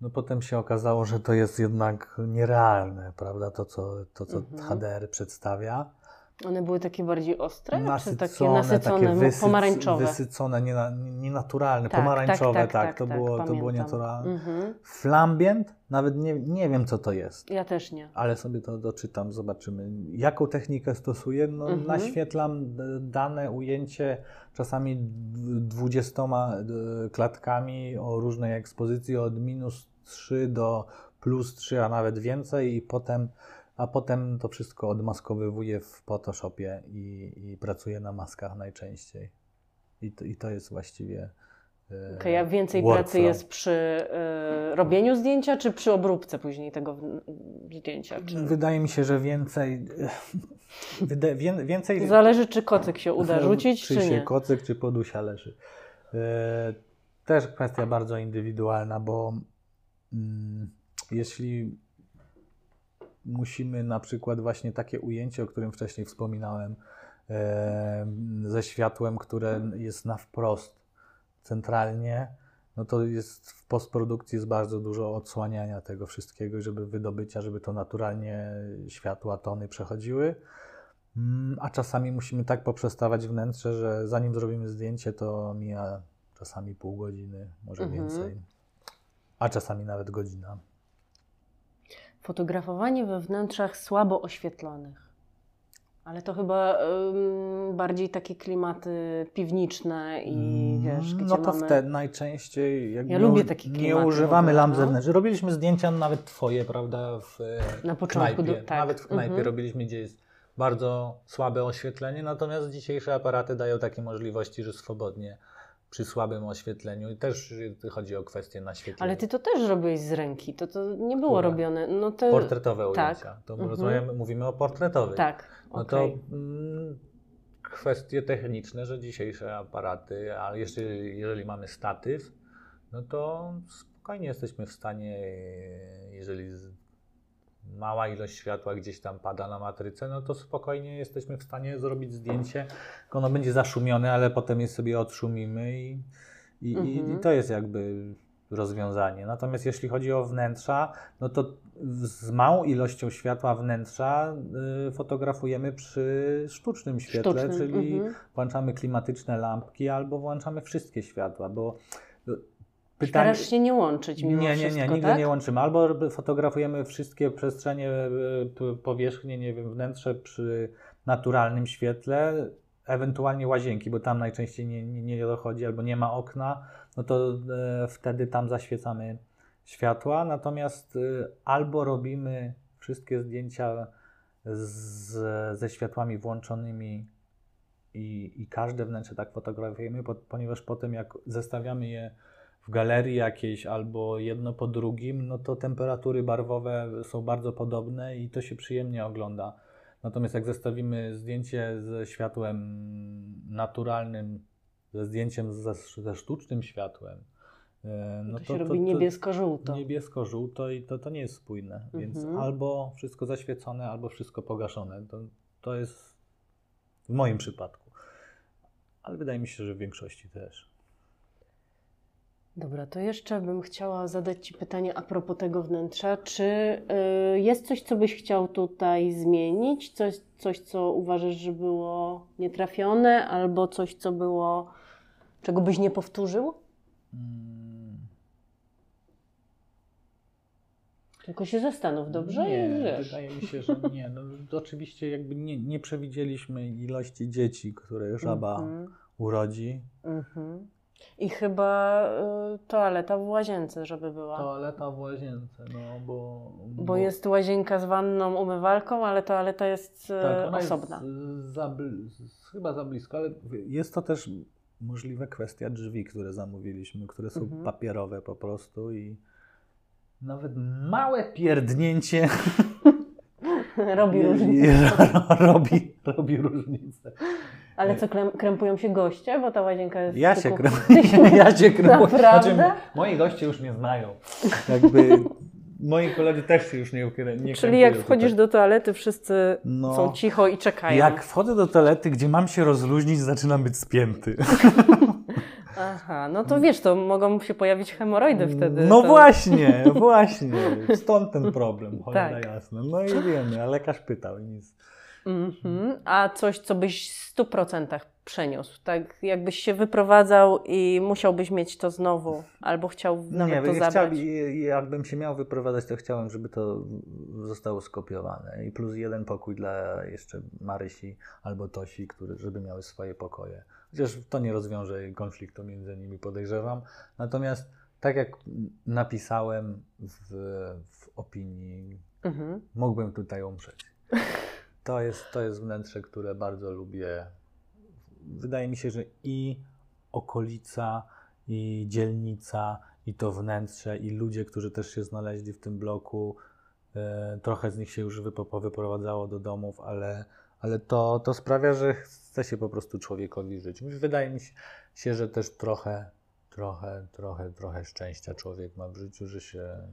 Speaker 2: no potem się okazało, że to jest jednak nierealne, prawda? To, co, to, co
Speaker 1: Mhm.
Speaker 2: HDR przedstawia.
Speaker 1: One były takie bardziej ostre, czy takie
Speaker 2: Nasycone,
Speaker 1: nasycone,
Speaker 2: takie wysyc,
Speaker 1: pomarańczowe?
Speaker 2: wysycone, niena, nienaturalne,
Speaker 1: Tak,
Speaker 2: pomarańczowe,
Speaker 1: tak,
Speaker 2: tak,
Speaker 1: tak,
Speaker 2: to,
Speaker 1: tak,
Speaker 2: było, to było nienaturalne.
Speaker 1: Mhm.
Speaker 2: Flambient, nawet nie, nie wiem co to jest.
Speaker 1: Ja też nie.
Speaker 2: ale sobie to doczytam, zobaczymy. Jaką technikę stosuję? No,
Speaker 1: Mhm.
Speaker 2: Naświetlam dane ujęcie czasami dwudziestoma d- klatkami o różnej ekspozycji od minus 3 do plus 3, a nawet więcej i potem, a potem to wszystko odmaskowywuję w Photoshopie i, i pracuję na maskach najczęściej. I to, i to jest właściwie e,
Speaker 1: Okej, a więcej
Speaker 2: workflow.
Speaker 1: pracy jest przy y, robieniu zdjęcia, czy przy obróbce później tego zdjęcia? Czy...
Speaker 2: Wydaje mi się, że więcej. (laughs) Wyda, wię, więcej.
Speaker 1: Zależy, czy kocyk się uda (laughs) rzucić,
Speaker 2: czy,
Speaker 1: czy,
Speaker 2: się
Speaker 1: nie.
Speaker 2: kocyk, czy podusia leży. E, też kwestia bardzo indywidualna, bo mm, jeśli musimy na przykład właśnie takie ujęcie, o którym wcześniej wspominałem, e, ze światłem, które jest na wprost centralnie, no to jest w postprodukcji jest bardzo dużo odsłaniania tego wszystkiego, żeby wydobycia, żeby to naturalnie światła, tony przechodziły. Mm, A czasami musimy tak poprzestawać wnętrze, że zanim zrobimy zdjęcie, to mija czasami pół godziny, może
Speaker 1: Mhm.
Speaker 2: więcej. A czasami nawet godzina.
Speaker 1: Fotografowanie we wnętrzach słabo oświetlonych. Ale to chyba ym, bardziej takie klimaty piwniczne i wiesz, gdzie
Speaker 2: no to
Speaker 1: mamy...
Speaker 2: wtedy najczęściej jak
Speaker 1: Ja
Speaker 2: nie,
Speaker 1: lubię takie
Speaker 2: nie
Speaker 1: klimaty w
Speaker 2: używamy lamp
Speaker 1: no.
Speaker 2: zewnętrznych. Robiliśmy zdjęcia nawet twoje, prawda, w e,
Speaker 1: Na początku
Speaker 2: knajpie.
Speaker 1: do- tak.
Speaker 2: Nawet w knajpie
Speaker 1: Mhm.
Speaker 2: robiliśmy, gdzie jest bardzo słabe oświetlenie, natomiast dzisiejsze aparaty dają takie możliwości, że swobodnie przy słabym oświetleniu i też chodzi o kwestię naświetlenia.
Speaker 1: Ale ty to też robiłeś z ręki, to, to nie było
Speaker 2: Które?
Speaker 1: robione. No to...
Speaker 2: Portretowe
Speaker 1: tak.
Speaker 2: ujęcia. To
Speaker 1: Mhm.
Speaker 2: rozmawiamy, mówimy o portretowych.
Speaker 1: Tak,
Speaker 2: No
Speaker 1: okej.
Speaker 2: to mm, kwestie techniczne, że dzisiejsze aparaty, a jeszcze jeżeli mamy statyw, no to spokojnie jesteśmy w stanie, jeżeli mała ilość światła gdzieś tam pada na matrycę, no to spokojnie jesteśmy w stanie zrobić zdjęcie. Ono będzie zaszumione, ale potem je sobie odszumimy i, i, i,
Speaker 1: Mhm.
Speaker 2: i to jest jakby rozwiązanie. Natomiast jeśli chodzi o wnętrza, no to z małą ilością światła wnętrza y, fotografujemy przy sztucznym świetle,
Speaker 1: Sztucznym,
Speaker 2: czyli
Speaker 1: mhm.
Speaker 2: włączamy klimatyczne lampki albo włączamy wszystkie światła, bo y,
Speaker 1: Starasz się nie łączyć mimo
Speaker 2: nie, nie,
Speaker 1: wszystko,
Speaker 2: nie, nigdy
Speaker 1: tak?
Speaker 2: nie łączymy. Albo fotografujemy wszystkie przestrzenie, p- powierzchnie, nie wiem, wnętrze przy naturalnym świetle, ewentualnie łazienki, bo tam najczęściej nie, nie, nie dochodzi, albo nie ma okna, no to e, wtedy tam zaświecamy światła. Natomiast y, albo robimy wszystkie zdjęcia z, ze światłami włączonymi i, i każde wnętrze tak fotografujemy, po, ponieważ potem jak zestawiamy je w galerii jakiejś albo jedno po drugim, no to temperatury barwowe są bardzo podobne i to się przyjemnie ogląda. Natomiast jak zestawimy zdjęcie ze światłem naturalnym, ze zdjęciem ze, ze sztucznym światłem, e, no
Speaker 1: to, się robi niebiesko-żółto.
Speaker 2: Niebiesko-żółto i to, to nie jest spójne. Więc
Speaker 1: Mhm.
Speaker 2: albo wszystko zaświecone, albo wszystko pogaszone. To, to jest w moim przypadku. Ale wydaje mi się, że w większości też.
Speaker 1: Dobra, to jeszcze bym chciała zadać Ci pytanie a propos tego wnętrza. Czy y, jest coś, co byś chciał tutaj zmienić? Coś, coś, co uważasz, że było nietrafione, albo coś, co było, czego byś nie powtórzył?
Speaker 2: Mm,
Speaker 1: Tylko się zastanów, dobrze?
Speaker 2: Nie,
Speaker 1: I wiesz.
Speaker 2: wydaje mi się, że nie. No, oczywiście jakby nie, nie przewidzieliśmy ilości dzieci, które żaba
Speaker 1: Mhm,
Speaker 2: urodzi.
Speaker 1: mhm. I chyba y, toaleta w łazience, żeby była.
Speaker 2: Toaleta w łazience, no bo...
Speaker 1: Bo jest łazienka z wanną, umywalką, ale toaleta jest y,
Speaker 2: tak, ona
Speaker 1: osobna.
Speaker 2: Jest za, chyba za blisko, ale jest to też możliwe kwestia drzwi, które zamówiliśmy, które są
Speaker 1: Mhm.
Speaker 2: papierowe po prostu i nawet małe pierdnięcie (laughs) (laughs)
Speaker 1: Robi różnicę.
Speaker 2: robi, robi różnicę.
Speaker 1: Ale co, krem, krępują się goście, bo ta łazienka jest
Speaker 2: Ja się krępuję. (laughs) (laughs) Ja się krępuję.
Speaker 1: Naprawdę?
Speaker 2: Znaczy, moi goście już mnie znają. Jakby moi koledzy też się już nie, nie
Speaker 1: Czyli jak wchodzisz
Speaker 2: tutaj.
Speaker 1: do toalety, wszyscy
Speaker 2: No.
Speaker 1: są cicho i czekają.
Speaker 2: Jak wchodzę do toalety, gdzie mam się rozluźnić, zaczynam być spięty.
Speaker 1: Aha, no to wiesz, to mogą się pojawić hemoroidy wtedy.
Speaker 2: No
Speaker 1: to...
Speaker 2: właśnie, (laughs) właśnie. Stąd ten problem, cholera
Speaker 1: Tak.
Speaker 2: jasne. No i wiemy, a lekarz pytał i nic.
Speaker 1: Mhm. A coś, co byś w 100% przeniósł, tak jakbyś się wyprowadzał i musiałbyś mieć to znowu, albo chciał nawet
Speaker 2: nie,
Speaker 1: to
Speaker 2: ja
Speaker 1: zabrać.
Speaker 2: jakbym się miał wyprowadzać, to chciałem, żeby to zostało skopiowane. I plus jeden pokój dla jeszcze Marysi albo Tosi, który, żeby miały swoje pokoje. Chociaż to nie rozwiąże konfliktu między nimi, podejrzewam. Natomiast tak jak napisałem w, w opinii,
Speaker 1: Mhm.
Speaker 2: mógłbym tutaj umrzeć. (laughs) To jest, to jest wnętrze, które bardzo lubię. Wydaje mi się, że i okolica, i dzielnica, i to wnętrze, i ludzie, którzy też się znaleźli w tym bloku, e, trochę z nich się już powyprowadzało do domów, ale, ale to, to sprawia, że chce się po prostu człowiekowi żyć. Wydaje mi się- że też trochę, trochę, trochę, trochę szczęścia człowiek ma w życiu, że się,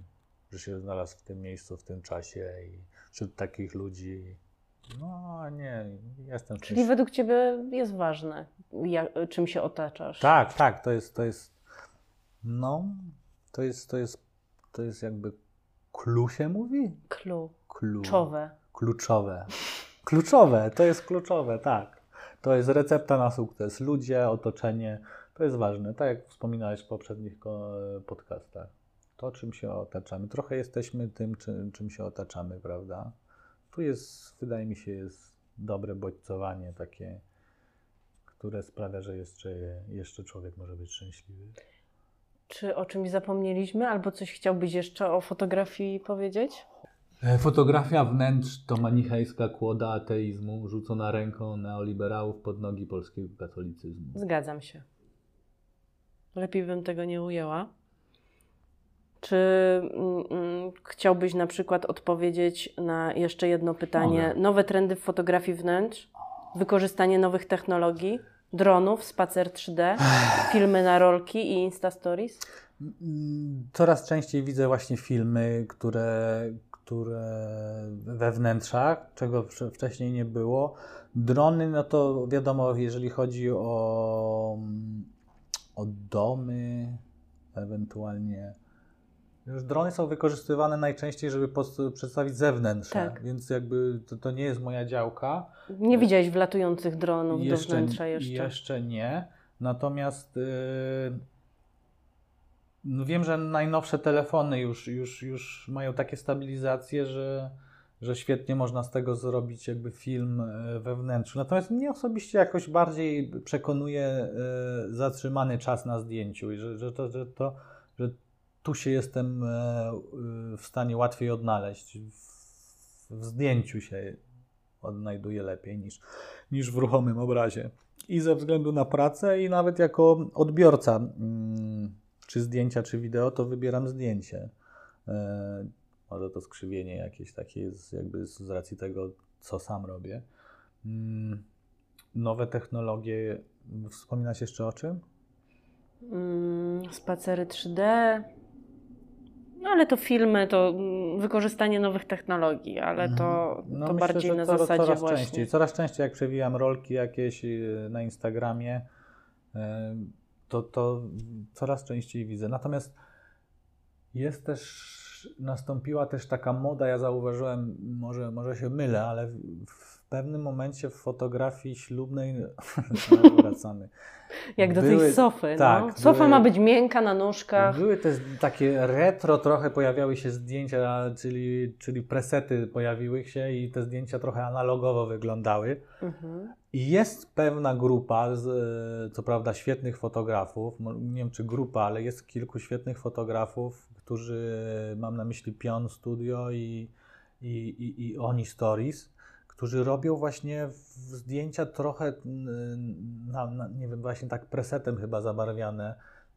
Speaker 2: że się znalazł w tym miejscu, w tym czasie i wśród takich ludzi. No nie, jestem
Speaker 1: Czyli według Ciebie jest ważne, jak, czym się otaczasz.
Speaker 2: Tak, tak, to jest, to jest, no, to jest, to jest, to jest jakby clue się mówi?
Speaker 1: Clue.
Speaker 2: Clue.
Speaker 1: Czowe.
Speaker 2: Kluczowe. Kluczowe, to jest kluczowe, tak. To jest recepta na sukces. Ludzie, otoczenie, to jest ważne. Tak jak wspominałeś w poprzednich podcastach. To, czym się otaczamy. Trochę jesteśmy tym, czym, czym się otaczamy, prawda? Tu jest, wydaje mi się, jest dobre bodźcowanie takie, które sprawia, że jeszcze, jeszcze człowiek może być szczęśliwy.
Speaker 1: Czy o czymś zapomnieliśmy, albo coś chciałbyś jeszcze o fotografii powiedzieć?
Speaker 4: E, Fotografia wnętrz to manichejska kłoda ateizmu rzucona ręką neoliberałów pod nogi polskiego katolicyzmu.
Speaker 1: Zgadzam się. Lepiej bym tego nie ujęła. Czy mm, mm, chciałbyś na przykład odpowiedzieć na jeszcze jedno pytanie?
Speaker 4: Mogę.
Speaker 1: Nowe trendy w fotografii wnętrz, wykorzystanie nowych technologii, dronów, spacer 3D, filmy na rolki i Insta Stories?
Speaker 2: Mm, Coraz częściej widzę właśnie filmy, które, które we wnętrzach, czego wcze- wcześniej nie było. Drony, no to wiadomo, jeżeli chodzi o, o domy, ewentualnie. Już drony są wykorzystywane najczęściej, żeby przedstawić zewnętrze,
Speaker 1: Tak.
Speaker 2: więc jakby to, to nie jest moja działka.
Speaker 1: Nie widziałeś wlatujących dronów do
Speaker 2: Jeszcze,
Speaker 1: wnętrza jeszcze?
Speaker 2: jeszcze nie. Natomiast yy, no wiem, że najnowsze telefony już, już, już mają takie stabilizacje, że, że świetnie można z tego zrobić jakby film e, we wnętrzu. Natomiast mnie osobiście jakoś bardziej przekonuje e, zatrzymany czas na zdjęciu i że, że, to, że, to, że tu się jestem e, w stanie łatwiej odnaleźć. W, w zdjęciu się odnajduję lepiej niż, niż w ruchomym obrazie. I ze względu na pracę, i nawet jako odbiorca, mm, czy zdjęcia, czy wideo, to wybieram zdjęcie. E, może to skrzywienie jakieś takie jest, jakby z racji tego, co sam robię. Mm, nowe technologie. Wspominać jeszcze o czym?
Speaker 1: Mm, spacery 3D. No ale to filmy, to wykorzystanie nowych technologii, ale to,
Speaker 2: No,
Speaker 1: to
Speaker 2: myślę,
Speaker 1: bardziej na
Speaker 2: coraz-
Speaker 1: zasadzie
Speaker 2: coraz
Speaker 1: właśnie.
Speaker 2: Częściej, coraz częściej jak przewijam rolki jakieś y, na Instagramie, y, to, to coraz częściej widzę. Natomiast jest też, nastąpiła też taka moda, ja zauważyłem, może, może się mylę, ale w, pewnym momencie w fotografii ślubnej, (laughs) wracamy,
Speaker 1: Jak do
Speaker 2: Były-
Speaker 1: tej sofy.
Speaker 2: tak,
Speaker 1: no. Sofa
Speaker 2: były-
Speaker 1: ma być miękka na nóżkach.
Speaker 2: były te takie retro, trochę pojawiały się zdjęcia, czyli, czyli presety pojawiły się i te zdjęcia trochę analogowo wyglądały.
Speaker 1: Mhm.
Speaker 2: I jest pewna grupa, z, e, co prawda świetnych fotografów, nie wiem czy grupa, ale jest kilku świetnych fotografów, którzy, mam na myśli Pion Studio i, i, i, i Oni Stories, którzy robią właśnie zdjęcia trochę, na, na, nie wiem, właśnie tak presetem chyba zabarwiane.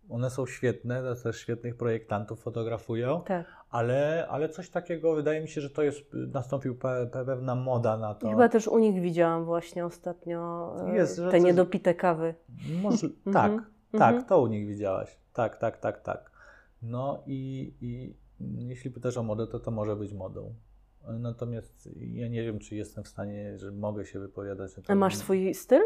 Speaker 2: One są świetne, też świetnych projektantów fotografują,
Speaker 1: Tak.
Speaker 2: ale, ale coś takiego, wydaje mi się, że to jest, nastąpił pe, pe, pewna moda na to.
Speaker 1: Chyba też u nich widziałam właśnie ostatnio e,
Speaker 2: Jest,
Speaker 1: te
Speaker 2: coś-
Speaker 1: niedopite kawy.
Speaker 2: Może, (laughs)
Speaker 1: Mhm,
Speaker 2: tak,
Speaker 1: mhm.
Speaker 2: tak, to u nich widziałaś. Tak, tak, tak, tak. No i, i jeśli pytasz o modę, to to może być modą. Natomiast ja nie wiem, czy jestem w stanie, że mogę się wypowiadać.
Speaker 1: A masz swój styl?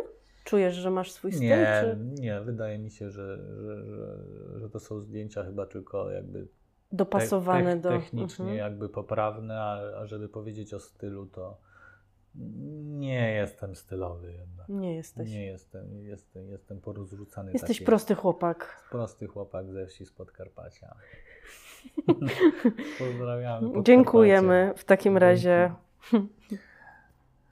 Speaker 1: Czujesz, że masz swój styl?
Speaker 2: Nie,
Speaker 1: Czy
Speaker 2: nie, wydaje mi się, że, że, że, że to są zdjęcia chyba tylko jakby te,
Speaker 1: dopasowane
Speaker 2: tech-
Speaker 1: do...
Speaker 2: technicznie
Speaker 1: Mhm.
Speaker 2: jakby poprawne, a, a żeby powiedzieć o stylu, to nie jestem stylowy jednak.
Speaker 1: Nie jesteś.
Speaker 2: Nie jestem, jestem, jestem porozrzucany.
Speaker 1: Jesteś
Speaker 2: taki-
Speaker 1: prosty chłopak.
Speaker 2: Prosty chłopak ze wsi z Podkarpacia. (laughs) Pozdrawiamy. Podkarpacie.
Speaker 1: Dziękujemy w takim
Speaker 2: Dzięki.
Speaker 1: razie. (laughs)